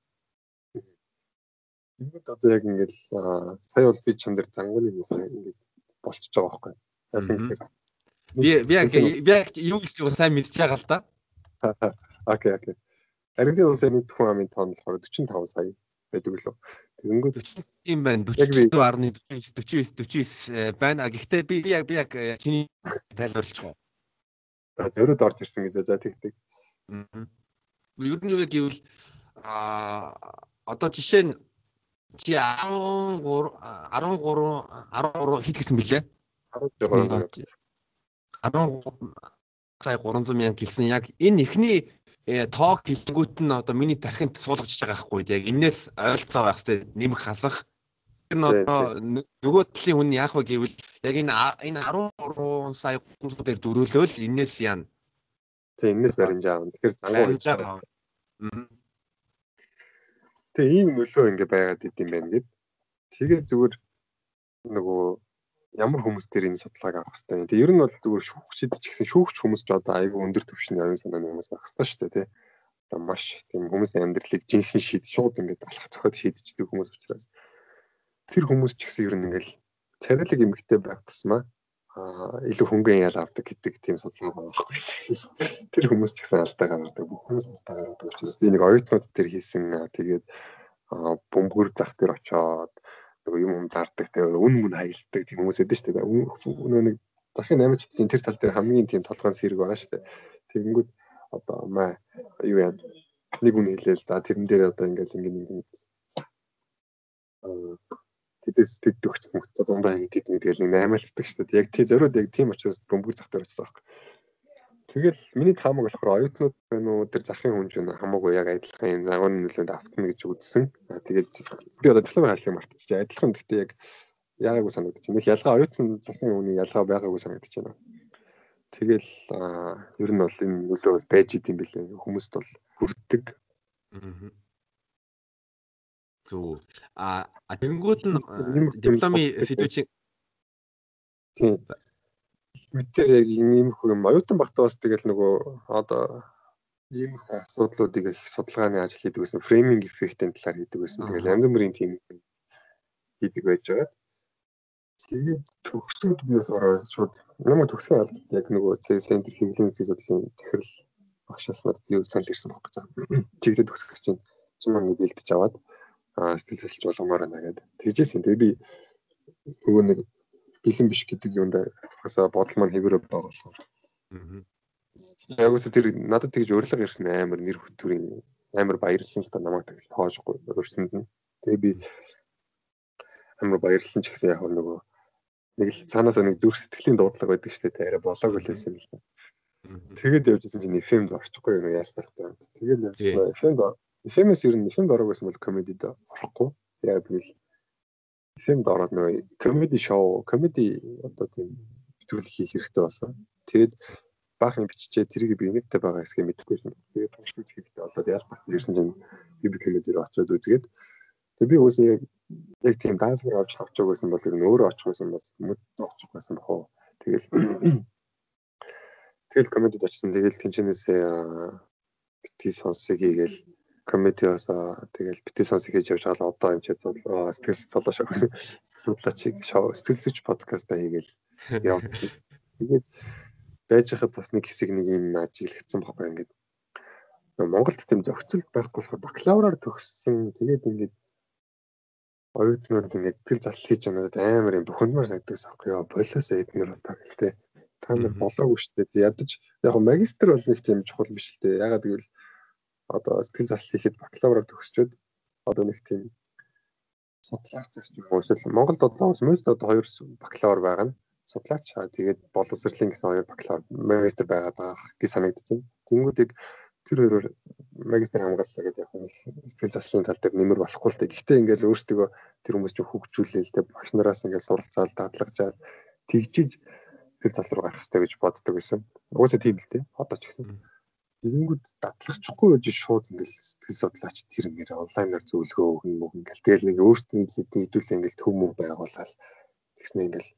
Ингээд одоо яг ингээд сая бол би чам дээр зангууны ингээд болчихж байгаа байхгүй. Яасан гэхээр би би яг би яг юу гэж сайн мэдчихэж байгаа л да. Окей окей. Аргентин улсын нийт хүн амын тоо нь болохоор 45 сая байдаг лөө. Тэгэнгүүт тийм байна. 40.49 49 49 байна. Гэхдээ би яг би яг э, чиний тайлбарлчих. За зөрөд орж ирсэн гэж за тэгдэг. Ер нь юу гэвэл а одоо жишээ нь чи 13 13 13 хэд гэсэн бэлээ? 13 13 сая 300 мянга гэлсэн яг энэ ихний Э, тоог хэлэнгүүт нь одоо миний тархинд суулгаж байгаа байхгүй яг энээс ойлцоо байх хэрэгтэй. Нэмэх хасах тэр нь одоо нөгөө талын хүн яах вэ гэвэл яг энэ энэ 13 сая хүмүүс дээр дөрөөлөөл энээс яана. Тий энээс баримжаа авна тэгэхээр зангуу хийж байгаа тэгээ ийм нөлөө ингэ байгаад идэм байх гээд тэгээд зүгээр нөгөө ямар хүмүүс дээр энэ судалгааг авах хэрэгтэй. Тэгээ ер нь бол зүгээр шүүгчид ч гэсэн шүүгч хүмүүс ч одоо айгүй өндөр түвшний аюун санааны хүмүүс авах хэрэгтэй шүү дээ тий. Одоо маш тийм хүмүүсийн амьдралыг жинхэнэ шийд шууд ингээд алхах зохиод шийдчихдэг хүмүүс учраас тэр хүмүүс ч гэсэн ер нь ингээд царилэг эмгтэй байх тусмаа а илүү хөнгөн ял авдаг гэдэг тийм судалгаа байхгүй. Тэр хүмүүс ч гэсэн алдаа гаргадаг. Бүх хүмүүс алдаа гаргадаг учраас би нэг оюутнууд тэр хийсэн тэгээд бөмбөр зах дээр очоод нөгөө юм юм зардаг тэгээ үн мөн хаялдаг тийм хүмүүс байдаг шүү дээ. Нөгөө нэг захын 8 чидийн тэр тал дээр хамгийн тийм толгойн сэрэг байгаа шүү дээ. Тэгэнгүүт одоо маа юу яа нэг үн хэлээл за тэрэн дээр одоо ингээл ингэ нэг тэдэс тэд төгч мөхтө дундаа ингэ тэд тэгэл нэг 8 лцдаг шүү дээ. Яг тий зориуд яг тийм учраас бөмбөг зах дээр очсон байхгүй. Тэгэл миний таамаг болохоор оюутнууд байна уу тэр захын хүн ч хамаагүй яг адилхан энэ загварын нөлөөнд автна гэж үзсэн. Тэгээд би одоо дипломын хаалгыг мартчихжээ. Адилхан гэхдээ яг яагаагүй санагдаж байна. Ялгаа оюутан захын хүний ялгаа байгаагүй санагдаж байна. Тэгэл ер нь бол энэ нөлөө байж идэм билээ. Хүмүүст бол хүрдэг. Зөв. А тэгэнгүүт нь дипломын сэдвүүчийн тийм Мэдээр яг ийм их юм оюутан багтаа бас тэгэл нөгөө одоо ийм их асуудлуудыг их судалгааны ажил хийдэг гэсэн фрейминг эффектийн талаар хийдэг гэсэн. Тэгэл янз бүрийн тийм хийдэг байж байгаа. Тэгээд төгсөөд би бас ороо шууд намайг төгсгөө алд яг нөгөө центр хэвлэлийн судлалын захирал багшаас надад юу санал ирсэн байхгүй цаа. Чиглэлд төгсөх чинь чимээ ингэ бэлдэж аваад аа сэтгэл засалж болгомоор байна гэдэг. Тэгжсэн. Тэгээ би нөгөө нэг бэлэн биш гэдэг юунд хасаа бодол маань хэвээрээ байгаа болохоор. Яг үсэ тэр надад тэгж урилга ирсэн амар нэр хөтөрийн амар баярлсан л та намайг тэгж тоожгүй өөрсөнд нь. Тэгээ би амар баярлсан ч гэсэн яг нөгөө нэг л цаанаасаа нэг зүрх сэтгэлийн дуудлага байдаг шүү дээ. Арай болоог байсан юм л та. Тэгээд явжсэн чинь FM-д орчихгүй юм яалтах та. Тэгээд явжсан FM-д FM-с ер нь FM-д орох байсан бол комедид орохгүй. Яг тэгвэл FM-д ороод нөгөө комеди шоу, комеди одоо тийм битгүүл хийх хэрэгтэй болсон. Тэгээд баахан биччихээ тэрийг би инээдтэй байгаа хэсгээ мэдэхгүйсэн. Тэгээд туршилт үзэхдээ болоод яалбах ирсэн чинь би би комеди руу очиод үзгээд тэгээд би үгүй яг яг тийм дансер авч авчих байсан бол ер нь өөрөө очих байсан бол мэд очих байсан бохоо. Тэгэл тэгэл комедид очсон. Тэгэл тэнчнээсээ бити сонсыг хийгээл комедиос тэгэл бити сонсыг хийж явж байгаа одоо юм чи сэтгэл цолоош судлаачиг шоу сэтгэл зүйч подкаст хийгээл явд. Тэгээд байж хад бас нэг хэсэг нэг юм ажиглагдсан байхгүй ингээд. Монголд тийм зохицуулт байхгүй болохоор бакалавраар төгссөн. Тэгээд ингээд оюутнууд ингээд тэл зал хийж байгаа амар юм бухимдмар санагддаг байхгүй яа болоосоо эднэр удаа гэлтэй. Та нар болоогүй шүү дээ. Ядаж яг магистр бол нэг тийм чухал биш л дээ. Ягаад гэвэл одоо тэл зал хийхэд бакалавраар төгсчөөд одоо нэг тийм судлаач зарч юм уу эсвэл Монголд одоо most одоо хоёр бакалавр байгаа нь судлаач тэгээд боловсролын гэсэн хоёр бакалавр магистр байгаад байгаа гэж санагдчихэв. Тэнгүүдийг тэр хоёроор магистр хамгааллаа гэдэг яг нэг сэтгэл заслын тал дээр нэмэр болохгүй л дээ. Гэхдээ ингээл өөрсдөө тэр хүмүүс чинь хөгжүүлээл тэ багш нараас ингээл суралцаал дадлагжаал тэгжиж тэр тал руу гарах хэрэгтэй гэж боддог байсан. Угаасаа тийм л дээ. Одоо ч гэсэн. Тэгэнгүүт дадлагчихгүй гэж шууд ингээл сэтгэл судлаач тэр ингээд онлайнаар зөвлөгөө өгнө мөн ингээл тэгэл нэг өөртөө нийлүүлээ ингээл төмөө байгуулаад тэгснэ ингээл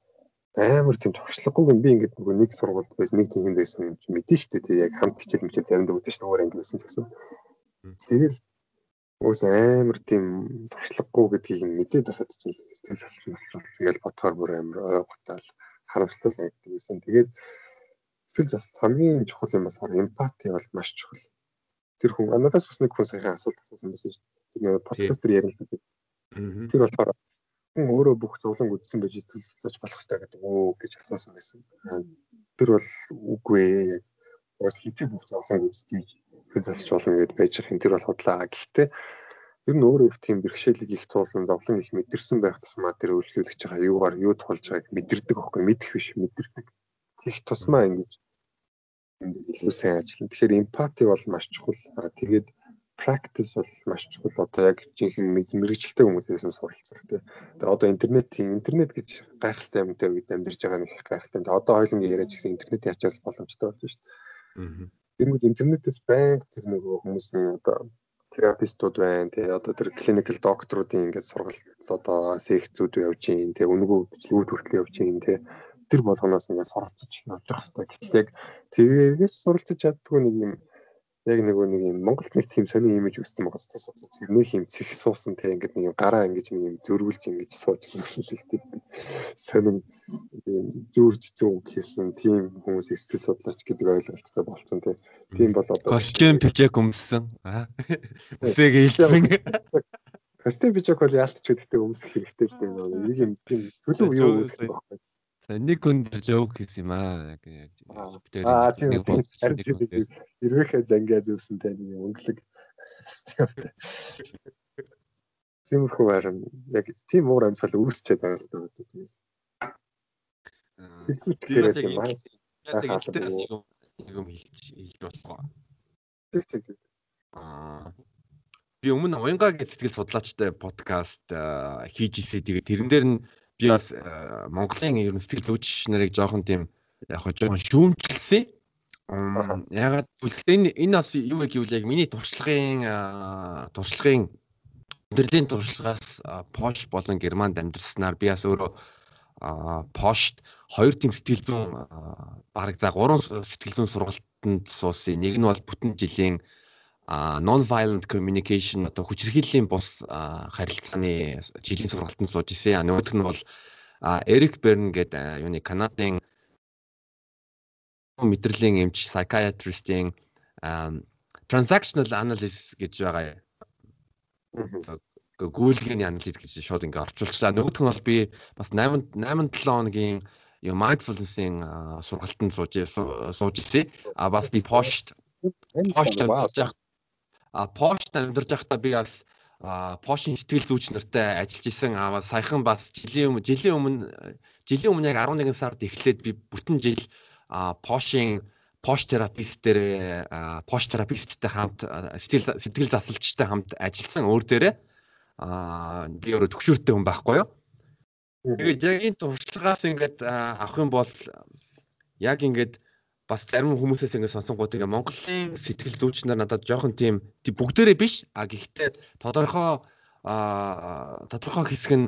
амар тийм туршлагагүй би ингээд нөгөө нэг сургуульд байсан нэг тиймд байсан юм чи мэдэн штэ тий яг хамт хичээл мичээл заримдаа үзэж шүү өөр анги байсан гэсэн. Тэгэл уус амар тийм туршлагагүй гэдгийг мэдээд байхад чинь сэтгэл салхи болчихлоо. Тэгэл бодохоор бүр амар ой готаал харамсалтай санагддаг байсан. Тэгээд сэтгэл засал хамгийн чухал юм болохоор эмпати бол маш чухал. Тэр хүн надаас бас нэг хүн саяхан асуулт асуусан байсан шүү дээ. Тэр подкастер ярилцдаг. Тэр болохоор хүн өөрөө бүх зовлон үдсэн байж сэтгэл судлаач болох хэрэгтэй гэдэг үү гэж асуусан байсан. Тэр бол үгүй ээ яг бас хитэ бүх зовлон үдсдгийг сэтгэл болно гэдээ байж хин тэр бол худлаа. Гэхдээ ер нь өөрөө их тийм бэрхшээлийг их туулсан зовлон их мэдэрсэн байх тусмаа тэр үйлчлүүлж байгаа юугаар юу тулж байгааг мэдэрдэг аахгүй мэдэх биш мэдэрдэг. Их тусмаа ингэж илүү сайн ажиллана. Тэгэхээр эмпати бол маш чухал. Тэгээд practice бол маш чухал. Одоо яг жинхэнэ мэрэгчлээ хүмүүсээс суралцах тийм. Тэгээ одоо интернетийн интернет гэж гайхалтай юмтай үед амьдарч байгаа нэг гайхалтай. Одоо хоёулангийн яриач гэсэн интернетийн ачаал боломжтой болж шүү дээ. Тэгмэд интернетээс банк тэр нөгөө хүмүүсийн одоо терапистууд байна. Тэгээ одоо тэр clinical doctor-уудын ингээд сургалт одоо секцүүд явж гин. Тэгээ үнгүү үйл хүртэл явж гин. Тэгээ тэр болгоноос ингээд суралцаж явж байгаа хэрэгтэй. Гэтэл яг тэгээд суралцаж чаддгүй нэг юм яг нэг нэг юм Монголд нэг тийм сони имиж өссөн байгаа сте судлаа. Нэг юм цэх суусан те ингээд нэг юм гараа ингэж нэг юм зөрвүүлж ингэж сууж гэсэн л тийм. Сонин юм зүрж зүг хийсэн тийм хүмүүс сэтгэл судлаач гэдэг ойлголттой болцсон те. Тийм бол одоо костюм пижак өмссөн. Үсэг хэлсэн. Костюм пижак бол яалтч гэдэгтэй өмсөх хэрэгтэй л дээ. Нэг юм тийм төлөв юу өмсөх байхгүй нэг хүн жоок хийсэн юм аа. Аа тийм эргээхээ зангиа зүвсэн тань өнгөлөг. Тиймэрхүү харин яг тийм уур амьсгал үүсчээд байгаа л даа тийм. Хэлцүүч гэхээр юм аа. Яг тэр юм хэлж хэлж болохгүй. Тэг тэг. Аа би өмнө уянга гэж сэтгэл судлаачтай подкаст хийж ирсэн. Тэгээд тэрэн дээр нь би бас э, Монголын ер нь сэтгэл зүйч нарыг жоохон тийм яг хоо жоохон шүүмжилсэн. Ягаад гэвэл энэ энэ бас юу гэвэл яг миний туршлагын туршлагын өдрлийн туршлагаас Польш болон Германд амьдарснаар би бас өөрөө Польшт хоёр тийм сэтгэл зүйн бараг за гурван сэтгэл зүйн сургалтанд суусан. Нэг нь бол бүтэн жилийн non violent communication одоо хүчирхийллийн бус харилцааны жилийн сургалтанд сууж ирсэн. Нөгөөх нь бол Эрик Берн гэдэг юуны Канадын мэдрэлийн эмч psychiatrist-ийн transactional analysis гэж байгаа. гүйлгийн анализ гэж шууд ингээ орчуулчлаа. Нөгөөх нь бол би бас 8 8 7 хоногийн юу mindfulness-ийн сургалтанд сууж сууж ирсэн. А бас би post post амжиж а post амьдарч байхдаа би бас пошин сэтгэл зүйч нартай ажиллаж исэн. Аа саяхан бас жилийн өмнө жилийн өмнө жилийн өмнө яг 11 сард эхлээд би бүтэн жил пошин пош терапистээр пош тераписттэй хамт сэтгэл сэтгэл засалчтай хамт ажилласан. Өөр дээрээ би өөрөө төгшөртэй хүн байхгүй юу. Тэгээд яг энэ туршлагаас ингээд авах юм бол яг ингээд бас зарим хүмүүсээс ингээд сонсонгууд ингээд Монголын сэтгэл зүйч нар надад жоохон тийм бүгдээрээ биш а гэхдээ тодорхой а тодорхой хэсэг нь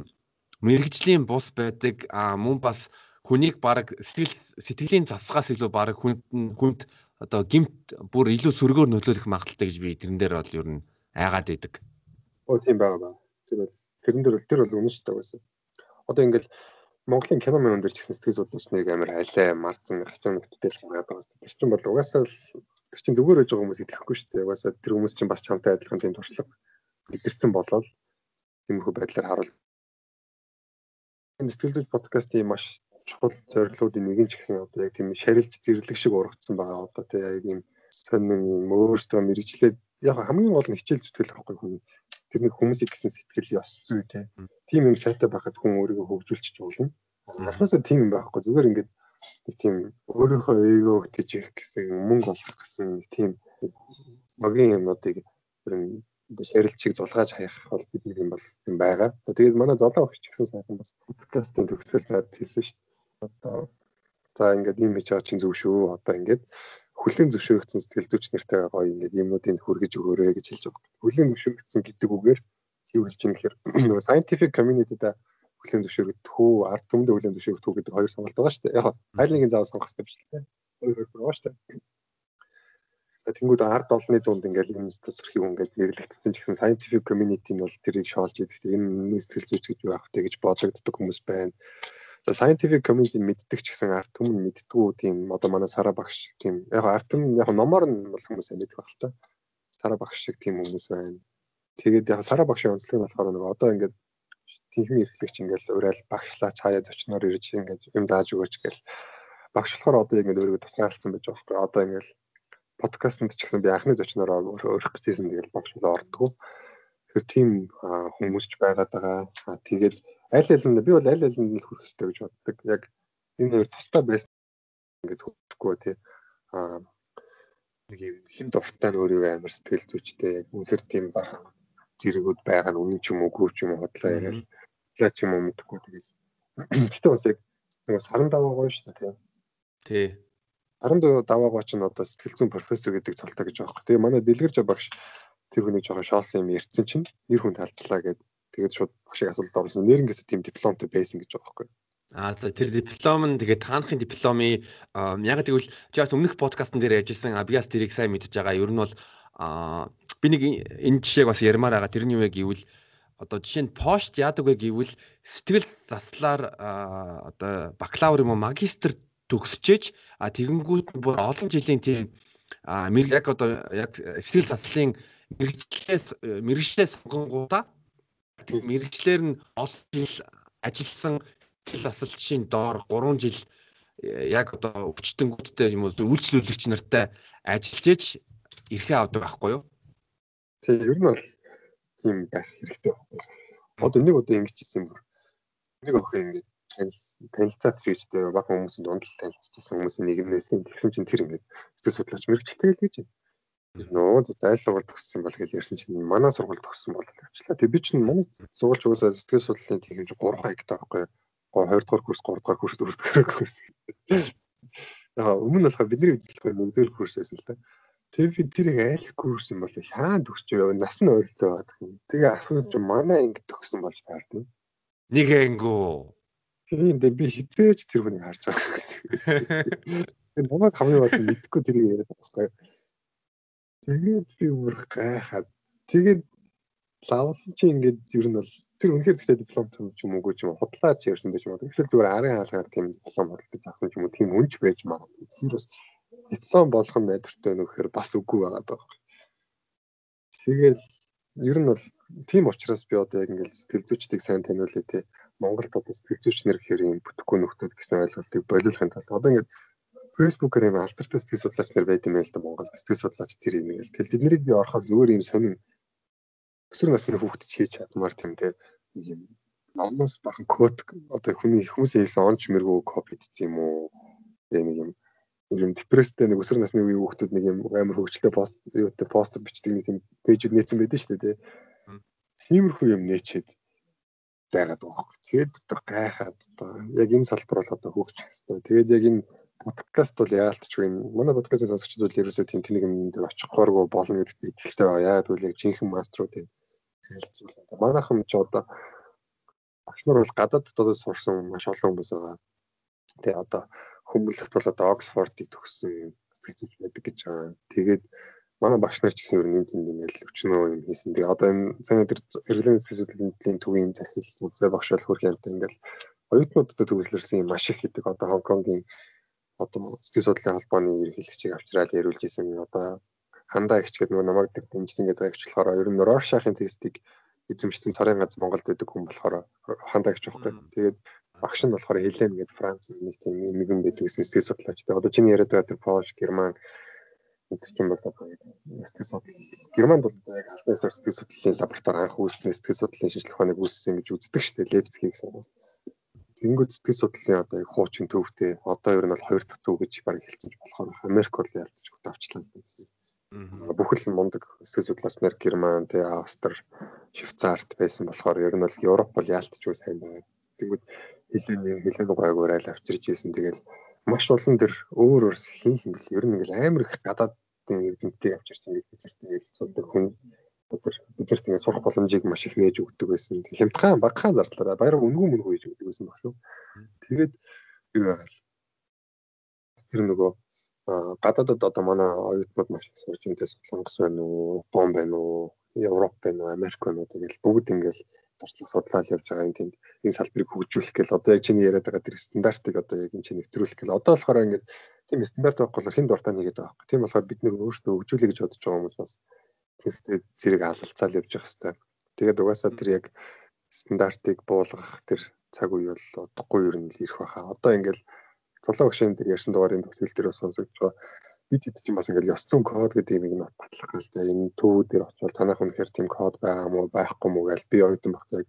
мэрэгжлийн бус байдаг а мөн бас хүнийг баг сэтгэл сэтгэлийн засгаас илүү баг хүнд хүнд одоо гимт бүр илүү сөргөөр нөлөөлөх магадaltaй гэж би тэрэн дээр бол ер нь айгаад байдаг. Оо тийм байгаа ба тэр бол тэрэн дээр тэр бол үнэн шүү дээ. Одоо ингээл Монголын кино мөн дээр ч гэсэн сэтгэл судлаач нарыг амар хайлаа марцсан хачаа нүдтэй гаргаад байгаа дээ. Тэр чинь бол угаасаа л тэр чинь зүгээр байж байгаа хүмүүс итгэхгүй шүү дээ. Угаасаа тэр хүмүүс чинь бас чамтай адилхан тийм туршлага илэрсэн болоод тиймэрхүү байдлаар харуул. Энэ сэтгэл зүйч подкастын маш чухал зорилгоудын нэг нь ч гэсэн одоо яг тийм шарилж зэрлэг шиг урагдсан байгаа. Одоо тийм яг ийм сонин өөртөө мэрэгчлээд яг хамгийн гол нь хичээл зүтгэл байхгүй хүний тэр нэг хүмүүсийг гэсэн сэтгэл ёс зүй тийм юм сайтай байхад хүн өөрийгөө хөгжүүлчих болно. Анхнаасаа тийм юм байхгүй зүгээр ингээд нэг тийм өөрийнхөө эго гэж их гэсэн мөнгө олох гэсэн тийм магийн юмнуудыг бүрэн шарилт шиг зулгааж хаях бол бидний юм бол юм байгаа. Тэгээд манай золоо өгч гэсэн сайхан бас подкастын төгсгөл надад хэлсэн шүү дээ. Одоо за ингээд ийм хийж байгаа чинь зөв шүү. Одоо ингээд хүлэн зөвшөөрөгдсөн сэтгэл зүйч нартай гоё ингээд юмнуудыг хүргэж өгөөрэй гэж хэлж байгаа. Хүлэн зөвшөөрөгдсөн гэдэг үгээр юу хэлж юм гэхээр нөгөө scientific community-да хүлэн зөвшөөрөгдөх үү, ард түмэндээ хүлэн зөвшөөрөгдөх үү гэдэг хоёр сонголт байгаа шүү дээ. Яг нэгийг заавал сонгох хэрэгтэй биш л дээ. Хоёр хоёр байгаа шүү дээ. Тэнгүүд ард олонны дунд ингээл энэ төсвөрхийг ингээд нэрлэгдсэн ч гэсэн scientific community нь бол тэрийг шоолж идэх энэ сэтгэл зүйч гэж байх хэрэгтэй гэж бодлогддог хүмүүс байна. За scientific community мэддэг ч гэсэн арт түмэн мэддгүү тийм одоо манай сара багш тийм яг арт түмэн яг номоор нь бол хүмүүс мэддэг байх л та. Сара багш шиг тийм хүмүүс байна. Тэгээд яг сара багшийн онцлог нь болохоор нэг одоо ингээд тэнхимийн эрхлэгч ингээд уриал багшлаа чаяа зочноор ирж ингээд юм дааж өгөөч гэл багш болохоор одоо ингээд өөрийгөө тусгаарлсан байж байгаа байхгүй одоо ингээд подкастт ч гэсэн би анхны зочноор өөрөх гэжсэн тэгэл багш болоо ордгоо Тэгэхээр тийм хүмүүс ч байгаад байгаа. Тэгээд аль аль нь би бол аль аль нь хүрэх хэрэгтэй гэж боддог. Яг энэ хоёр тусдаа байсан ингээд хөрөхгүй тий. Аа нэг хин дуртай нь өөрийгөө амар сэтгэл зүйчтэй яг үнэхэр тийм баха зэрэгүүд байгаа нь үнэн ч юм уу гүр ч юм уу бодлоо яриад лаа ч юм уу мэдэхгүй тэгээд гэтээ бас яг нэг саран даваагаа шүү дээ тий. Тий. Саран даваагаа ч нь одоо сэтгэл зүйн профессор гэдэг цолтой гэж байгаа юм. Тэгээ манай дэлгэрж багш тэр хүний жоохон шоолсон юм ярьсан чинь нэр хүн талдлаа гэд тэгээд шууд багшиг асуулт оруулсан. Нэрнгээсээ тийм дипломтой байсан гэж байгаа байхгүй. Аа тэр диплом нь тэгээд таанахын дипломын яг тэгвэл бас өмнөх подкастн дээр ярьжсэн Абиас тэрийг сайн мэдж байгаа. Ер нь бол би нэг энэ жишээг бас ярмаар байгаа. Тэрний юу вэ гэвэл одоо жишээ нь пост яадаг вэ гэвэл сэтгэл заслаар одоо бакалавр юм уу магистр төгсчээж а тэгэнгүүт бүр олон жилийн тийм яг одоо яг сэтгэл заслын мэрэгчлээс мэрэгчлээс сонгонгуудаа мэрэгчлэр нь олон жил ажилласан зэл асалчийн доор 3 жил яг одоо өвчтөнгүүдтэй юм уу үйлчлүүлэгч нартай ажиллаж иж эрхээ авдаг байхгүй юу? Тийм ер нь бол тийм байх хэрэгтэй байхгүй. Одоо нэг удаа ингэж хэлсэн юм. Нэг охин ингэж танилцаад чигчтэй баг хүмүүсийн дунд л танилцчихсан хүмүүсийн нэг нь байсан. Тэгсэн чинь тэр ингэж сэтгэл судлаач мэрэгчлээ л гэж байна нөө зайл сургалт төгссөн бол гэж ярьсан чинь манай сургалт төгссөн бол явчлаа. Тэг би чинь манай сургалт угаасаа сэтгэл судлалын техник 3 хаягтай байхгүй. 2 дугаар курс, 3 дугаар курс, 4 дугаар курс. Аа өмнө нь болохоор бидний хөдөлгөөн 1 дугаар курс байсан л та. Тэг би тэрийг айл курс юм бол хаана төгсч яв нас нь ойролцоо байдаг юм. Тэгээ асууж манай ингэ төгссөн болж таардна. Нэг ангуу. Тийм дээ би хизээч тэр хүнийг харж байгаа. Тэр намайг хамгийн бол мэдхгүй тэрийг яриад байгаа байхгүй. Тэгээд би бүр гайхаад тэгээд лавсан чи ингээд ер нь бол тэр үнэхээр гэхдээ диплом ч юм уугүй ч юм худлаач ярьсан байж магадгүй. Тэгэхээр зүгээр арын хаалгаар тийм диплом бодлож авсан юм уу тийм үнж байж магадгүй. Тэр бас диплом болох нь найдвартай нөхөр бас үгүй байгаа даа. Тэгэл ер нь бол тийм учраас би одоо яг ингээл сэтгэл зүйчдийг сайн таниулъя те Монголд одоо сэтгэл зүйч нэр гэхээр юм бүтэхгүй нөхдүүд гэсэн ойлголтыг болиулахын тулд одоо ингээд фэйсбүүкээр юм алдартай сэтгэл судлаач нар байт юм байл та Монгол сэтгэл судлаач тэр юм гээл тэгэл тэднийг би орохоор зүгээр юм сонин өсвөр насны хүүхд хийж чадмаар тийм те юм номноос бахан код одоо хүний хүмүүсийн хэлсэн онч мэрэгүү копи хийсэн юм уу тэгээ нэг юм юм депресстэй нэг өсвөр насны үеийн хүүхдүүд нэг юм амар хөвгчлээ пост юутай постэр бичдэг нэг тийм пэйжүүд нээсэн байдаг шүү дээ тий. Тиймэрхүү юм нээчээд байгаад байгаа хэрэг. Тэгээд одоо гайхаад одоо яг энэ салбар бол одоо хөгжих хэрэгтэй. Тэгээд яг энэ подкаст бол яалтчгүй манай подкастын сонсогчдод бол ерөөсөө тийм тэнийг юм дээр очихгооргүй болно гэдэгт итгэлтэй. Яагаад гэвэл яг жинхэнэ маструудын хэлэлцүүлэн. Манайхан ч одоо багш нар бол гадаад дотоод сурсан маш олон хүмүүс байгаа. Тэгээ одоо хүмүүлэгт бол одоо Оксфордыг төгссөн сэтгэл зүйч байдаг гэж байгаа. Тэгээд манай багш нар ч гэсэн ер нь тэнд ингээл өчнөө юм хийсэн. Тэгээ одоо энэ сайн дээр хэрэглэн сэтгэлийн төвийн захирал зөв багш бол хөрх юмтай ингээл оюутнуудад төвлөрсөн юм маш их гэдэг одоо Хонконгийн одоо сэтгэл судлалын холбооны ерөнхийлөгчийг авчраад яриулж исэн одоо хандаа ихч гэдэг нөгөө намайг дэмжсэн гэдэг агч болохоор ер нь Роршахын тестийг эзэмшсэн цорын гац Монголд байдаг хүн болохоор хандаа ихч байхгүй. Тэгээд багш нь болохоор Хелен гэдэг Франц нэг тийм нэгэн байдаг гэсэн сэтгэл судлаач. Тэгээд одоо чиний яриад байгаа тэр Польш, Герман гэдэг юм бол одоо сэтгэл судлал Германд бол яг албан ёсоор сэтгэл судлалын лаборатори анх үүснээ сэтгэл судлалын шинжилгээ ухааныг үүссэн гэж үздэг шүү дээ. Лейпциг гэсэн. Тэнгүүд сэтгэл судлалын одоо яг хуучин төвхтэй одоо ер нь бол хоёр дахь төв гэж баг хэлцэж болохоор Америк бол ялдаж авчлаа гэдэг. Бүхэл мундаг сэтгэл судлаач нар Герман, тэ Австри, Швейцарт байсан болохоор ер нь бол Европ бол яалтч үе сайн байна. Тэнгүүд хэлэн хэлэн гойгоор айл авчирч ийсэн. Тэгэл маш олон төр өөр өөр хийх юм бэл ер нь ингээл амар их гадаад эрдэмтдээ авчирч ингээд бидэртээ ярилцуулдаг хүн өдөр бидэрт ингээд сурах боломжийг маш их нээж өгдөг байсан. Хямдхан багахан зардлаараа баяр үнгүй мөнгө хийж өгдөг байсан баг шүү. Тэгээд юу байгаал. Тэр нөгөө гадаадад одоо манай оюутнууд маш их сурж энэ Солонгос байна уу, Япон байна уу, Европ байна уу, Америк байна уу тэгэл бүгд ингээл туршлага судлал явж байгаа энэ тэнд энэ салбарыг хөгжүүлэх гэл одоо яг чиний яриад байгаа тэр стандартыг одоо яг энэ чинь нэвтрүүлэх гэл одоо болохоор ингээд тийм стандарт байхгүй хин дуртай нэгээд байгаа байхгүй тийм болохоор бид нэр өөрсдөө хөгжүүлэх гэж бодож байгаа хүмүүс бас тэрсээ зэрэг алалцаал явж явах хэрэгтэй тэгээд угаасаа тэр яг стандартыг буулгах тэр цаг үе бол удахгүй ер нь л ирэх байхаа. Одоо ингээд цолоо багшийн тэр ярьсан дугаарын төсөл дээр сонсогдож байгаа. Бид хэд ч юм бас ингээл ёс зүйн код гэдэг юм гал та энэ төвүүд дээр очивол танах үнэхээр тийм код байгаа мó байхгүй мó гэж би оюутан багтаа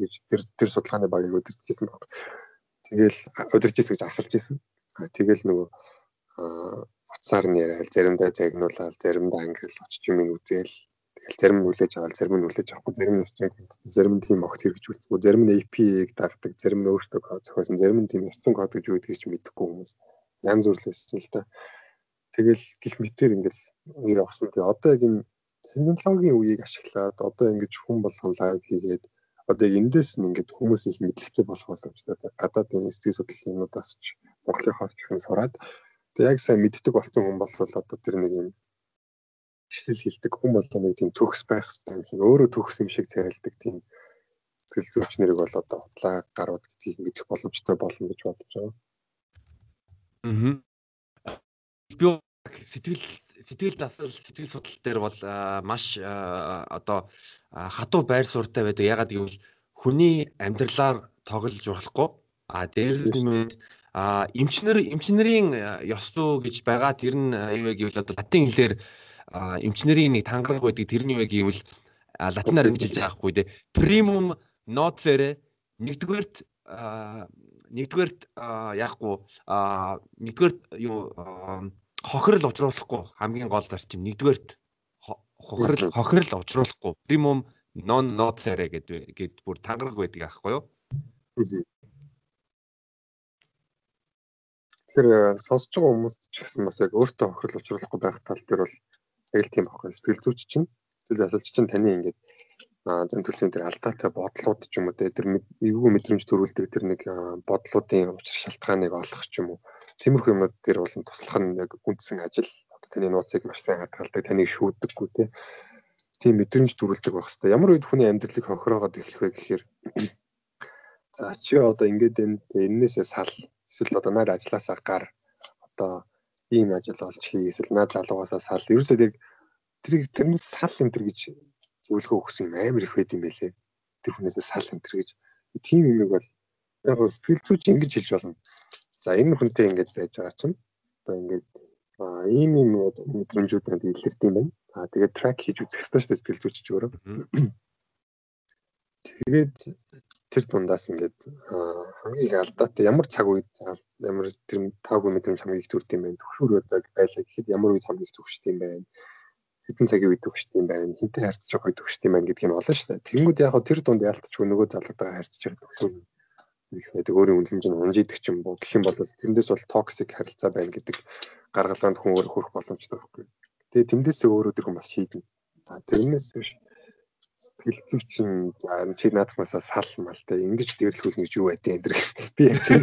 гэж тэр тэр судалгааны багийг өдөртөжсэн баг. Тэгэл өдөржсэн гэж ахалж исэн. Тэгэл нөгөө утсаар нь яриад заримдаа загнуулаад заримдаа ингээл очиж юм үзэл тэгэл зарим нь хүлээж аваад зарим нь хүлээж авахгүй зарим нь яг зарим нь тийм огт хэрэгжүүлсэн зарим нь API-г дагдаг зарим нь өөртөө код зохиосон зарим нь тийм зүйн код гэж юу гэдгийг ч мэдэхгүй хүмүүс янз бүрлээсэн л та Тэгэл гих мэтэр ингээл ингэ авсан. Тэгээ одоо яг энэ технологийн үеийг ашиглаад одоо ингэж хүн болгон лайв хийгээд одоо эндээс нь ингээд хүмүүс их мэдлэгтэй болох боломжтой. Гадаадын сэтгэл судлалын юмудаас ч Монголын ихэнх сураад тэгээ яг сайн мэддэг болсон хүн бол одоо тэр нэг юм ишлэл хилдэг хүн болоо нэг тийм төгс байх хэрэгтэй юм шиг өөрөө төгс юм шиг царилдаг тийм сэтгэл зүйч нэрийг бол одоо хутлаа гарууд гэдгийг мэдэх боломжтой болно гэж бодож байгаа. Аа. Би сэтгэл сэтгэл дасал сэтгэл судлал дээр бол маш одоо хатуу байр суурьтай байдаг. Ягаад гэвэл хүний амьдралаар тоглож болохгүй. А дээрээс нь а эмчнэр эмчнэрийн ёс зүй гэж байгаа тэр нь юу вэ гэвэл одоо латин хэлээр эмчнэрийн нэг тангараг байдаг тэр нь юу вэ гэвэл латинаар хэлж байгаа хгүй дээ. Primum nocere нэгдүгээрт нэгдүгээрт яахгүй нэгдүгээрт юу хохирол учруулахгүй хамгийн гол зарчим нэгдүгээрт хохирол хохирол учруулахгүй примум non nocere гэдэг гээд бүр тангараг байдаг аахгүй юу. Тэгэхээр э, сонсож байгаа хүмүүс ч гэсэн бас яг өөртөө хохирол учруулахгүй байх тал дээр бол яг л тийм байхгүй. Сэтгэл зүйч чинь сэтгэл засалч чинь таны ингээд зэн төрлийн тэр алдаатай бодлууд ч юм уу тэр эвгүй мэдрэмж төрүүлдэг тэр нэг бодлуудын учир шалтгааныг олох ч юм уу Тиймэрхүү юмнууд дээр бол туслах нь яг үндсэн ажил. Таны нууцыг маш сайн хадгалдаг, таныг шүүддэггүй те. Тийм мэдрэмж төрүүлдэг байх хэвээр. Ямар үед хүний амьдралыг хохироогоод эхлэх вэ гэхээр за чи одоо ингээд энэ энээсээ сал эсвэл одоо наад ажилласаа гар одоо ийм ажил олж хий эсвэл наад залуугасаа сал ерөөсөө яг тэр тэрнээс сал энэ төр гэж зөвлөгөө өгсөн юм амар их байд юм байлээ. Тэр хүнээсээ сал энэ гэж. Тийм юмэг бол яг сэтгэл зүйч ингэж хэлж болно. За энэ хүнтэй ингэж байж байгаа чинь одоо ингэж ийм юм мэдрэмжүүд надад илэрдэг юм байна. Аа тэгээд трак хийж үзэх хэрэгтэй шүү дээ сэтгэл зүйч өөрөө. Тэгээд тэр дундаас ингээд хамгийн алдаатай ямар цаг үед ямар тэр таагүй мэдрэмж хамгийн их төрд юм байна. Төвшөр байдаг байлаа гэхэд ямар үед хамгийн их төвшд юм байна. Хэдэн цагийн үед төвшд юм байна. Хинтээ харьцаж байгаа үед төвшд юм байна гэдгийг нь олно шүү дээ. Тэнгүүд яг тэр дунд ялтчихгүй нөгөө залуутайгаа харьцаж байгаа төвшөр их байдаг. Өөрийн үнэлэмж нь унжиддаг ч юм уу. Гэх юм бол тэндээс бол токсик харилцаа байна гэдэг гаргалгаанд хүн өөр хөрөх боломжтой байхгүй. Тэгээ тэндээсээ өөрөө тэр хүн бас шийднэ. Тэрнээс биш сэтгэл чинь за чи наадахнасаа сал мал те ингэж дэрлэхүүл гэж юу байдیں энэ би яг тийм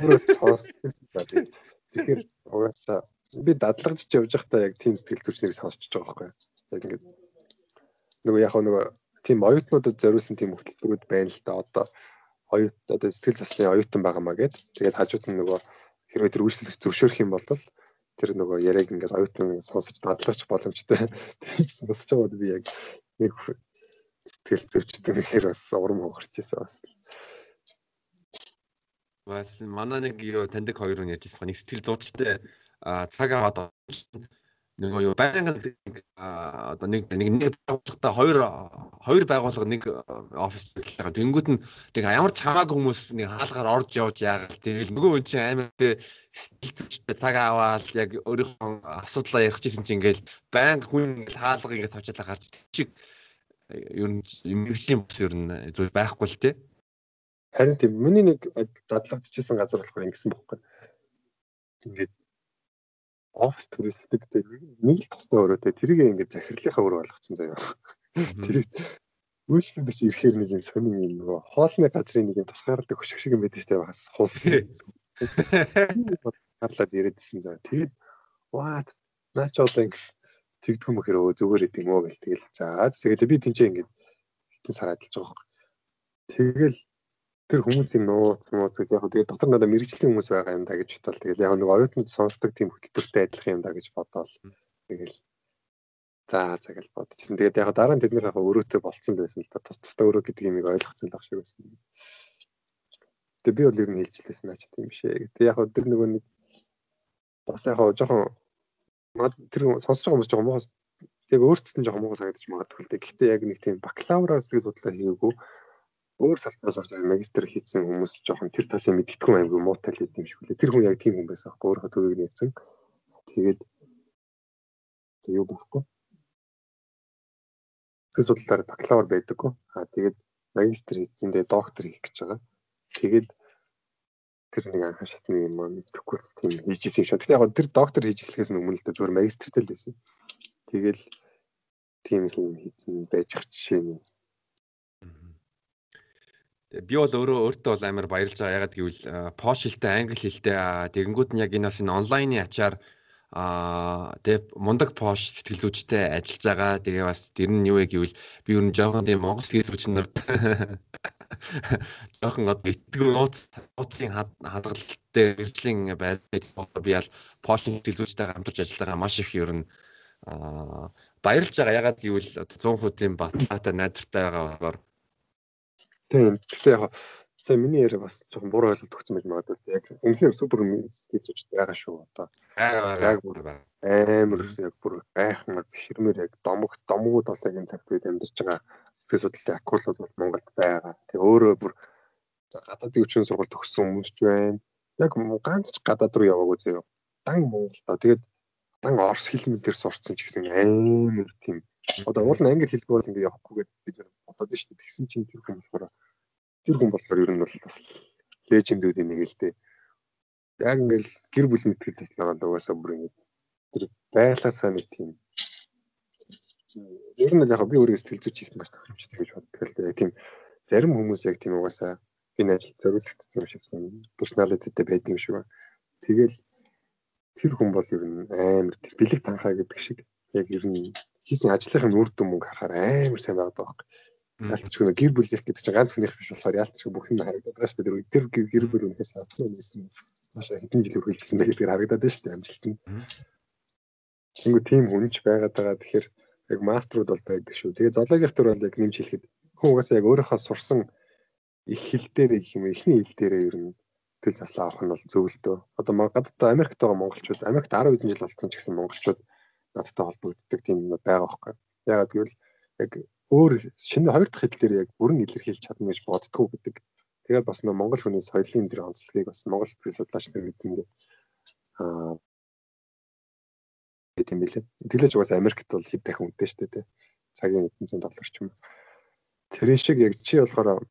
өөрөө сонссон. Тэгэхээр угаасаа би дадлагч явж байхдаа яг тийм сэтгэл зүйчнийг сонсч байгаа байхгүй. Яг ингэж нөгөө яг нөгөө тийм оюутнуудад зориулсан тийм хөтөлбөрүүд байна л да одоо оюут одоо сэтгэл заслын оюутан байгаамаа гэд тэгээд хажууд нь нөгөө хэрвээ тэр үйлчлэгч зөвшөөрөх юм бол тэр нөгөө яриаг ингээд оюутан сонсож дадлагч боломжтой сонсож байгаад би яг нэг сэтгэл зүйчдэг гэхээр бас урам хугарч байсан бас. Бас манай нэг юу таньдаг хоёр хүн ярьж байгаа нэг сэтгэл зүйчтэй цаг аваад нөгөө юу байнгын одоо нэг нэг нэг байгууллагата хоёр хоёр байгууллага нэг офис байгаа. Тэнгүүд нь нэг ямар чамааг хүмүүс нэг хаалгаар орж явж яагаад тэгэл нөгөө хүн чинь амар тэ сэтгэлтэй цаг аваад яг өөрийнхөө асуудлаа ярих гэсэн чинь ингээл байнга хүн хаалга ингээд тавчаалаа гарч чиг ер нь мэрэгжлийн бас ер нь зүйл байхгүй л тий. Харин тийм миний нэг дадлагдчихсан газар болохоор ингэсэн бохгүй. Ингээд офс туристик тэг нэг л тостой өрөөтэй тэрийг ингээд захирлынхаа өөр болгоцсон заяа. Тэр үйлчлэгч ирэхээр нэг юм сонин юм нөгөө хоолны газрын нэг юм тусгаарладаг хөшг шиг юм байдаг штэ бас хуул. Гарлаад ирээдсэн за. Тэгээд ваа наа ч одоо ингээд тэгдэх юм бэхэр өө зүгээр идэм үү гэл тэгэл за тэгээд би тэнцээ ингээд хитэн сар адилж байгаа юм. Тэгэл тэр хүмүүсийн нууц нууц яг тэгээд дотор надад мэрэгжлийн хүмүүс байгаа юм да гэж бодвол тэгэл яг нэг оюутнууд сонсдог тийм хөтөлбөртэй адилхан юм да гэж бодоол тэгэл за за гэж бодчихсон. Тэгээд яг дараа нь тэд нэр яг өрөөтэй болцсон байсан л да тус тустай өрөө гэдэг юмыг ойлгоцсон л ах шиг байсан. Тэгээд би бол ер нь хэлжлээсэн наач тийм бишээ. Тэгээд яг тэр нөгөө нэг бас яг жоохон тэр сонсож байгаа хүмүүс жоохон муухай яг өөртөө нь жоохон муухай санагдаж магадгүй л дээ. Гэхдээ яг нэг тийм бакалавра зэрэг судлаа хийгээгүй өөр салбараас орж магистр хийсэн хүмүүс жоохон тэр талын мэддэхгүй аймаг муутай л юм шиг үлээ. Тэр хүн яг тийм хүн байсан аахгүй өөрөө төгөөг нээсэн. Тэгээд тэг юу болохгүй. Тэр судлалаар бакалавр байдаггүй. Аа тэгээд магистр хийсэндээ доктор хийх гэж байгаа. Тэгээд тэр нэг анхан шатны юм аа мэдхгүй тийм хийжсэн шүү. Тэгтээ яг тэр доктор хийж эхлэхээс өмнө л зүгээр магистртэй л байсан. Тэгэл тийм юм хийсэн байж ах жишээ нь Би бол өөрөө өөртөө бол амар баярлж байгаа. Ягаад гэвэл пош хэлтэй, англи хэлтэй тэгэнгүүт нь яг энэ бас энэ онлайны ачаар аа тэг мундаг пош сэтгэл зүйчтэй ажиллаж байгаа. Тэгээ бас тэр нь юу вэ гэвэл би ер нь жоохон тийм монгол сэтгэл зүйчин нар жоохон одоо итгэв нууц нууцын хадгалалттай эржлийн байлаа би ял пошин сэтгэл зүйчтэйгээ хамтарч ажиллаж байгаа маш их ер нь баярлж байгаа. Ягаад гэвэл 100% тийм баталгаатай найдвартай байгаа болохоор Тийм. Гэхдээ яг сая миний яриа бас жоохон буруу ойлголт өгсөн байж магадгүй. Яг үнэхээр супер хийж байгаа шүү одоо. Яг бүр амар яг бүр гайхмаар бишрмээр яг домог домгууд бол яг энэ цагт үед амьдарч байгаа сэтгэл судлалын акулууд бол Монголд байгаа. Тэгээ өөрөө бүр гадаадын хүчин сургалт төгссөн хүмүүс ч байна. Яг ганц ч гадаад руу яваагүй зөө. Дан Монголдоо. Тэгээд дан орс хэлмэлээр сурцсан ч гэсэн амар тийм одоо уул нь англи хэлгүй бол ингэ явахгүй гэдэг бодоод шүү дээ. Тэгсэн чинь тэр хүн болохоор тэр хүн болохоор ер нь бол бас лежендүүдийн нэг л дээ. Яг ингээл гэр бүл мэтгэл таслаа бол угаасаа бүр ингэ тэр байглаасаа нэг тийм ер нь л яг би өөрөө сэтгэл зүйч их маш тохиромжтой гэж боддог л дээ. Тийм зарим хүмүүс яг тийм угаасаа ажил зориулагдсан юм шиг персоналититэй байдаг юм шиг байна. Тэгэл тэр хүн бол ер нь амар бэлэг танхаа гэдэг шиг яг ер нь хийсэн ажлынхын үр дүн мөнгө харахаар амар сайн байгаад байгаа байхгүй. Яалтч гэнэ гэр бүл их гэдэг чинь ганц хүнийх биш болохоор яалтч бүх юм харагдаад байгаа шүү дээ. Тэр гэр бүл үнэхээс атсан нээсэн маш хэдэн жил үргэлжилсэн байх гэдгээр харагдаад байна шүү дээ амжилт нь. Тэнгүү тийм хүнч байгаад байгаа тэгэхээр Яг маструуд бол байдаг шүү. Тэгээ зоологийн төр бол яг нэмж хэлэхэд хүн угаасаа яг өөрийнхөө сурсан их хэл дээр гэх юм эхний хэл дээрээ ер нь тэл заслаа авах нь бол зөв л дөө. Одоо гадаад Америкт байгаа монголчууд Америкт 10 хэдэн жил болсон ч гэсэн монголчууд надтай холбогддог тийм юм байгаа байхгүй. Ягаад гэвэл яг өөр шинэ хоёр дахь хэлээр яг бүрэн илэрхийлж чадна гэж боддгоо гэдэг. Тэгээд бас нөө монгол хүний соёлын тэр онцлогийг бас монгол судлаач нар мэднэ аа гэдэг юм билээ. Тэглэж бол Америкт бол хэд дахин үнэтэй шүү дээ. Цагийн 100 доллар ч юм. Тэр шиг яг чи болохоор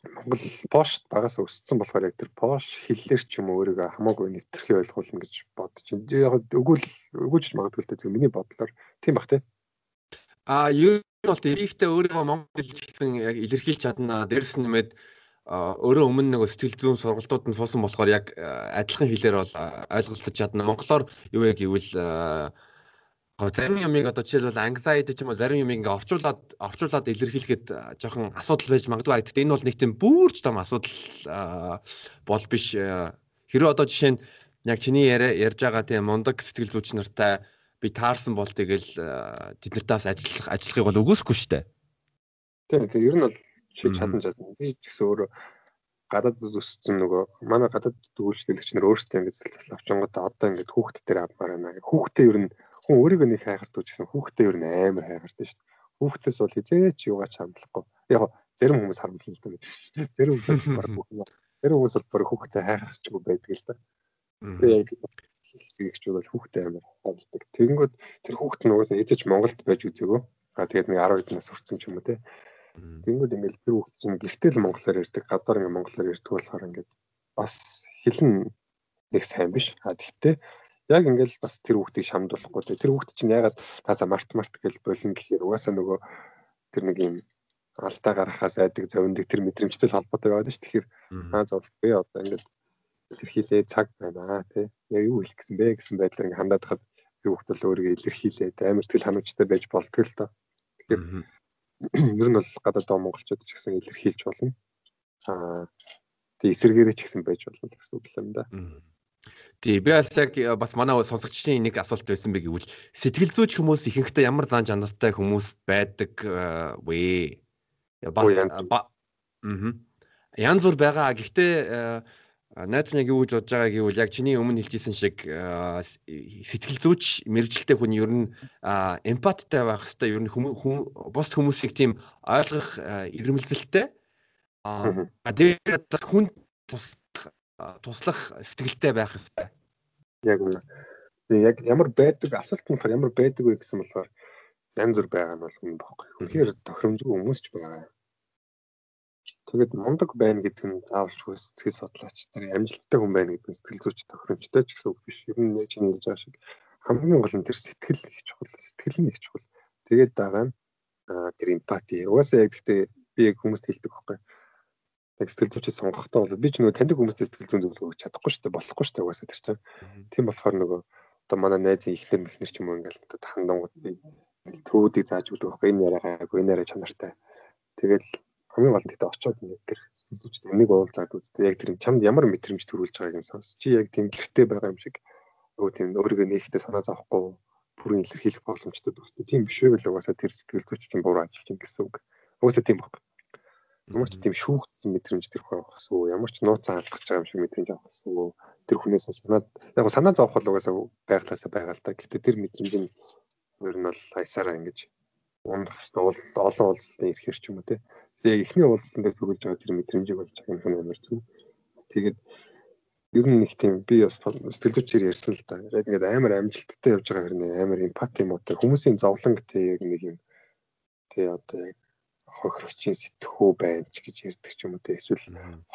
Монгол пошт багаас өссөн болохоор яг тэр пош хэллэр ч юм уу өөрийгөө хамаагүй нэвтрхий ойлгуулна гэж бодож байна. Яг өгүүл өгөөж магадгүй л дээ миний бодлоор тийм бах тий. А юу бол тэрийгтэй өөрийгөө монгол хэлж гисэн яг илэрхийлж чадна. Дээрс нь нэмээд өөрөө өмнө нэг сэтгэл зүйн сургалтууд нь суусан болохоор яг адилхан хэлээр бол ойлголцож чадна. Монголоор юу яг гэвэл зарим юмыг одоо жишээлбэл anxiety ч юм уу зарим юмыг ингээ орчуулад орчуулад илэрхийлэхэд жоохон асуудал байж магадгүй. Гэхдээ энэ бол нэг тийм бүрж том асуудал бол биш. Хэрэв одоо жишээ нь яг чиний ярьж байгаа тийм мундаг сэтгэл зүйч нартай би таарсан бол тэгэл тэд нартаас ажиллах ажиллахыг бол шүү дээ. Тийм тийм ер нь бол шийд чадна чадна. Би ч гэсэн өөрөө гадаад өссөн нөгөө манай гадаад дүүлжлэгч нар өөрсдөө ингэ зэл зэл авчингуудаа одоо ингэ хүүхдэд дээр авмаар байна. Хүүхдээ ер нь хүн өөрийгөө нэг хайхардаг гэсэн хүүхдээ ер нь амар хайхардаг шүү дээ. Хүүхдээс бол хизээч юугаач хамлахгүй. Яг зарим хүмүүс харамтлал л дээ. Зарим хүмүүс баг зарим хүмүүс бол бүр хүүхдээ хайхарсчгүй байдаг л да. Тэгээ зэгч бол хүүхдээ амар хамлдаг. Тэгэнгүүт тэр хүүхд нь угаасаа эзэж Монголд байж үзээгөө. А тэгээд нэг 10 хэдэн нас хүрсэн ч юм уу те. Тэнгүүд ингээл тэр хүүхд чинь гэртэл монголоор ярьдаг, гадаар ингээ монголоор ярьдаг болохоор ингээд бас хэлэн нэг сайн биш. А тэгтээ яг ингээл бас тэр хүүхдийг шамдуулахгүй тэр хүүхд чинь ягаад тааса март март гэж болон гэхээр угаасаа нөгөө тэр нэг юм алдаа гаргахаас айдаг зовндаг тэр мэдрэмжтэй холбоотой байдаг ш. Тэгэхээр аа зовлт би одоо ингээд илэрхийлээ цаг байна тий. Яг юу хэлэх гэсэн бэ гэсэн байдлаар ингээд хандаад хад тэр хүүхд бол өөрийгөө илэрхийлээд амар тэл ханамжтай байж болтгоо л доо. Тэгэхээр ер нь бол гадаад доо монголчууд ч гэсэн илэрхийлж болно. Аа тий эсэргээрээ ч гэсэн байж болно гэсэн үг л юм да. Тий, би бас яг э, бас манай сонсогчдын нэг асуулт байсан бэ гэвэл сэтгэл зүйч хүмүүс ихэнхдээ ямар дан чанартай хүмүүс байдаг э, вэ? Аа. Янз бүр байгаа. Гэхдээ найз нэг юу гэж бодож байгаа гэвэл яг чиний өмнө хэлжсэн шиг сэтгэл зүйч мэрэгчлээ хүн ер нь эмпаттай байх хэвээр ер нь бус хүмүүсийг тийм ойлгох ирмэлзэлтэй. Аа дээр хүн тус туслах сэтгэлтэй байх хэрэгтэй. Яг үнэ. Яг ямар байдаг асуулт нь болохоор ямар байдаг вэ гэсэн болохоор янз бүр байгаа нь бол хүн бохгүй. Үнэхээр тохиромжгүй хүмүүс ч байгаа. Тэгээд мундаг байна гэдэг нь заавалчгүй сэтгэл судлаач нар амжилттай хүн байна гэдэг нь сэтгэл зүйч тохиромжтой ч гэсэн үг биш. Ер нь чинь хэлж байгаа шиг хамгийн гол нь тэр сэтгэл их чухал, сэтгэл нь их чухал. Тэгээд дараа нь тэр эмпати. Угаасаа яг гэхдээ би яг хүмүүст хэлдэг байхгүй яг сэтгэл зүйчээ сонгохдоо бол би ч нөгөө таньдаг хүмүүстэй сэтгэл зүйн зөвлөгөө өгч чадахгүй шүү дээ болохгүй шүү дээ угаасаа тэр чинь. Тийм болохоор нөгөө одоо манай найзын ихнэр мэхнэр ч юм уу ингээл хандангууд би төвүүдийг зааж өгдөг байхгүй энэ яриагаа энэ яриа чанартай. Тэгэл хамгийн гол нь гэдэг очиод нэг тэр зүйчтэй энийг уулзаад үзтээ яг тэр чамд ямар мэдрэмж төрүүлж байгааг нь сонс. Чи яг тийм гэртэй байгаа юм шиг нөгөө тийм өөрийгөө нээхтэй санаа зовхгүй бүрэн илэрхийлэх боломжтой байна. Тийм биш үү л угаасаа тэр сэтгэл зүйч чинь буруу ажиллаж байна гэсэн үг. Угаасаа тийм байна Ямар ч тийм шүүхтсэн мэдрэмж тэр хүн авах гэсэн ямар ч нууцаа алдах байгаа юм шиг мэдрэмж авах гэсэн тэр хүнээс санаад яг санаа зовх бол угаасаа байглаасаа байгаа л да. Гэтэ тэр мэдрэмж нь ер нь бол хайсараа ингэж ундах хэвээр олон уулзалтанд ирэхэр ч юм уу те. Тэгээ эхний уулзалтан дээр төрүүлж байгаа тэр мэдрэмжийг болж байгаа юм амар зүг. Тэгээд ер нь нэг тийм би бас сэтгэл зүйчээр ярьсан л да. Яг ингээд амар амжилттай явж байгаа хэрнээ. Амар эмпати мотой хүмүүсийн зовлонг те яг нэг юм тий одоо яг хохирогчийн сэтгхүү байна ч гэж ярьдаг ч юм уу те. Эсвэл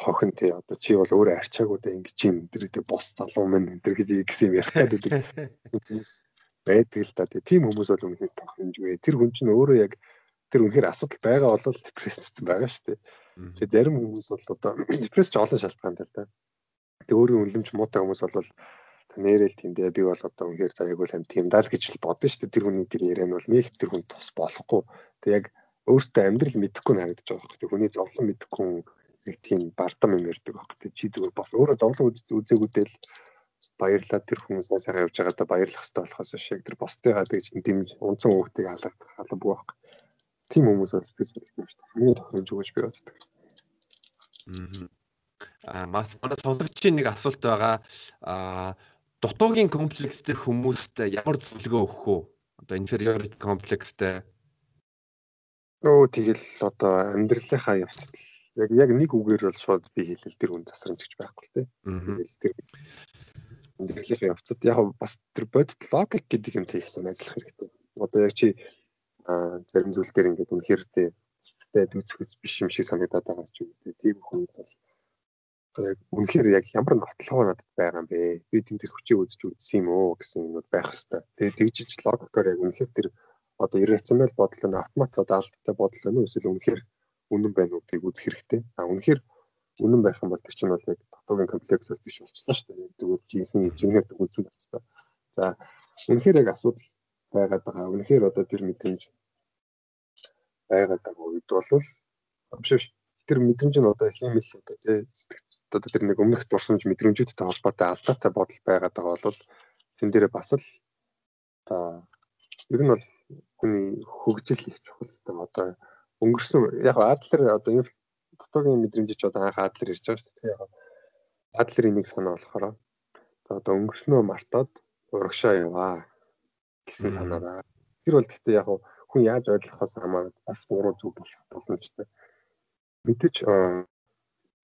хохин те одоо чи бол өөрөө арчаагуудаа ингэж юм энэ дэр бос залуу мэн энэ гэж гэсэн юм ярих гэдэг байдаг л да. Тийм хүмүүс бол үнэхээр тохиромжгүй. Тэр хүн чинь өөрөө яг тэр үнэхээр асуудал байгаа бол депресстэй байгаа шүү дээ. Тэгээ зарим хүмүүс бол одоо депресс ч олон шалтгаантай л да тэгээ өөрийн үнэлэмж муутай хүмүүс бол нэрэл тиймдээ би бол одоо үнэхээр заяаг бол тийм даа л гэж л бодно шүү дээ. Тэр хүний тэр яриа нь бол нэг тэр хүн тус болохгүй. Тэгээ яг өөртөө амьдрал мэдэхгүй харагдаж байгаа хэрэг. Хүний зовлон мэдэхгүй яг тийм бардам юм ярьдаг баг. Тэ чи зүгээр бол. Өөрөө зовлон үзээгүүдэл баярлаад тэр хүмүүс сайхан явж байгаадаа баярлах хэрэгтэй болохоос шиг тэр бостойгаа тэгж дэмж унцсан хүүхдийг алга халаа бүх Тим хүмүүс бол специфик юм шүү дээ. Хамгийн тохиромж өгөөж би боддог. Аа маш манай сонсогчийн нэг асуулт байгаа. Аа дутуугийн комплекстэй хүмүүст ямар зөвлөгөө өгөх вэ? Одоо inferiority комплекстэй. Өө тэгэл одоо амьдралынхаа явцад яг яг нэг үгээр бол шууд би хэлэл тэр хүн засрамж гэж байхгүй дээ. Тэгэл тэр амьдралынхаа явцад яг бас тэр бодит логик гэдэг юм хийхсэн ажиллах хэрэгтэй. Одоо яг чи зарим зүйл дээр ингээд үнэхээр тэ дүүцхэц биш юм шиг санагдаад байгаа ч үгүй тийм хүн бол яг үнэхээр яг ямар нотлогоо надад байгаа юм бэ? Би тийм тэр хүчийг үзэж үзсэн юм уу гэсэн юмуд байх хэвээр. Тэгээ тэгжиж логикоор яг үнэхээр тэр одоо иррационал бодол нь автомат одоо алдтай бодол нь эсвэл үнэхээр үнэн байна уу гэдгийг үзэх хэрэгтэй. А үнэхээр үнэн байх юм бол тэр чинь бол яг дотоогийн комплекс бас биш болчихлоо шүү дээ. Зүгээр жинхэнэ жингээр үзэн болчихлоо. За үнэхээр яг асуудал байгаад байгаа. Үнэхээр одоо тэр мэдрэмж байгаад байгаа үед бол биш тэр мэдрэмж нь одоо хиймэл одоо тий одоо тэр нэг өмнөх дурсамж мэдрэмжүүдтэй холбоотой алдаатай бодол байгаад байгаа бол тэн дээр бас л одоо ер нь бол хүний хөгжил их чухал гэдэг одоо өнгөрсөн яг Адлер одоо дотоогийн мэдрэмжич одоо анх Адлер ирж байгаа шүү дээ. Яг Адлерийн нэг санаа болохоор одоо өнгөрснөө мартаад урагшаа яваа гэсэн санаа байна. Тэр бол гэхдээ яг хүн яаж ойлгохоос хамаарат бас буруу зүг болох боломжтой. Мэдээж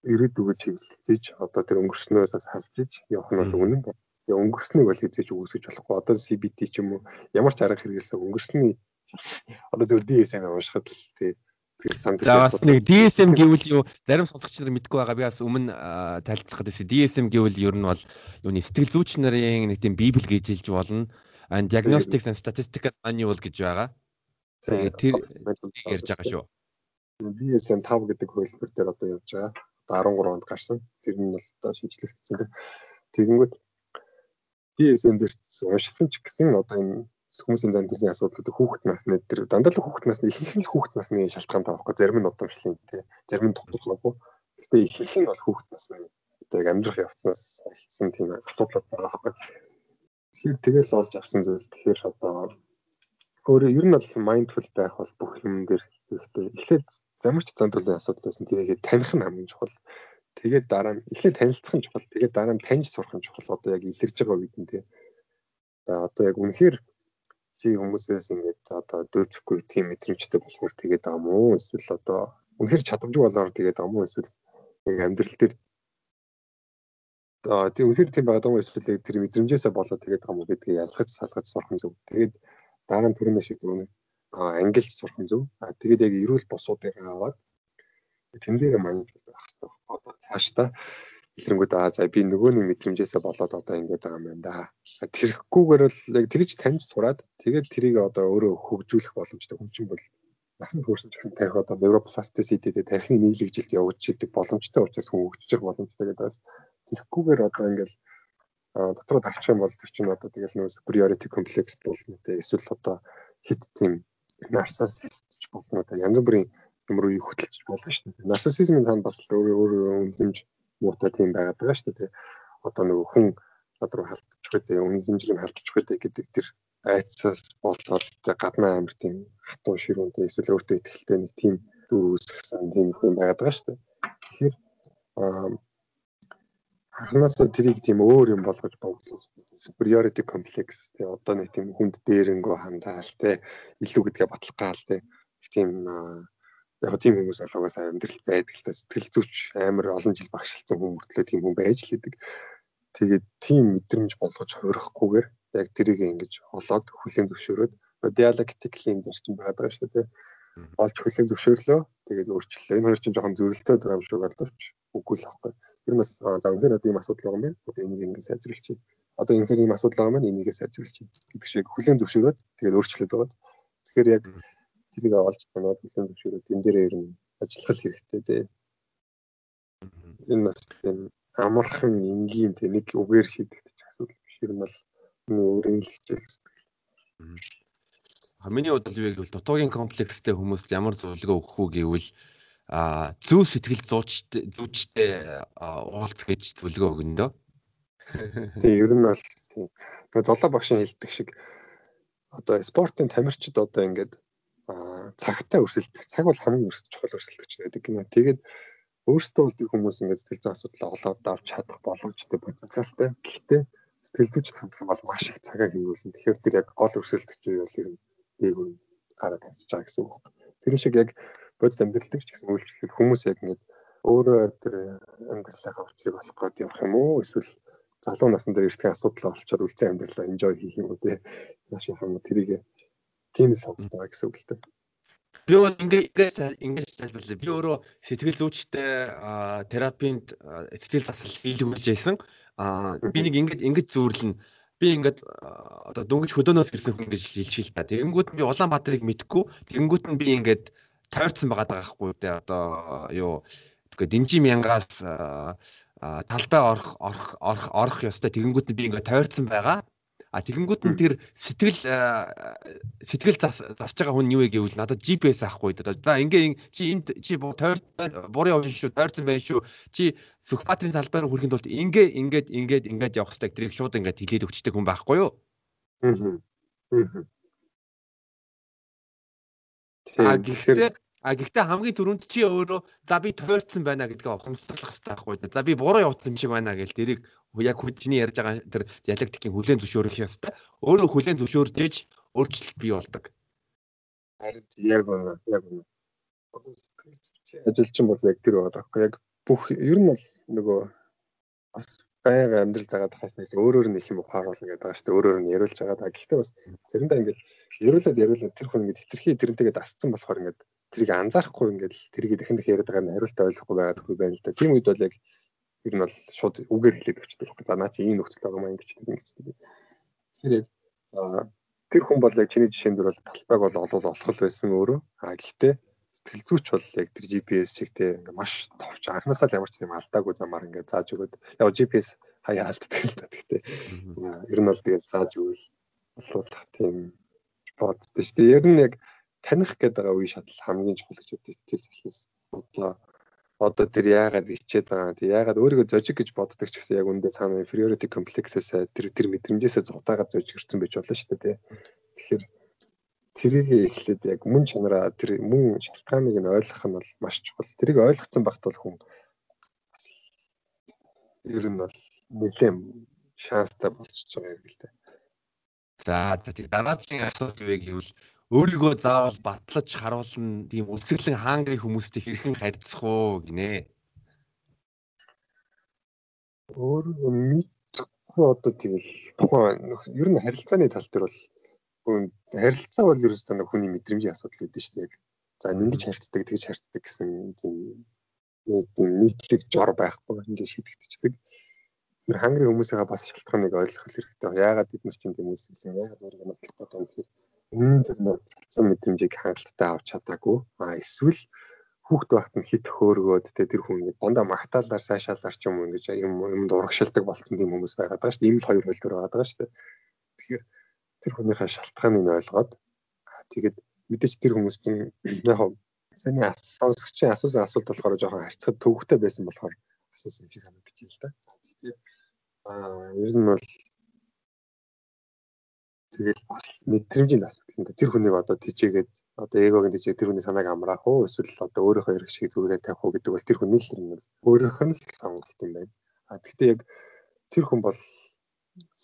ирээдүгөө чиглэж одоо тэр өнгөрснөөс салжиж явах нь бол үнэн байна. Тэгээ өнгөрснийг бол хийж үгүйсгэж болохгүй. Одоо CBT ч юм уу ямар ч арга хэрэгэлсэн өнгөрсний одоо зөв DSM уншихад л тий тэр цанд За бас нэг DSM гэвэл юу зарим сонсогч нар мэдгүй байгаа би бас өмнө тайлбарлахад байсан DSM гэвэл ер нь бол юуны сэтгэл зүйч нарын нэг тийм библ гэж хэлж болно and diagnostics and statistical manual гэж байгаа. Тэгээд тэр ярьж байгаа шүү. DSM 5 гэдэг хөлбөр дээр одоо явж байгаа. Одоо 13 онд гарсан. Тэр нь бол одоо шинжлэгдсэн. Тэгэнгүүт DSM дээр уншсан ч гэсэн одоо энэ хүмүүсийн зандилын асуудлууд хүүхэд насны дээр дандаа л хүүхэд насны ихэнх нь хүүхэд насны шалтгаан таахгүй зарим нь удамшлын тий зарим нь дутуугүй гэхдээ ихэнх нь бол хүүхэд насны одоо яг амьдрах явцнаас солилцсон тийм асуудлууд байгаа байхгүй тэгэхээр тэгэл олж авсан зүйл тэгэхээр одоо өөрөө ер нь бол майндфул байх бол бүх юм дээр хэрэгтэй. Эхлээд замарч зандуулын асуудал байсан. Тэгээд таних нь хамгийн чухал. Тэгээд дараа нь эхлээд танилцах нь чухал. Тэгээд дараа нь таньж сурах нь чухал. Одоо яг илэрж байгаа үед нь тий За одоо яг үнэхээр чи хүмүүсээс ингээд одоо дөөцөхгүй тийм мэдрэмжтэй болохоор тэгээд байгаа мó эсвэл одоо үнэхээр чадамжгүй болоор тэгээд байгаа мó эсвэл яг амьдрал дээр аа тийм үнэхээр тийм байгаа мó эсвэл тэр мэдрэмжээсээ болоод тэгээд байгаа мó гэдгийг ялгаж салгаж сурах нь зөв. Тэгээд дараа нь түрүүний шиг түрүүний ангилж сурах нь зөв. Аа тэгээд яг эрүүл босуудыг аваад тэн дээр маань байх хэрэгтэй. Одоо цааш та хэлрэнгүүд аа за би нөгөө нэг мэдрэмжээсээ болоод одоо ингэж байгаа юм байна да. Тэрхгүйгээр л яг тэгж таньж сураад тэгээд тэрийг одоо өөрөө хөгжүүлэх боломжтой чинь бол насанд хүрсэн ч гэсэн тарих одоо невропластисититэй тарихны нийлэгжилт явуулж идэг боломжтой учраас хүн хөгжиж байгаа боломжтой гэдэг тэрхгүйгээр одоо ингээл дотроо тавчих юм бол тэр чинь одоо тэгэл нөгөө superiority complex болно те эсвэл одоо хит тийм ч болно одоо янз бүрийн юм руу хөтлөж болно шүү дээ. Нарциссизмын цаана бас өөрөө өөрөө үнэлэмж муутай тийм байгаад байгаа шүү дээ. Одоо нөгөө хүн над руу халтчих үнэн хэмжээг халтчих үү гэдэг тэр айцаас болоод гаднаа амир тийм хатуу ширүүнтэй эсвэл өөртөө ихтэй нэг тийм дүр үүсгэсэн тийм хүн байгаад байгаа шүү дээ. Тэгэхээр анхнаасаа тэрийг тийм өөр юм болгож богдлох superiority complex тий одоо нэг тийм хүнд дээрэнгөө хандаал тий илүү гэдгээ батлах гал тий тийм яг тийм хүмүүс болгоос амьдрал байдаг л та сэтгэл зүйч амар олон жил багшилсан хүн мөртлөө тийм хүн байж л идэг. Тэгээд тийм мэдрэмж болгож хөрөхгүйгээр яг тэрийг ингэж олоод хүлээн зөвшөөрөөд dialectically зарчим байдаг шүү дээ. Олж хүлээн зөвшөөрлөө. Тэгээд өөрчлөлөө. Энэ хоёр чинь жоохон зөрөлтөд байгаа юм шиг боловч үгүй л аахгүй. Тэр нь бас за үнээр одоо ийм асуудал байгаа юм байна. Одоо энийг ингэ сайжруулчих. Одоо энэ ийм асуудал байгаа юм байна. Энийг сайжруулчих гэдэг шиг хүлээн зөвшөөрөөд тэгээд өөрчлөлт байгаа. Тэгэхээр яг тэрийг олж танаад хүлэн зөвшөөрөөд энэ дээр ер нь ажиллах хэрэгтэй дээ. Энэ бас тийм амархан энгийн тийм нэг үгээр шийдэгдэх асуудал биш ер нь бол өөрийн л хичээл. Миний бодлоо юу гэвэл дутуугийн комплекстэй хүмүүст ямар зөвлөгөө өгөх үү гэвэл а зөв сэтгэл зуучтай зүүчтэй уулз гэж зөвлөгөө өгнө дөө. Тийм ер нь бол тийм. Тэгээ золоо багшийн хэлдэг шиг одоо спортын тамирчид одоо ингээд цагтай өрсөлдөх. Цаг бол хамгийн өрсөлдөж чухал өрсөлдөгч байдаг гинэ. Тэгээд өөрсдөө бол тэр хүмүүс ингээд сэтгэл зүйн асуудал оглоод авч чадах боломжтой потенциалтай. Гэхдээ сэтгэл зүйч хандах юм бол маш их цагаа хэмнүүлсэн. Тэгэхээр тэр яг гол өрсөлдөгч бол ер нь дээгүүр гараад тавьчих чаа гэсэн үг. Тэр шиг яг бодит амьдралдаг ч гэсэн үйлчлэхэд хүмүүс яг ингээд өөрөө амьдралынхаа өвчлийг олох гээд явах юм уу эсвэл залуу насны дээр ирдэг асуудал олчоод үлцэн амьдралаа enjoy хийх юм уу те яаш юм уу тэрийг тийм сонголтоо гэсэн үг л дээ. Би бол ингээд ингэж тайлбарлаа. Би өөрөө сэтгэл зүйчтэй терапинд сэтгэл засал хийлгүүлж байсан. Би нэг ингэж ингэж зүүрлэн би ингээд одоо дөнгөж хөдөөнөөс ирсэн хүн гэж хэлчихээ л та. Тэгэнгүүт би Улаанбаатарыг мэдгүй. Тэгэнгүүт нь би ингээд тойрцсон байгаа даахгүй те одоо юу тэгээ Динжи мянгаас талбай орох орох орох орох ёстой тэгэнгүүт нь би ингээд тойрцсон байгаа. А тэгэнгүүт нь тэр сэтгэл сэтгэл засж байгаа хүн юу вэ гэвэл надад GPS авахгүй да. За ингээ чи энд чи тойр буурын овш шүү тойрсон байх шүү. Чи Сүхбаатарын талбай руу хүрэхэд бол ингээ ингээд ингээд ингээд явах хэрэгтэй тэрийг шууд ингээд хэлээд өгчтэй хүн байхгүй юу? Аа. Аа. Тэгэхээр А гэхдээ хамгийн түрүүнд чи өөрөө за би тойрцсон байна гэдгээ ухамсарлах хэрэгтэй байхгүй. За би буруу явуулсан юм шиг байна гэж тэрийг яг хүчний ярьж байгаа тэр диалектикийн хүлэн зөвшөөрөх ёстой. Өөрөө хүлэн зөвшөөрж өөрчлөлт бий болдог. Харин яг үнэ яг үнэ. Ажилчин бол яг тэр байгаа байхгүй. Яг бүх ер нь бол нөгөө бас байнга амьдрал загаад хаас нэг өөрөөр нь их юм ухааруулна гэдэг байгаа шүү дээ. Өөрөөр нь яриулж байгаа. Гэхдээ бас заримдаа ингээд яриулаад яриулаад тэр хүн ингээд хитрхи тэрнтэйгээ дасцсан болохоор ингээд тэрийг анзаарахгүй ингээд тэрийг дахин дахин яриад байгаа юм хариултаа ойлгохгүй байгаадгүй байна л да. Тийм үед бол яг ер нь бол шууд үгээр хэлээд өгчдөг байхгүй. За наа чи ийм нөхцөл байгаа маа ингэчдэг ингэчдэг. Тэгэхээр яг тэр хүн бол яг чиний жишээн дөр бол талбайг бол олвол олох байсан өөрөө. А гэхдээ сэтгэл зүйч бол яг тэр GPS чигтээ ингээ маш товч анханасаа л ямар ч юм алдаагүй замаар ингээ зааж өгöd. Яг GPS хаяа алддаг л да. Гэхдээ ер нь бол тэгэл зааж өгөл болуулах тийм боддоо шүү дээ. Ер нь яг таних гэдэг байгаа үе шатал хамгийн чухал гэж боддог сэтгэл заснаас бодлоо одоо тэр яагаад ичээд байгаа тийм яагаад өөрийгөө зожиг гэж боддог ч гэсэн яг үндэ цаана inferiority complex-ээс тэр тэр мэдрэмжээсээ зугатаагаад зожигэрсэн байж болно шүү дээ тийм тэгэхээр тэрийг эхлээд яг мөн чанараа тэр мөн шалтгааныг нь ойлгох нь бол маш чухал. Тэрийг ойлгоцсон багт бол хүн ер нь бол нэлээд шанстай болчихж байгаа юм л дээ. За дараагийн асуулт юу гэвэл өөрийгөө заавал батлаж харуулна тийм үлсгэлэн хаангрын хүмүүстэй хэрхэн харьцах уу гинэ. Өөрийгөө мэдхгүй одоо тэгэл тухайн ер нь харилцааны тал дээр бол харилцаа бол ерөөсөө нэг хүний мэдрэмжийн асуудал гэдэг шүү дээ. За ингэж харьцдаг, тэгж харьцдаг гэсэн тийм нэг тийм нийтлэг жор байхгүй ингэж шийдэгдчихдэг. Тэр хангрын хүмүүсээгээ бас шалтгааныг ойлгох хэрэгтэй. Яагаад бид нар ч юм үйлсэлэн, яагаад өөрийгөө нотлох гэдэг юм хэрэг өмнө тэр нууцлсан мэдрэмжийг хангалттай авч чадаагүй. А эсвэл хүүхд байхад нь хит хөөргөөд тэ тэр хүн дундаа магтаалаар сайшаалаар ч юм уу ингэж юм юмд урагшилдаг болсон тийм хүмүүс байгаад байгаа шүү дээ. Ийм л хоёр байгаад байгаа шүү дээ. Тэгэхээр тэр хүнийхээ шалтгааныг ойлгоод тэгээд мэдээч тэр хүмүүс чинь яг саний сонсогчийн асуусан асуулт болохоор жоохон харьцахад төвөгтэй байсан болохоор асуусан юм шиг санагдаж байна л да. Тэгээд аа ер нь бол Тэгэл бас мэдрэмжийн асуудал энэ тэр хүнийг одоо тижээгээд одоо эгогийн тижээ тэр хүний санааг амраах уу эсвэл одоо өөрийнхөө эрх шиг зүрхээ тавих уу гэдэг бол тэр хүний л юм өөрийнх нь л сонголт юм байна. А гэхдээ яг тэр хүн бол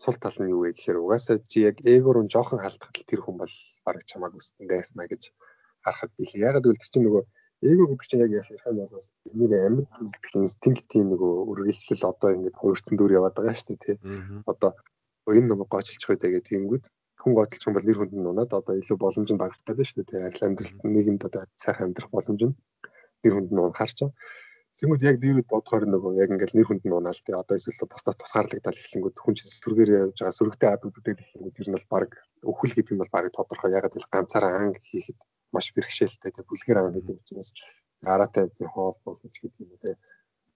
сул тал нь юу вэ гэхээр угаасаа чи яг эго руу жоохон халтгад тэр хүн бол бараг чамааг үстэн дайснаа гэж харахад билээ. Ягаад гэвэл тэр чинь нөгөө эго гэдэг чинь яг яасан юм бол нэг амьд инстинктийн нөгөө үргэлжлэл одоо ингэ хувирцсан дүр яваад байгаа шүү дээ тий. Одоо энэ нэг гоочилж байдаг гэх тиймгүүд хүн готлох юм бол нэр хүнд нь унаад одоо илүү боломж нь багасдаг байна шүү дээ. Арил амьдралд нийгэмд одоо сайхан амьдрах боломж нь нэр хүнд нь унахаар ч. Тэгмүүд яг дээрүүд бодохоор нөгөө яг ингээл нэр хүнд нь унаал тий одоо эсвэл бусдаас тусгаарлагдал эхлэнгүүд хүн чинь сүргээр явж байгаа сүрэгтэй ад бүтээл эхлэнгүүд ер нь бол баг өхөл гэдэг нь бол баг тодорхой ягаад гэвэл ганцаараа анги хийхэд маш бэрхшээлтэй тий бүлгээр аваа гэдэг учраас араатай хоол болох гэдэг юм тий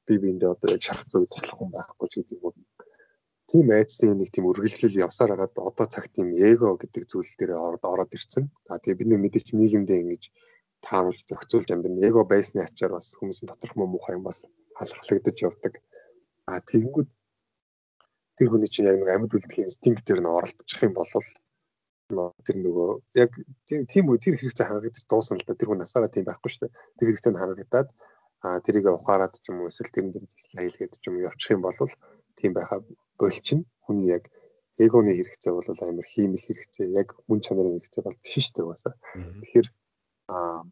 би биэндээ одоо яг шарах зүйл туслах хүн байхгүй ч гэдэг юм тийм айдсны нэг тийм үргэлжлэл явсаар хагаад одоо цагт тийм эго гэдэг зүйл дээр ороод ирсэн. За тэгээ бид нэг мэдээч нийгэмдээ ингэж тааруулж зохицуулж амьдрын эго байсны ачаар бас хүмүүсийн доторх муу муухай юм бас халахлагдаж явдаг. А тэгэнгүүт тэр хүний чинь яг нэг амьд үлдэхийн инстинктээр нь оролдчих юм бол тэр нөгөө яг тийм үе тэр хэрэгцээ хангагдаж дуусна л да тэр хүн насаараа тийм байхгүй шүү дээ. Тэр хэрэгцээ нь хангагдаад а тэрийг ухаарад ч юм уу эсвэл тэрэн дээр хэлгээд ч юм уу явчих юм бол тийм байха болчин хүний яг эгоны хэрэгцээ бол амар хиймэл хэрэгцээ яг хүн чанарын хэрэгцээ бол биш шүү дээ угаасаа. Тэгэхээр а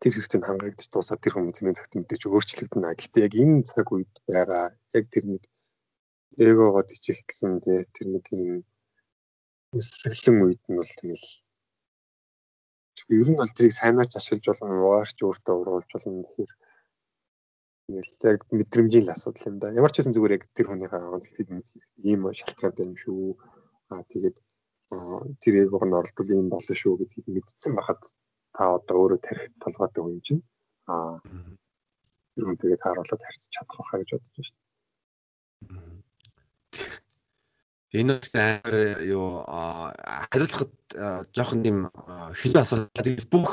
тэр хэрэгцээнд хангагдаж дуусаад тэр зэний цагт мэдээж өөрчлөгдөнө. Гэхдээ яг энэ цаг үед байгаа яг тэр нэг эгогоо тийчих гэсэн тэр нэг юм өсөглөн үед нь бол тэгэл ер нь бол тэрийг сайнаарч ашиглаж болно, угаарч өөртөө уруулж болно гэхээр тэгэл яг мэдрэмжийн л асуудал юм да. Ямар ч хэсэн зүгээр яг тэр хүнийхээ онцлог ийм шалтгаантай юм шүү. Аа тэгээд тэр эгог нь оролдвол ийм болно шүү гэдгийг мэдсэн байхад та одоо өөрөө тарихт толгойд өгөн чинь аа тэр хүн тэгээд харуулаад харьцаж чадах байхаа гэж бодож байна шүү Энэ амар юу хариулахад жоохон тийм хэл асуудал бүх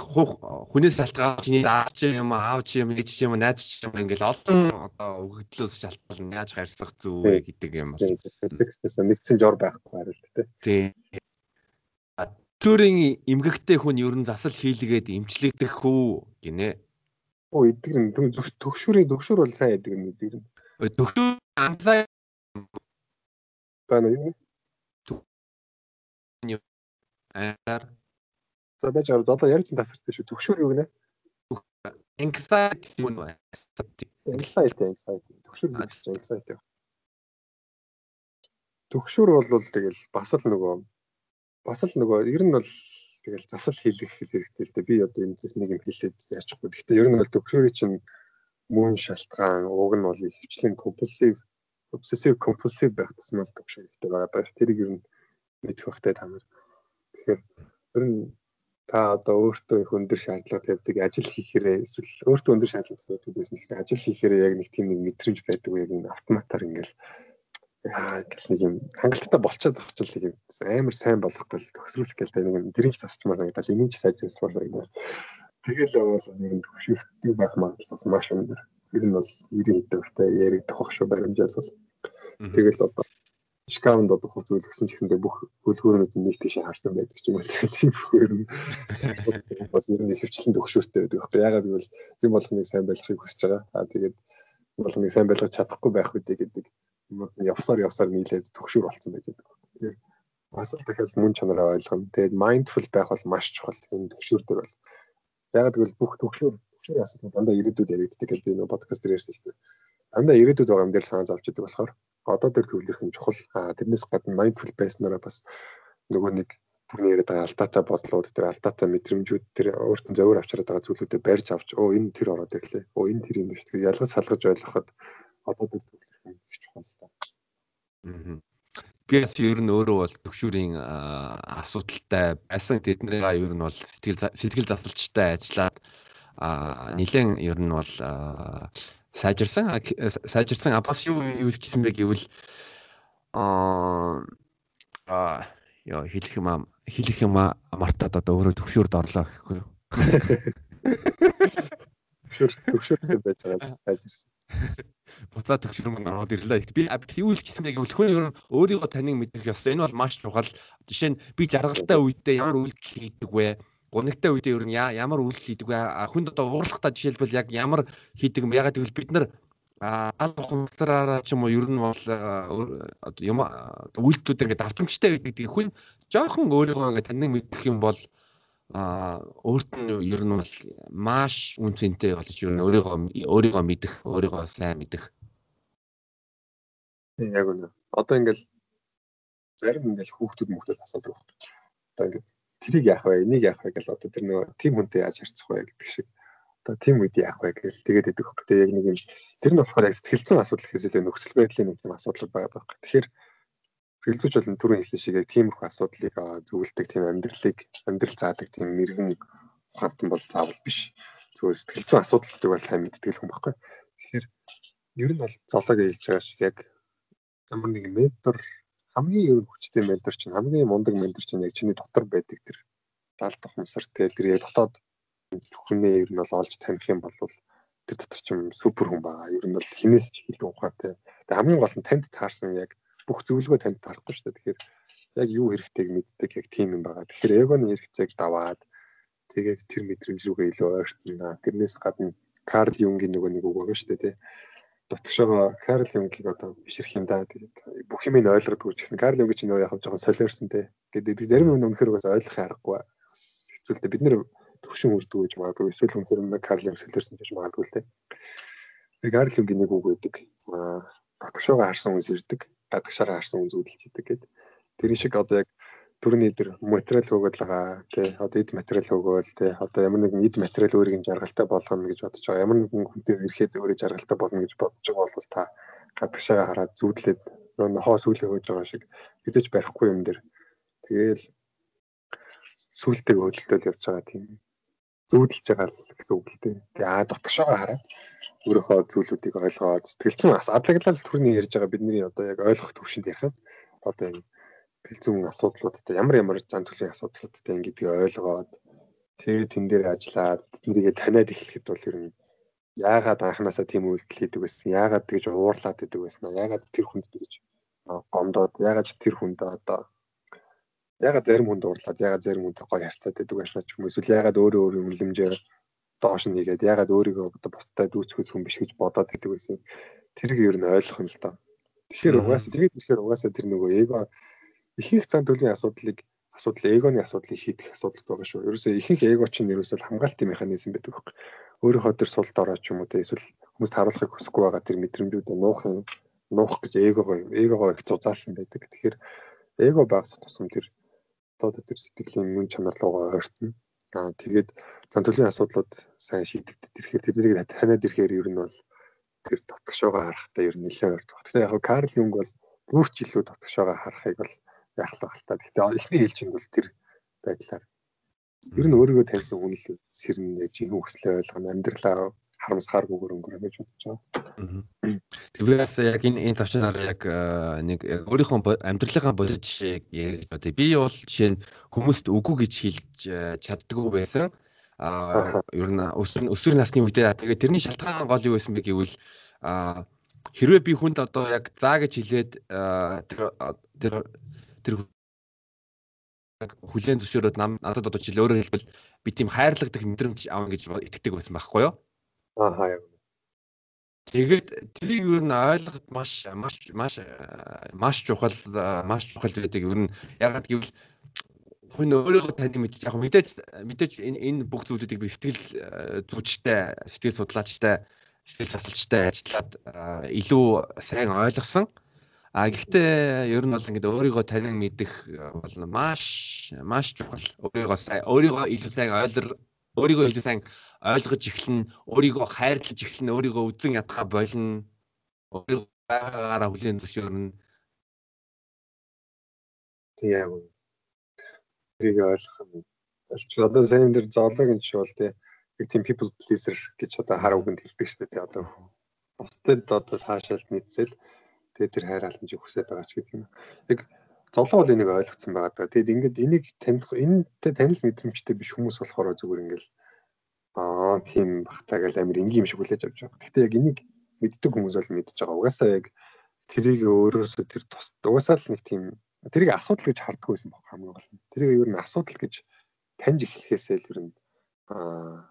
хүнээс шалтгаалж чиний аач юм аавч юм гэж юм найз ч юм ингээл олон одоо өгөгдлөөс шалтгаална яаж харьцах зүв гэдэг юм байна. Текстээс нэгдсэн жор байхгүй хариулт тий. Төрийн эмгэгтэй хүн ер нь засал хийлгээд эмчлэгдэх үү гинэ. Оо эдгэр төгшүүрийн төгшүүр бол сайн эдгэр эдгэр. Төгшүүр англаа байна юу? Аяар. За байж байгаа. Одоо ярьж тасартай шүү. Төгшөр юу гинэ? Anxiety юм уу? Anxiety, anxiety. Төгшөр anxiety. Төгшөр бол тэгэл бас л нөгөө бас л нөгөө ер нь бол тэгэл засал хийлгэх хэрэгтэй л дээ. Би одоо энэс нэг юм хэлээд яачихгүй. Гэхдээ ер нь бол төгшөрийн чинь мөн шалтгаан, уг нь бол хвчлэн compulsive obsessive compulsive байх тусмал төвшөлтэй байгаа байх. Тэрийг ер нь мэдэх хэрэгтэй та нар. Тэгэхээр ер нь та одоо өөртөө их өндөр шаардлага тавьдаг ажил хийхээрээ эсвэл өөртөө өндөр шаардлага тавьдаг байсан гэхдээ ажил хийхээрээ яг нэг тийм нэг мэдрэмж байдаг яг энэ автоматар ингээл аа гэл нэг юм хангалттай болчиход байгаа ч л юм амар сайн болох гэл төгсрүүлэх та нэг юм дэрэж тасчмаар санагдал энийг ч сайжруулах санагдал тэгэл бол нэг юм төвшөлттэй байх магадлал маш өндөр ер нь бол 90 хэдвэртэй яригдах бах шүү баримжаал бол тэгэл одоо шкавнд одоо хуц үлгсэн гэсэндээ бүх хөлгөөрнүүд нэг тийш харсан байдаг ч юм уу. Тийм бүхээр нь бол ер нь хөвчлэн төгшөөтэй байдаг. Байхгүй ягаад гэвэл тийм болгоныг сайн байлгахыг хүсэж байгаа. Аа тэгээд болгоныг сайн байлгаж чадахгүй байх үедээ гэдэг нь явсаар явсаар нийлээд төгшөр болсон байдаг тэгэхээр бас л дахиад мөн чанараа ойлгоно. Тэгээд майндфул байх бол маш чухал энэ төгшөр төр бол. Ягаад гэвэл бүх төгшөр төгшөр асуудал дандаа ирээдүйд яригддаг гэж би нөө подкаст дээр ярьсан шүү дээ дандаа ирээдүйд байгаа юм дээр санаа зовж идэг болохоор одоо тэр төвлөрөх нь чухал. А тэрнээс гадна mindful байснараа бас нөгөө нэг түрний яриад байгаа алдаатай бодлууд тэр алдаатай мэдрэмжүүд тэр өөртөө зөвөр авчираад байгаа зүйлүүдэд барьж авч оо энэ тэр ороод ирлээ. Оо энэ тэр юм биш. Тэгэхээр ялгаж салгаж ойлгоход одоо тэр төвлөрөх нь их чухал л та. Аа. Би бас ер нь өөрөө бол төгшүүрийн асуудалтай байсан тэднэрийг ер нь бол сэтгэл сэтгэл засалчтай ажиллаад а нэлээд ер нь бол сайжирсан сайжирсан а бас юу юу гэсэн бэ гэвэл аа яа хэлэх юм хэлэх юм мартаад одоо өөрөө төгшөөрд орлоо гэхгүй юу. Төгшөр төгшөөртэй байж байгаа сайжирсан. Буцаа төгшөр мөн ороод ирлээ. Би юу л бэ гэвэл хүн ер нь өөрийгөө таныг мэдэх ёстой. Энэ бол маш чухал. Жишээ нь би жаргалтай үедээ ямар үйлдэл хийдэг вэ? Гунигтай үедээ ер нь ямар үйлдэл хийдэг вэ? Хүнд одоо уурлахтаа жишээлбэл яг ямар хийдэг юм? Ягаад гэвэл бид нар аль ухамсараараа ч юм уу ер нь бол юм үйлдэлүүд ингээд автоматтай байдаг гэдэг хүн жоохон өөрийгөө ингээд таныг мэдэх юм бол а өөрт нь ер нь бол маш үнцэнтэй болж ер нь өөрийгөө өөрийгөө мэдэх, өөрийгөө сайн мэдэх. Яг үнэ. Одоо ингээл зарим ингээл хүүхдүүд мөхдөд асуудаг байна. Одоо ингээд тэрийг яах вэ? Энийг яах вэ гэж одоо тэр нөгөө тим хүнтэй яаж харьцах вэ гэдэг шиг одоо тим үед яах вэ гэж тэгээд идэх хөөх. Тэгээд яг нэг юм тэр нь болохоор яг сэтгэл зүйн асуудал гэхээс илүү нөхцөл байдлын нэг юм асуудал байгаа байхгүй. Тэгэхээр сэтгэл зүйч бол түрүүн хэлсэн шиг яг тиймэрхүү асуудлыг зөвлөдөг тийм амьдралыг амьдрал заадаг тийм мэрэгэн ухаантан бол заавал биш. Зүгээр сэтгэл зүйн асуудлуудыг бол сайн мэддэг хүн байхгүй. Тэгэхээр ер нь бол золог хэлж байгаа шиг яг ямар нэг ментор хамгийн ер нь хүчтэй ментор чинь хамгийн мундаг ментор чинь яг чиний дотор байдаг тэр даалт ухамсар те тэр яг дотоод хүнээ ер нь бол олж таних юм бол тэр дотор чинь супер хүн байгаа. Ер нь бол хинээс ч илүү ухаантай Тэгээ хамгийн гол нь танд таарсан яг бүх зөвлөгөө танд таарахгүй шүү дээ. Тэгэхээр яг юу хэрэгтэйг мэддэг яг тийм юм байгаа. Тэгэхээр эгоны хэрэгцээг даваад тэгээд тэр мэдрэмж рүүгээ илүү ойртно. Тэрнээс гадна Карл Юнгийн нөгөө нэг үг байгаа шүү дээ тий. Дотгошоо Карл Юнгийг одоо бишрэх юм да. Тэгээд бүх юм ин ойлгодгүй ч гэсэн Карл Юнгийн чинь яг жоохон солиорсон тий. Тэгээд зарим юм өнөхөр угаас ойлгох аргагүй хэцүүлдэ бид нэр төвшин үрдэг гэж магадгүй эсвэл өнөхөр Карл Юнг солиорсон гэж магадгүй л тий. Тэгээд Карл Юнгийн нэг үг байдаг. Аа дотгошоо харсан хүнс ирдэг, гадагшаараа харсан хүн зүудэлж идэг гэдэг. Тэр шиг одоо яг түрүүний дээр материал хөөгөл байгаа. Тий одоо эд материал хөөгөөл тий одоо ямар нэгэн эд материал өөрийг нь жаргалтай болгоно гэж бодож байгаа. Ямар нэгэн хүнтэй ирэхэд өөрөө жаргалтай болно гэж бодож байгаа бол та гадагшаа хараад зүудлээд нохоо сүлээ хөөж байгаа шиг хэзэж барихгүй юм дээр тэгээл сүултэйг хөдөлтөл явж байгаа тийм. Зүудэлж байгаа л гэсэн үг л дээ. Тэгээ дотгошоо хараад өөрийнхөө зүйлүүдийг ойлгоод сэтгэлзэн адлаглал түрний ярьж байгаа бидний одоо яг ойлгох төвшөнд ярихад одоо энэ бэлзүүн асуудлуудтай ямар ямар зан төлөвийн асуудлуудтай ингэдгийг ойлгоод тэгээд тэн дээр ажиллаад тэднийгээ таниад эхлэхэд бол ер нь яагаад анханасаа тийм үйлдэл хийдэг байсан яагаад тэгж уурлаад идэг байсан яагаад тэр хүнд тэгж гомдоод яагаад тэр хүнд одоо яагаад зарим хүнд уурлаад яагаад зарим хүнд гоё харьцаад идэг байсан ч юм уу эсвэл яагаад өөрөө өөрөө үнэлэмжээр доош нь хийгээд яагаад өөрийгөө одоо бусдад дүүцэх хүн биш гэж бодоод идэг байсан тэрийг ер нь ойлгох нь л доо. Тэгэхээр угаасаа тэгээд тэгэхээр угаасаа тэр нөгөө эго ихэнх зан төлөвийн асуудлыг асуудал эгоны асуудлыг шийдэх асуудал байгаа шүү. Ерөөсөө ихэнх эго чинь ерөөсөө хамгаалтын механизм байдаг байхгүй. Өөрийнхөө төр сулд ороо ч юм уу те эсвэл хүмүүст харуулахыг хүсэхгүй байгаа тэр мэдрэмжүүдээ нуух нуух гэж эгогоо эгогоо их зузаалсан байдаг. Тэгэхээр эго багасах тусам тэр одоо тэр сэтгэлийн мөн чанар руугаа ойртно. Аа тэгээд зан төлөвийн асуудлууд сайн шийдэгдэх ирэхээр тэднийг таниад ирэхээр ер нь бол тэр дотгошоогоо харахтаа ер нь нэлээд ойртох. Тэгэхээр яг Карл Юнг бол бүрч илүү дотгошоогоо харахыг бол яхах л та. Гэхдээ эхний ээлжинд бол тэр байдлаар ер нь өөрийгөө таньсан хүн л сэрнэ жинхэнэ хүслээ ойлгоно амьдралаа харамсахааргүйгээр өнгөрөх гэж бодож байгаа. Тэгвээс яг энэ энэ тавчнаар яг нэг өөрийнхөө амьдралынхаа бодит жишээг ярьж бодъё. Би бол жишээ нь хүмүүст үгүй гэж хэлж чаддгүй байсан. Аа ер нь өсвөр өсвөр насны үедээ тэгээ тэрний шалтгаан гол юу байсан бэ гэвэл хэрвээ би хүнд одоо яг заа гэж хэлээд тэр тэр тэр хүлэн зөвшөөрөөд надад одоо жил өөрөөр хэлбэл би тийм хайрлагдах мэдрэмж авна гэж итгэдэг байсан байхгүй юу? Аа яг. Тэгээд тэрийг юу н ойлгоход маш маш маш маш чухал маш чухал байдаг. Юу н ягаад гэвэл хүн өөрийгөө таны мэдчих яг мэдээж мэдээж энэ энэ бүх зүйлүүдийг би сэтгэл зүйчтэй сэтгэл судлаачтай сэтгэл засалчтай ажиллаад илүү сайн ойлгосон. А гэхдээ ер нь бол ингээд өөрийгөө танин мэдэх бол маш маш чухал. Өөрийгөө сайн өөрийгөө илүү сайн ойлгор өөрийгөө илүү сайн ойлгож эхлэн, өөрийгөө хайрлаж эхлэн, өөрийгөө үзэн ядгаа болно. Өөрийгөө байгаагаараа хүлээн зөвшөөрнө. Тийм. Тэрийг ойлгох нь одоо сайн дээр зоологийн жишээ бол тийм people pleaser гэж одоо хар үгэнд хэлдэг шүү дээ. Одоо бусдад одоо таашаал нийцэл Тэгээд тэр хайр халамжийг хүсэж байгаа ч гэдэг юм. Яг зовлон бол энийг ойлгоцсон байгаа даа. Тэгээд ингээд энийг таних энэтэй танил мэдрэмжтэй биш хүмүүс болохоор зүгээр ингээл аа тийм бахтаа гэл амир энгийн юм шиг хүлээж авч байгаа. Гэхдээ яг энийг мэддэг хүмүүс бол мэдж байгаа. Угаасаа яг тэрийг өөрөөсөө тэр тус угаасаа л нэг тийм тэрийг асуудал гэж харддаг байсан баг хамгийн гол нь. Тэрийг ер нь асуудал гэж таньж эхлэхээсээ л ер нь аа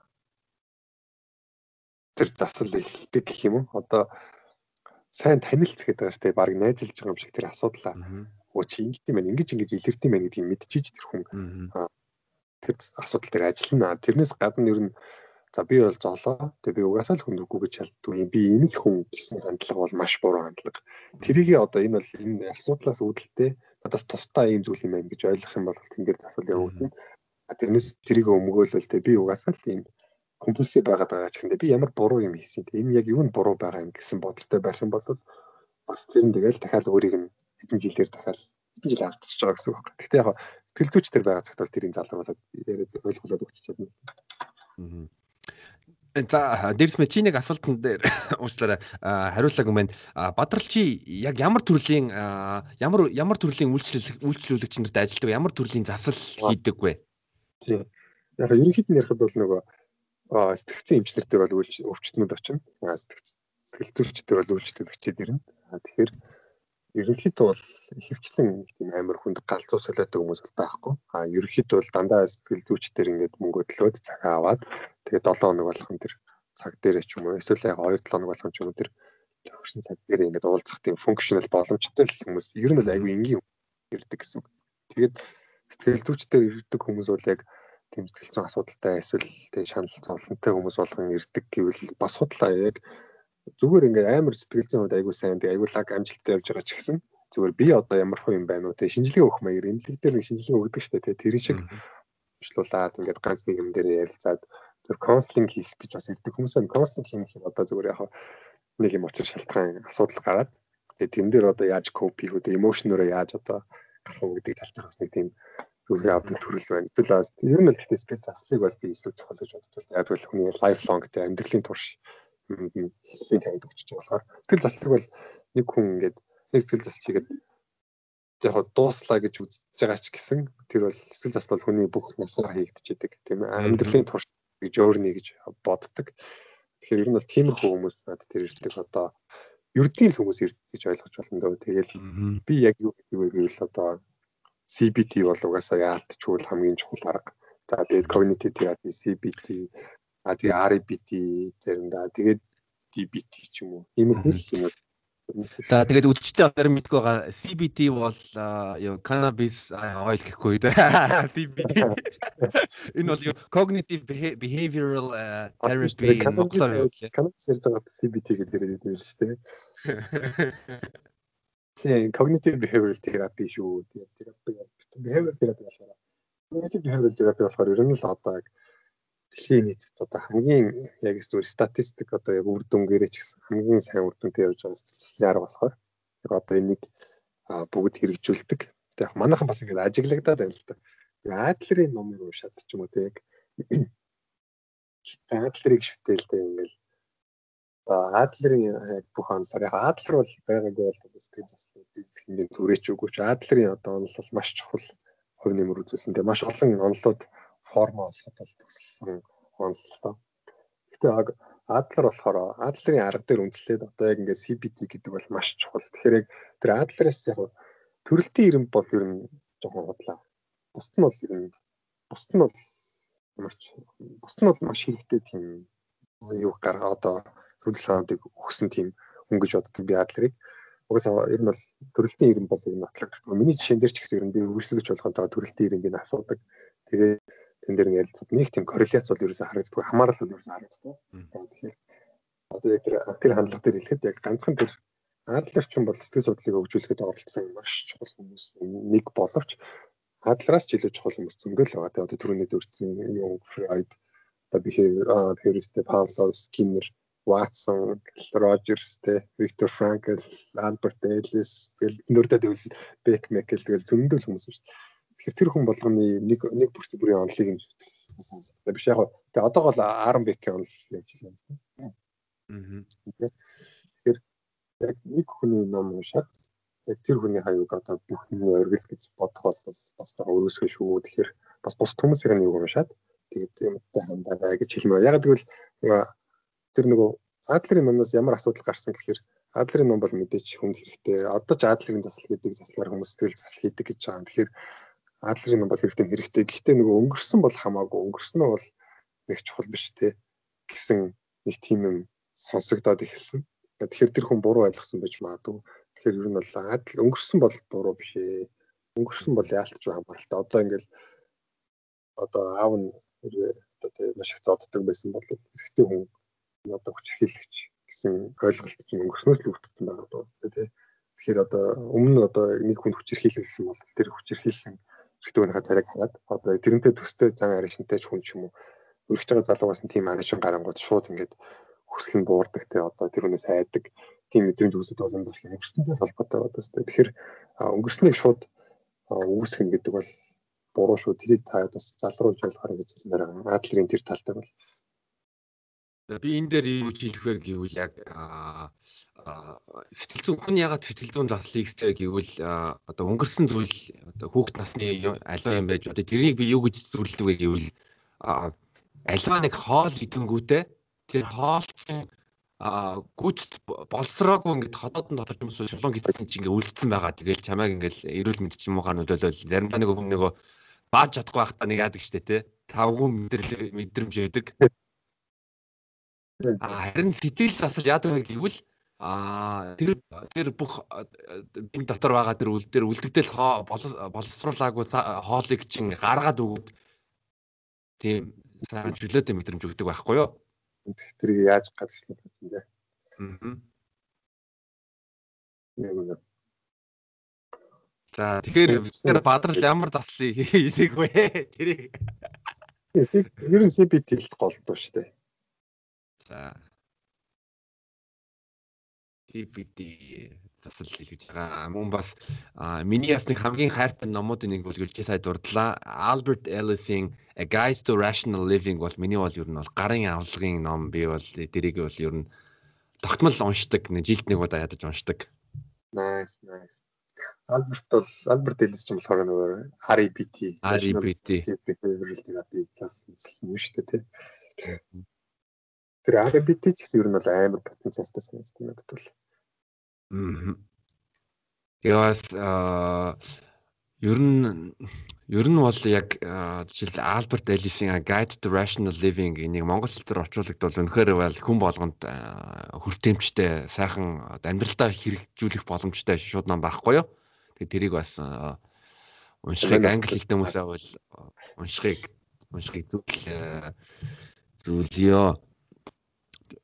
тэр засал эхэлдэг гэх юм уу. Одоо сайн танилцах гэдэг дээ. Бараг найзалж байгаа юм шиг тэр асуудлаа. Өө чи ингэж юм байна. Ингэж ингэж илэрх юм байна гэдгийг мэдчихэж тэр хүн тэр асуудал дээр ажиллана. Тэрнээс гадна ер нь за би бол золоо. Тэгээ би угаасаа л хүн үгүй гэж хэлдэг. Би ийм л хүн гэсэн хандлага бол маш буруу хандлага. Тэрийг одоо энэ бол энэ асуудлаас үүдэлтэй надаас тусдаа ийм зүйл юм байна гэж ойлгох юм бол тэн дээр асуул явагдана. Тэрнээс тэрийг өмгөөлөл тэ би угаасаа л ийм компульсив байгаад байгаа ч гэндээ би ямар буруу юм хийсэн. Энэ яг юу нь буруу байгаа юм гэсэн бодолтой байх юм бол бас тэр нь тэгэл дахиад өөрийг нь хэдэн жилээр дахиад хэдэн жил алдчихж байгаа гэсэн үг байна. Гэхдээ яг сэтгэл зүйч төр байгаа цагт бол тэрийн залуу болоод яриад ойлголоод өгч чадна. За дэрс мэ чи нэг асуултан дээр уучлаарай хариуллаг юм байна. Бадрал чи яг ямар төрлийн ямар ямар төрлийн үйлчлэл үйлчлүүлэгч нарт ажилладаг ямар төрлийн засал хийдэг вэ? Тийм. Яг ерөнхийд нь ярихад бол нөгөө сэтгцэн эмчнэртэй бол өвчтнүүд очино. Сэтгэл зүйчтэй бол үйлчлүүлэгчид ирнэ. Тэгэхээр ерөнхийдөө бол ихэвчлэн тийм амар хүнд галзуу солиотой хүмүүс бол байхгүй. А ерөнхийдөө бол дандаа сэтгэл зүйчдэр ингээд мөнгө өдлөөд цаг аваад тэгээд 7 хоног болгон тэр цаг дээр ч юм уу эсвэл яг 2 7 хоног болгон ч юм уу тэр төгссөн цаг дээр ингээд уулзах тийм функшнл боломжтой хүмүүс ер нь бол айгүй энгийн ирдэг гэсэн үг. Тэгээд сэтгэл зүйчдэр ирдэг хүмүүс бол яг зүйн асуудалтай эсвэл тэг шанал зовлонтой хүмүүс болгон ирдэг гэвэл бас худлаа яг зүгээр ингээд амар сэтгэл зүйн хувьд айгүй сайн тэг айгүй лаг амжилттай явж байгаа ч гэсэн зүгээр би одоо ямар хөө юм байна уу тэг шинжилгээ өгөх маягаар эмнэлэг дээр нэг шинжилгээ өгдөг штэ тэг тэр шиг бичлуулаад ингээд ганц нэг юм дээр ярилцаад зөв консулинг хийх гэж бас ирдэг хүмүүс байна. Консулинг хийх нь одоо зүгээр яг нэг юм учир шалтгаан асуудал гараад тэгээ тэн дээр одоо яаж коп хийх үү эмошнороо яаж одоо гарах уу гэдэг тал дээр бас нэг тийм зүйлээ авдаг төрөл байна. Эсвэл ер нь л гэхдээ сэтгэл заслыг бол би илүү чухал гэж боддог. Яг бол хүний lifelong гэдэг амьдралын турш тавьд өгч байгаа болохоор сэтгэл заслыг бол нэг хүн ингээд нэг сэтгэл засч хийгээд яг дууслаа гэж үзэж байгаа ч гэсэн тэр бол сэтгэл зас бол хүний бүх насаар хийгдчихэд тийм амьдралын турш гэж өөрний гэж боддог. Тэгэхээр ер нь бол тиймэрхүү хүмүүс надад тэр ирдэг одоо ердийн л хүмүүс ирдэг гэж ойлгож байна дөө. Тэгэл би яг юу гэдэг вэ гэвэл одоо CBT бол угаасаа яалтчгүй хамгийн чухал арга. За тэгээд cognitive therapy, CBT А тэгээ RBT заримдаа тэгээд DBT ч юм уу. Иймэрхүү юм. За тэгээд үдчтэй одоо мэдгүй байгаа CBT бол юу cannabis oil гэхгүй дээ. CBT. Энэ бол юу cognitive behavioral therapy монголоор юу вэ? Cannabis гэдэг CBT гэдэг юм шүү дээ. Тэгээ cognitive behavioral therapy шүү. Тэгээд therapy behavioral therapy болохоор cognitive behavioral therapy болохоор ер нь л одоо дэлхийн нийтэд одоо хамгийн яг зүгээр статистик одоо яг үр дүнгээрээ ч гэсэн хамгийн сайн үр дүнтэй явж байгаа заслын арга болохоор яг одоо энийг бүгд хэрэгжүүлдэг. Яг манайхан бас ингэ ажиглагдаад байна л да. Адлерийн номыг уншаад ч юм уу те яг Адлерийг шүтэл дээ ингээл яг бүх онолоор яг Адлер бол байгаагүй бол сэтгэл заслуудыг хингийн түрээч үгүй ч Адлерийн одоо онол бол маш чухал хувь нэмэр үзүүлсэн. Тэгээ маш олон онолууд форма олоход бол төсөлсөн онолтой. Гэтэ Адлер болохоор Адлерийн арга дээр үндэслээд одоо яг ингээд CBT гэдэг бол маш чухал. Тэгэхээр яг тэр Адлераас яг төрөлтийн ирэм бол ер нь жоохон бодлаа. Бусд нь бол ер нь бусд нь бол маш бусд нь бол маш хэрэгтэй тийм юу гаргаа одоо хөдөлгөөнийг өгсөн тийм хүн гэж боддог би Адлерыг. Угаасаа ер нь бол төрөлтийн ирэм бол нь нотлогддог. Миний жишээн дээр ч гэсэн ер нь би хөгжлөгч болгонтой төрөлтийн ирэм би асуудаг. Тэгээд тэн дээр нь ярилцдаг нэг тийм корреляц бол ерөөсөө харагддаг хамаарал бол ерөөсөө харагддаг. Тэгэхээр одоо яг тэр тэр хандлага дээр хэлэхэд яг ганцхан тэр Адлерч юм бол сэтгэл судлалыг хөгжүүлэхэд оролцсон маш чухал хүмүүс нэг боловч Адлераас ч илүү чухал хүмүүс зөндөл байгаа. Тэгээ одоо түрүүний дөрвсөн юм Фрейд одоо theorist Пауло Скиннер Watson, Rogers те Виктор Франкл, Альберт Эллис тэгэл нөрдөд үйл Бек Мекел тэгэл зөндөл хүмүүс шүү дээ. Тэгэхээр тэр хүн болгоны нэг нэг бүрийн онолыг нь биш яг тэгээ одоо бол 10 бэкийн онол явж байна л да. Аа. Тэгэхээр яг нэг хүний ном уншаад яг тэр хүний хаяг одоо бүх юмны оргил гэж бодох бол бас таа өрөөсгөө шүү. Тэгэхээр бас бус хүмүүсийн нэг уншаад тэгээд юмтай хандаа гэж хэлмээр. Яг тэгвэл тэр нөгөө Адлерийн номноос ямар асуудал гарсан гэхээр Адлерийн ном бол мэдээч хүнд хэрэгтэй. Одоо ч Адлерийн засал гэдэг заслаар хүмүүс сэтгэл засал хийдэг гэж байгаа. Тэгэхээр Адлерын ном бол хэрэгтэй хэрэгтэй. Гэхдээ нөгөө өнгөрсөн бол хамаагүй өнгөрсөн нь бол нэг чухал биш те гэсэн нэг тийм юм сонсогдоод эхэлсэн. Тэгэхээр тэр хүн буруу ойлгосон байж магадгүй. Тэгэхээр ер нь бол адил өнгөрсөн бол буруу биш ээ. Өнгөрсөн бол яалтч хамааралтай. Одоо ингээл одоо аав нь одоо тийм маш их зоддог байсан бол эрэгтэй хүн одоо хүчрхийлэгч гэсэн ойлголт чинь өнгөрснөөс л үүдсэн байгаа даа тий. Тэгэхээр одоо өмнө нь одоо нэг хүн хүчрхийлсэн бол тэр хүчрхийлсэн эрэгтэйгийнхаа царайг хараад одоо тэрнтэй төстэй зан аришинтай хүн ч юм уу өргөж байгаа залуугаас нь тийм аришин гарангууд шууд ингээд хүсэл нь буурдаг те одоо тэр хүнээс айдаг тийм мэдрэмж байгаа юм бас өнгөрснөдөө холбоотой байгаа тест. Тэгэхээр өнгөрснийг шууд үүсгэх нь гэдэг бол буруу шүү. Тэрийг та бас залруулж ойлгохоор гэж хэлсэн байгаа. Адлерийн тэр талтай бол би энэ дээр юу хэлэх вэ гэвэл яг сэтгэл зүйн хүн ягаад сэтгэл зүйн заслыг хэвчээ гэвэл одоо өнгөрсөн зүйл одоо хүүхд насны аливаа юм байж одоо тэрийг би юу гэж зөвлөдөг вэ гэвэл аливаа нэг хоол идэнгүүтээ тэр хоолчин а гүйцэд болсроогүй ингээд хотоодон дотор юм шиг шулуун гитсэн чи ингээд үлдсэн байгаа. Тэгэл чамайг ингээд эрүүл мэнд ч юм уу га нөлөөлөл заримдаа нэг хүн нөгөө бааж чадахгүй байхдаа нэг яадаг штэ тий. Тавгүй мэдрэмж өгдөг. Харин сэтгэл засал яадаг вэ гэвэл а тэр тэр бүх бин дотор байгаа тэр үл дээр үлдэгдэл боловсруулаагүй хоолыг чин гаргаад өгөөд тийм сайн чөлөөтэй мэдрэмж өгдөг байхгүй юу? тэрийг яаж гадагшлах юм бэ? Аа. Яг үнэ. За тэгэхээр бид бадрал ямар таслыг хийсэг вэ? Тэрийг ер нь CBT-д голдуу шүү дээ. За. CBT засал хийж байгаа. Мөн бас миний нэг хамгийн хайртай номуудын нэг бол гэлжээ сая дурдлаа. Albert Ellis-ийн A Guide to Rational Living бол миний бол ер нь бол гарын авлагын ном би бол тэрийг бол ер нь тогтмол уншдаг. Жилд нэг удаа ядаж уншдаг. Nice, nice. Альберт бол Альберт Элис ч юм болохоор нөгөө REBT REBT behavioral therapy класс үзсэн юм шүү дээ тий. Тэр REBT ч гэсэн ер нь бол амар потенциалтай санагдсан надад бол. Тэгээ бас аа ер нь ер нь бол яг жишээл Альберт Элисийн Guide to Rational Living энийг монгол хэлээр орчуулагдвал үнэхээр бол хүн болгонд хүртээмжтэй сайхан амьдралдаа хэрэгжүүлэх боломжтой шууд ном байхгүй юу. Тэгээ тэрийг бас уншихыг англи хэлтэй хүмүүсээ бол уншихыг уншихыг зүйл зүйлё.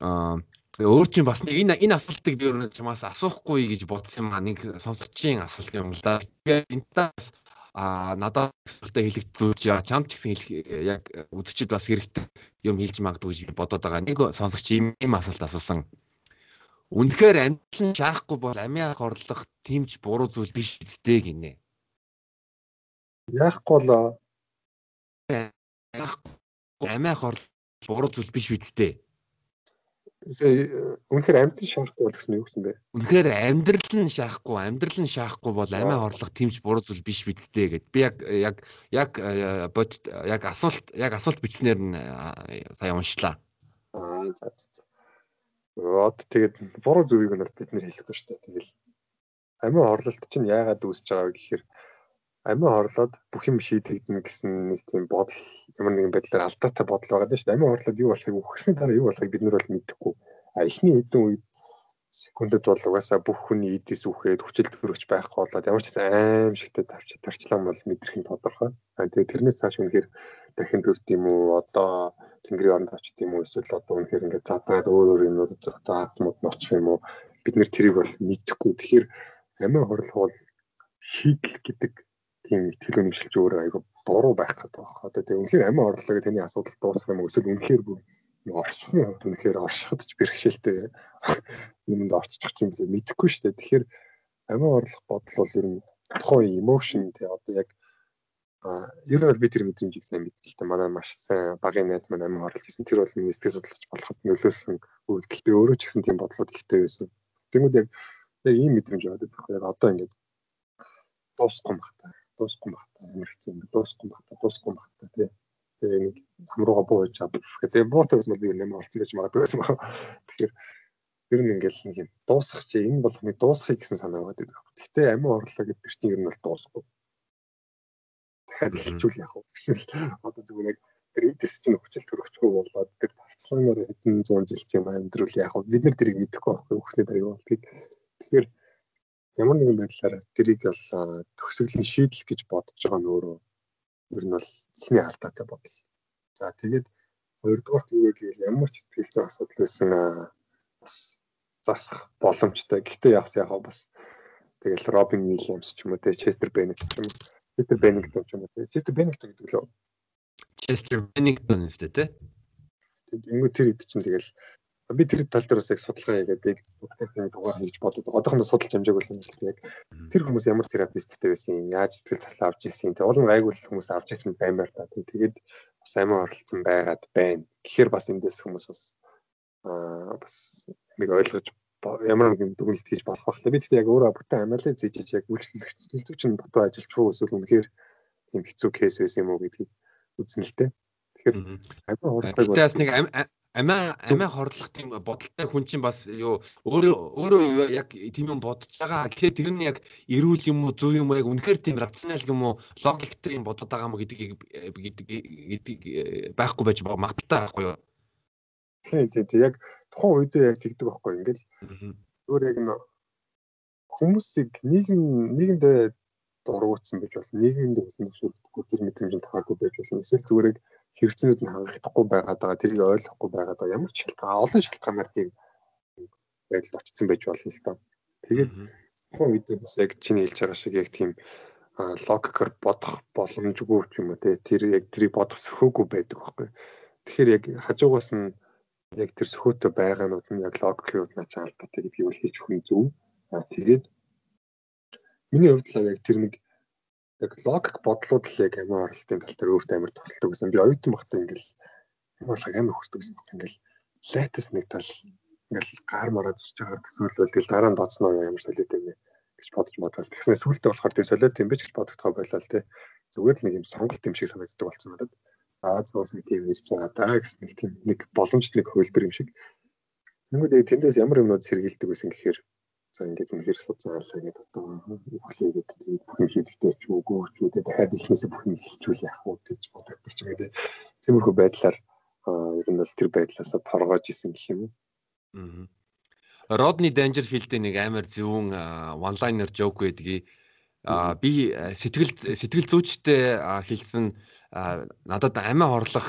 Аа өөр чинь бас нэг энэ энэ асуултыг би өөрөө чамаас асуухгүй гэж бодсон юм а нэг сонсогчийн асуулт юм л да. Би энтээс а надад асуултаа хэлэгдүүлж яа чам ч гэсэн яг үдчихэд бас хэрэгтэй юм хэлж магадгүй гэж бодоод байгаа. Нэг сонсогч ийм ийм асуулт асуусан. Үнэхээр амжилт шаахгүй бол амиа горлох тимч буруу зүйл биш үстэй гинэ. Яахгүй л амиа горлох буруу зүйл биш үстэй. Үнэхээр амьд шаахгүй бол гэсэн юу гэсэн бэ? Үнэхээр амьдрал нь шаахгүй, амьдрал нь шаахгүй бол амиа хорлох тэмч буруу зүйл биш бидтэй гэд. Би яг яг яг э, бод яг асуулт яг асуулт бичснээр нь э, сая уншлаа. Аа за за. Вот тэгээд буруу зүйлийг нь бид нэр хэлэхгүй шүү дээ. Тэгэл амиа хорлолт чинь яагаад үүсэж байгаа вэ гэхээр амиа хорлоод бүх юм шийдэгдэнэ гэсэн нэг тийм бодол ямар нэгэн байдлаар алдаатай бодол байгаа даа шүү дээ. Амиа хорлоод юу болохыг үхсний дараа юу болохыг бид нар бол мэдэхгүй. А эхний хэдэн үед секундэд бол угаасаа бүх хүний эдээс үхээд хүчил төрөгч байхгүй болоод ямар ч аим шигтэй тавч тарчлан бол мэдрэх нь тодорхой. А тэгээ тэрнээс цааш үнэхээр дахин төрт юм уу одоо тэнгэрийн оронд очт юм уу эсвэл одоо үнэхээр ингээд задраад өөр өөр юм уу одоо атмууд нь очих юм уу бид нэр тэрийг бол мэдэхгүй. Тэгэхээр амиа хорлох бол шийдэл гэдэг тийм ихтгэл үнэмшилж өөрөө айгу буруу байх гэдэг байна. Одоо тийм үнэхээр амин орлоо гэх таны асуудал дуусах юм эсвэл үнэхээр бүр орчих юм үнэхээр оршихад ч бэрхшээлтэй юмд орчих юм билээ мэдэхгүй шүү дээ. Тэгэхээр амин орлох бодол бол ер нь тухайн emotion тий одоо яг ер нь бол би тэр мэдрэмжийг сайн мэддэг. Манай маш сайн багын найз маань амин орлох гэсэн тэр бол миний сэтгэл судлаач болоход нөлөөсөн үйлдэл. Би өөрөө ч гэсэн тийм бодлоод ихтэй байсан. Тэгмүүд яг яг ийм мэдрэмж аваад байдаг. Яг одоо ингээд дуусахгүй байна дуусахгүй баг та амар хэцүү юм дуусахгүй баг та дуусахгүй баг та тий тэгээ нэг хамрууга бууж авах тэгээ буутай бас би нэмэр олцсон гэж магадгүй байсан баг тэгэхээр ер нь ингээл нэг юм дуусах чи энэ болгоны дуусахыг гэсэн санаа байгаа гэдэг. Гэхдээ амин орлоо гэдэг чинь ер нь бол дуусахгүй. Дахиад хэлчихвэл яах вэ гэсэн одоо зүгээр яг грейдэс чинь хүчил төрөгчгүй болоод тэр парцлагаар хэдэн зуун жил чинь амьдрал яах вэ бид нар тэрийг мэдэхгүй байхгүй өөхний дараа юу болтгийг. Тэгэхээр ямар нэгэн байдлаар тэрийг бол төгсгөлийн шийдэл гэж бодож байгаа нь өөрөө ер нь бол ихний алдаатай бодол. За тэгээд хоёрдугаарт юу вэ гэвэл ямар ч сэтгэлзэн асуудал байсан бас засах боломжтой. Гэхдээ яг яг бас тэгэл Робин Уильямс ч юм уу те Честер Беннет ч юм уу Честер Беннингтон ч юм уу те Честер Беннингтон гэдэг лөө Честер Беннингтон үстэй те Тэгээд ингэ тэр хэд чинь тэгэл би тэр тал дээр бас яг судалгаа хийгээд яг подкастын дугаар хийж бодод одоохондоо судалж амжаагүй юм л яг тэр хүмүүс ямар терапевттэй байсан яаж сэтгэл заслаа авч ирсэн тэг олон айгүй хүмүүс авч ирсэн баймаар та тэгээд бас амин оролцсон байгаад байна. Гэхээр бас эндээс хүмүүс бас аа бас нэг ойлгож ямар нэгэн дүгнэлт хийж болох байх л би тэгтээ яг өөрөө бүтэн амиалаа зээжиж яг үйлчлэгч нь бодоо ажиллаж руу эсвэл үнэхээр тийм хэцүү кейс байсан юм уу гэдгийг үзнэ л дээ тэгэхээр амин оролцоог бас нэг амиа амиа хорлох тийм бодолтой хүн чинь бас юу өөрөө өөрөө яг тийм юм бодож байгаа. Тэгэхээр тэр нь яг эрүүл юм уу зөв юм уу яг үнэхээр тийм рационал юм уу логиктэй юм бодоод байгаа юм гэдгийг гэдэг гэдэг байхгүй байж магадaltaй байхгүй юу? Тийм тийм яг тухайн үедээ яг тэгдэг байхгүй ингээл өөр яг н хүмүүсийг нийгэм нийгэмдээ дургуутсан байж болно. Нийгэмд үлэн зөвшөөрөхгүй тэр мэдрэмж таагүй байж болно. Эсвэл зүгээр яг хэрэгцээнүүд нь хангагдахгүй байгаад байгаа, тэрийг ойлгохгүй байгаад байгаа. Ямар ч шалтгаан, олон шалтгаанаар тийм байдал очсон байж болно л доо. Тэгээд тухайн үед бас яг чиний хэлж байгаа шиг яг тийм логикоор бодох боломжгүй ч юм уу те тэр яг тэрийг бодох сөхөөгүй байдаг байхгүй. Тэгэхээр яг хажуугаас нь яг тэр сөхөөтэй байгаанууд нь яг логикийн начаал та тэрийг юу хийж нь зөв. Аа тэгээд Миний хувьд л яг тэр нэг яг логик бодлууд л яг амар оролтын тал дээр өөртөө амар тусалдаг гэсэн. Би оюутан багтаа ингээл амар амар хөсдөг гэсэн. Ингээл лайтас нэг тал ингээл гар мараад усж байгаа төсөөлөл тэгэл дараа нь дооцноо ямар солиод юм гэж бодож бодлоо. Тэгснэ сүултээ болохоор тийм солиод юм биш гэж бодогдохоо байлаа л те. Зүгээр л нэг юм сонголт юм шиг санагддаг болсон надад. Аа зоос нэг тийм нэрч байгаа даа гэсэн нэг тийм нэг боломжт нэг хөлбөр юм шиг. Тэнгүүд тэндээс ямар юмнууд сэргийлдэг байсан гэхээр За ингээд үнэхээр суцаалаа гэдэг одоо өглөөгээд тэгээд бүхэн хийдэгтэй ч үгүй ч үгүй дахиад ихнээсээ бүхэн хэлчихвэл яах вэ гэж боддог ч юм уу тиймэрхүү байдлаар ер нь бол тэр байдлаасаа торгоож исэн гэх юм уу. Родни Данжерфилдийн нэг амар зөвүүн one liner joke байдгийг а би сэтгэл сэтгэл зүйчтэй хэлсэн надад амиа хорлох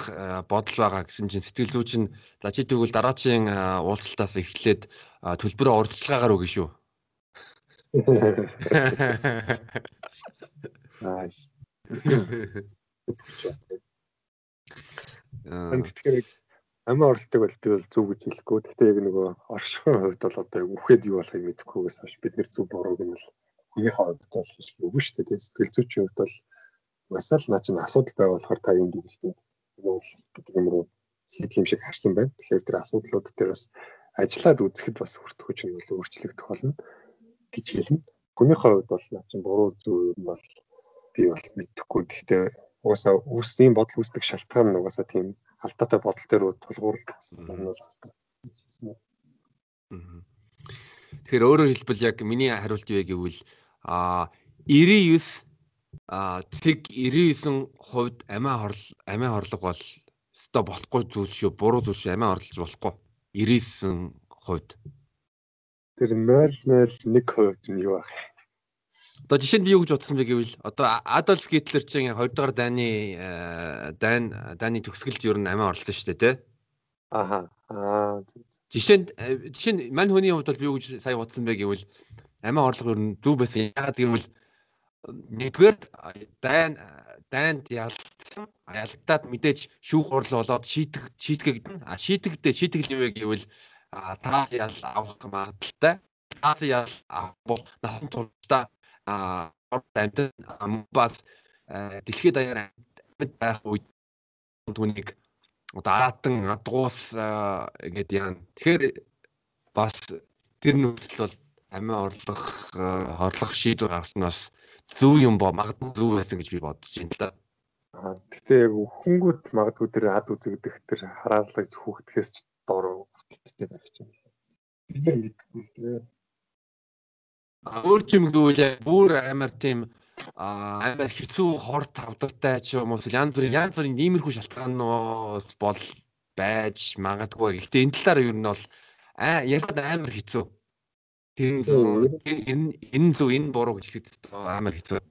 бодол байгаа гэсэн чинь сэтгэл зүйч нь за чи тэгвэл дараачийн уулзалтаас эхлээд төлбөрөө урьдчилгаагаар өгнө шүү. Nice. Энд тэгэхээр амиа оролтыг бол би бол зөв гэж хэлэхгүй. Гэхдээ яг нөгөө оршихуйн хувьд бол одоо үхээд юу болохыг мэдэхгүйгээс хойш бид нэр зөв бурууг нь бол хүнийхээ хувьд бол үгүй шүү дээ. Сэтгэл зүйчийн хувьд бол масаа л наа чинь асуудал байгаа болохоор та юм дэгэлтэй. гэдэг юм руу шийдэл юм шиг харсан байна. Тэгэхээр тэр асуудлууд дээр бас ажиллаад үзэхэд бас хүртгүүч нь бол өөрчлөгдөх болно гэж хэлнэ. Хүнийхээ хувьд бол наа чинь буруу зүйл нь бол би бол мэдэхгүй. Гэхдээ угаасаа үүсийн бодол үүсдэг шалтгаан нь угаасаа тийм алдаатай бодол дээр тулгуурлах нь бол Тэгэхээр өөрөөр хэлбэл яг миний хариулт юу гэвэл а 99 а тэг 99 хувьд амиа хорл амиа хорлого бол өстой болохгүй зүйл шүү. Буруу зүйл шүү. Амиа хорлож болохгүй. 99 хувьд. Тэр 001 хувьд нь юу ах? Одоо жишээ нь би юу гэж бодсон бэ гэвэл одоо Адольф Гитлер чинь 2 дугаар дайны дайн дайны төгсгөлд ер нь амиа орлоо шүү дээ тий Аха. Аа жишээ нь жишээ нь мань хүний хувьд бол би юу гэж сая бодсон бэ гэвэл амиа орлого ер нь зөв байсан. Яагаад гэвэл нэгдүгээр дайн дайнд ялдсан ялдаад мэдээж шүүх хурл болоод шийдэх шийтгэгдэн а шийтгэхдээ шийтгэл юу вэ гэвэл та ял авах магадaltaй та ял авах нахан туршдаа амьд бас дэлхийд даяар амьд байх үед түүнийг даатан адгуус гэдэг яа. Тэгэхээр бас тэр нөхцөл бол амиа орлох хорлох шийдвэр гаргасан нь бас зөв юм бо магадгүй зөв байсан гэж би бодож байна л да. Аа гэхдээ яг хөнгөт магадгүй тэр ад үзэгдэх тэр хараалгаж хүүхдгээс ч дор өвтөлттэй байх юм. Бид нар мэдгүй л дээ. Өөр юм гэвэл яг бүр амар тийм амар хэцүү хор тавдартай ч юм уу янз бүрийн янз бүрийн иймэрхүү шалтгаанууд бол байж магадгүй. Гэхдээ энэ талаар юу нь бол аа яг амар хэцүү. Тэр энэ энэ зөв энэ буруу гэж хэлээд амар хэцүү.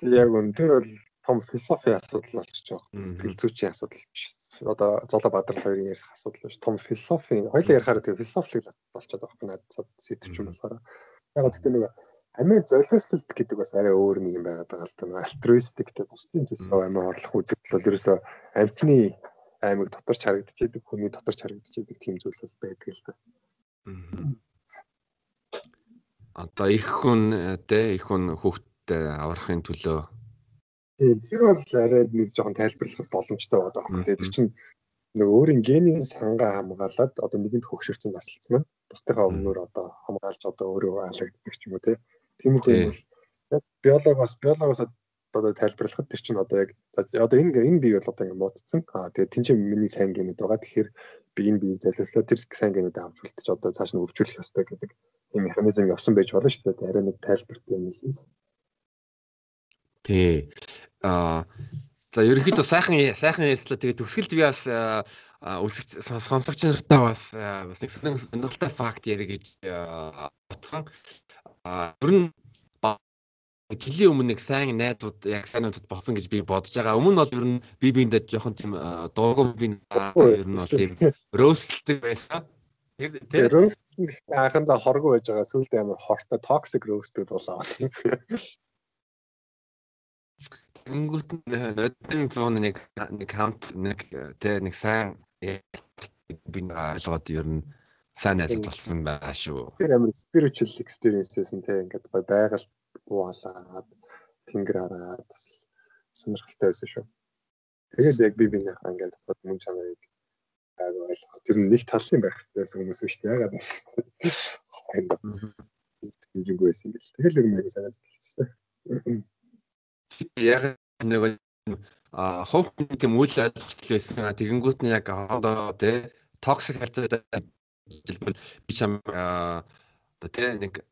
Тэр яг өндөр бол том философи асуудал болчихж байгаа. Сэтгэл зүйчийн асуудал биш. Одоо Золоо Бадрал хоёрын ярих асуудал биш. Том философи. Хоёлаа ярихаар тэр философик болчиход байгаа юм надад сэтвч юм болохоор. Яг гэхдээ нэг амиа золиослолт гэдэг бас арай өөр нэг юм байгаад байгаа л та. Альтруистик гэдэг бусдын төлөө амиа орлох үзэгдэл бол ерөөсөө амтны аймаг дотор ч харагдчихэдэг, хүний дотор ч харагдчихэдэг тийм зүйл бол байдаг л та. Аа одоо их хүн те их хүн хүүхдтэй аврахын төлөө. Тэр бол арай нэг жоохон тайлбарлах боломжтой байгаа байхгүй тийм чинь нөгөө өөрийн генийн сангаа хамгаалаад одоо нэгэнт хөгшөрсөн наслц маань бусдынхаа өмнөр одоо хамгаалж одоо өөрөө алагддаг ч юм уу тийм үү бол яг биологоос биологоос одоо тайлбарлахад тэр чинь одоо яг одоо энэ энэ бие бол одоо ингэ муудсан. Аа тэгээд тэн чинь миний сайн гэнүүд байгаа. Тэгэхээр би энэ биеийг залилслаа тэр сайн гэнүүдээ авч үлдчих одоо цааш нь үржүүлэх ёстой гэдэг юм механизм явсан байж болно шүү дээ. Арай нэг тайлбартай юм л. Тий. Аа за ерөнхийдөө сайхан сайхан ярьслаа. Тэгээд төгсгөлд би бас үлгч сонсогч нартаа бас бас нэг сонирхолтой факт ярих гэж бодсон. Аа ер нь жилийн өмнө нэг сайн найзууд яг сайнуудад болсон гэж би бодож байгаа. Өмнө нь бол ер нь би биендээ жоохон тийм дуугүй би ер нь бол тийм роустлдаг байсан. Тэр роустинг анхандаа хоргүй байж байгаа. Сүүлдээ амар хортой токсик роустуд болоо. Тэнгүүт нөтэн зүүн нэг нэг хамт нэг тэ нэг сайн би ойлгоод ер нь сайн найзууд болсон байгаа шүү. Тэр амар spiritual experience гэсэн тэ ингээд гой байгаль ууалаад тэнгэр хараад бас сонирхолтой байсан шүү. Тэгээд яг би бинийхээ ингээд бодод мөн чанарыг яг ойлгох. Тэр нэг тал юм байх хэрэгтэй хүмүүс биш үү? Ягаад хонд хэмжингүй байсан юм бэл. Тэгэл ер нь санаад хэлчихсэн. Яг нэг а ховх тийм үйл ажиллагаа байсан. Тэгэнгүүт нь яг хондоо тий токсик харьцаа хэлбэл би чам одоо тий нэг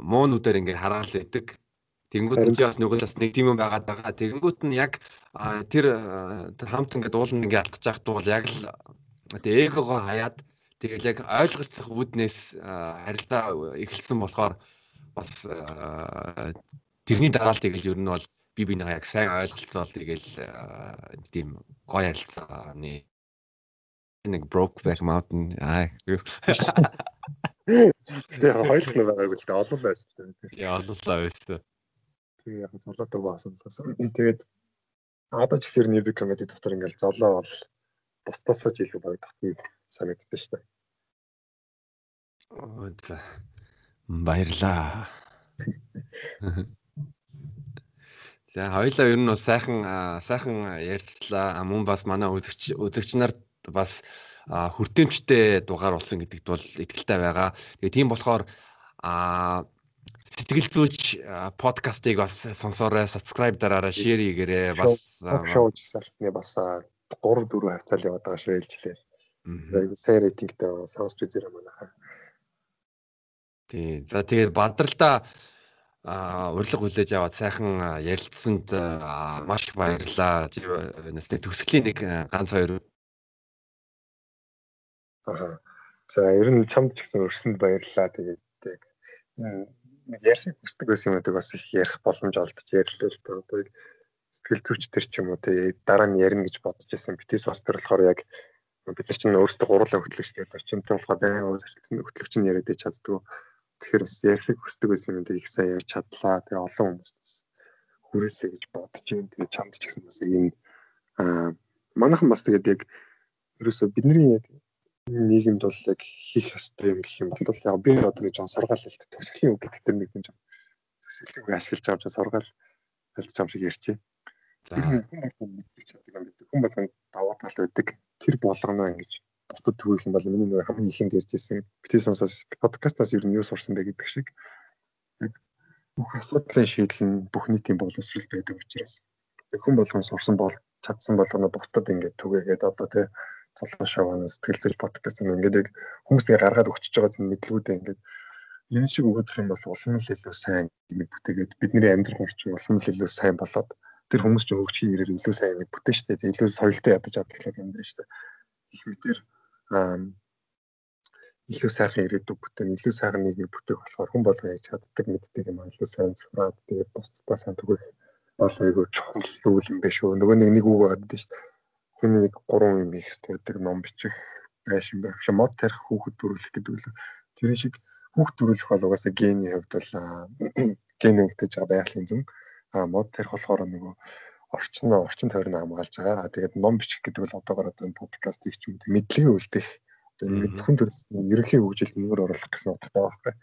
муунуудаар ингээ хараал идэг. Тэнгүүд нь бас нөгөө бас нэг тийм юм байгаад байгаа. Тэнгүүд нь яг тэр хамт ингээд уулын ингээ алдчих жахт бол яг л тэгээ эгогоо хаяад тэгэл яг ойлголцох үүднээс харилцаа эхэлсэн болохоор бас тэрний дараа л тэгэл ер нь бол би бинийгаа яг сайн ойлголцоол тэгэл тийм гоё харилцааны нэг Brokeback Mountain аа Тэгээ хоёулах нь байгаагүй л дээ олон байсан. Яа ололоо байсан. Тэгээ яг золоотой баасан. Тэгээд одоо ч ихэр нэр комеди дотор ингээл золоо бол бусдасаа ч илүү баг татна санагддаг шүү дээ. Оо за. Баярлаа. За хоёлаа ер нь бас сайхан сайхан ярьцлаа. Мөн бас манай үзэгч үзэгч нарт бас хүртээмжтэй дугаар болсон гэдэгт бол итгэлтэй байгаа. Тэгээ тийм болохоор а сэтгэл зүйч подкастыг бас сонсоорой, subscribe дараарай, share хийгээрэй. Бас шоу жигсаалтны бас 3 4 хавцаал яваад байгаа шүү ээлжлээ. Айгу сайн рейтингтэй сонсч үзээрэй манайхаа. Тий. За тэгээд бадралдаа а урилга хүлээж аваад сайхан ярилцсанд маш баярлалаа. Нэстэ төгсгөлийн нэг ганц хоёр Аа. За ер нь чамд ч гэсэн өрсөнд баярлалаа. Тэгээд яг нэг ярих хүсдэг байсан юмудыг бас их ярих боломж олдож ярьлаа л да. Одоо сэтгэл зүйч төр ч юм уу тэгээд дараа нь ярина гэж бодож байсан. Битээс бас тэр болохоор яг бид нар чинь өөрсдөө гурлаа хөтлөгч тэгээд орчимтой болохоор байнга зарцсан хөтлөгч нь яриад чаддгүй. Тэгэхээр бас ярихыг хүсдэг байсан юмудыг их сайн ярьж чадлаа. Тэгээд олон хүмүүс бас хүрээсэй гэж бодож байна. Тэгээд чамд ч гэсэн бас энэ аа манайхан бас тэгээд яг ерөөсө бидний яг нийгэмд бол яг хийх ёстой юм гэх юм бол яг би одоо нэг жон сургаал хэлт төсөлийн үг гэдэг нэг юм жон төсөлийн үг ашиглаж байгаа юм чинь сургаал байгаа юм шиг ярьчих. Хүн болгон мэдчих чаддаг юм байдаг. Хүн болгон даваа тал байдаг. Тэр болгоно ингэж бусдад төгөөх юм бол миний нэг хамгийн ихэнд ярьжсэн бити сонсож подкастаас ер нь юу сурсан бэ гэдэг шиг яг бүх асуудлын шийдэл нь бүх нийтийн боловсрол байдаг учраас хүн болгон сурсан бол чадсан болгоно бусдад ингээд түгээгээд одоо тий цолгоо шоуны сэтгэл зүйч подкаст юм ингээд яг хүмүүс тэгээ гаргаад өгчөж байгаа тийм мэдлгүүдээ ингээд энэ шиг өгөх юм бол улам л илүү сайн юм бүтээгээд бидний амьдрал орчин улам л илүү сайн болоод тэр хүмүүс ч хөгжих ирээр илүү сайн юм бүтээн штэ илүү соёлтой ядаж адаглаад амьдрын штэ. Их мэтэр илүү сайхан ирээдүг бүтээн илүү сайхан нийгмийг бүтээх болохоор хүн болгоо яаж чаддаг мэддэг юм илүү сайн сураад тэгээд бусдаа сайн түгэх бол айгүй чухал юм биш үү? Нөгөө нэг нэг үг байдаг штэ. Хүний нэг гурван юм их хэвдэг ном бичих байшин байх. Шиг мод тарих хүүхэд төрүүлэх гэдэг л тэр шиг хүүхэд төрүүлэх бол угаасаа гений хувьд бол гений өгдөж байгаа байгалийн зүн. а мод тарих болохоор нөгөө орчин орчин тойрноо хамгаалж байгаа. Тэгээд ном бичих гэдэг бол одоогоор одоо энэ подкастыг ч юм уу мэдлэгээ үлдэх одоо зөвхөн төрөлсний ерөнхий хөгжилд нөр оруулах гэсэн утгатай байхгүй.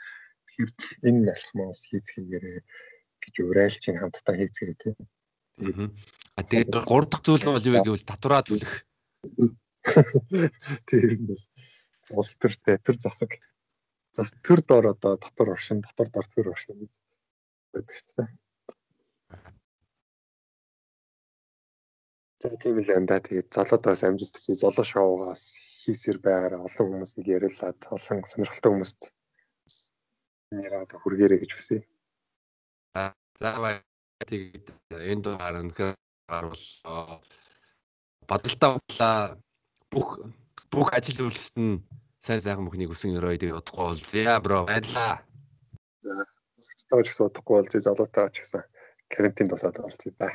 Тэгэхээр энэ алхмаас хийцгийгээрээ гэж урайлж чинь хамтдаа хийцгээе тийм. Тэгээд а тэгээд гурав дахь зүйл нь бол юу гэвэл татвараа төлөх. Тэр нь бол улс төртэй тэр засаг зас төр дор одоо татвар оршин татвар дор төр оршин гэж байдаг шүү дээ. За тийм л энэ да. Тэгээд золоодоос амжилт төсөө золоо шоугаас хийсээр байгаараа олон хүмүүсийг ярилцаад олон сонирхолтой хүмүүст нэраа хүргээрэй гэж хүсье. За бай тэгээд энэ дугаар өнөхөр гарвал бодолтой бүх бүх ажил үйлсэд нь сайн сайхан бүхнийг өсөн өрөө тэгээд удахгүй уулзъя бро баярлаа. За таач гэсэн удахгүй уулзъя залуутаа ч гэсэн карантин тусаад уулзъя да.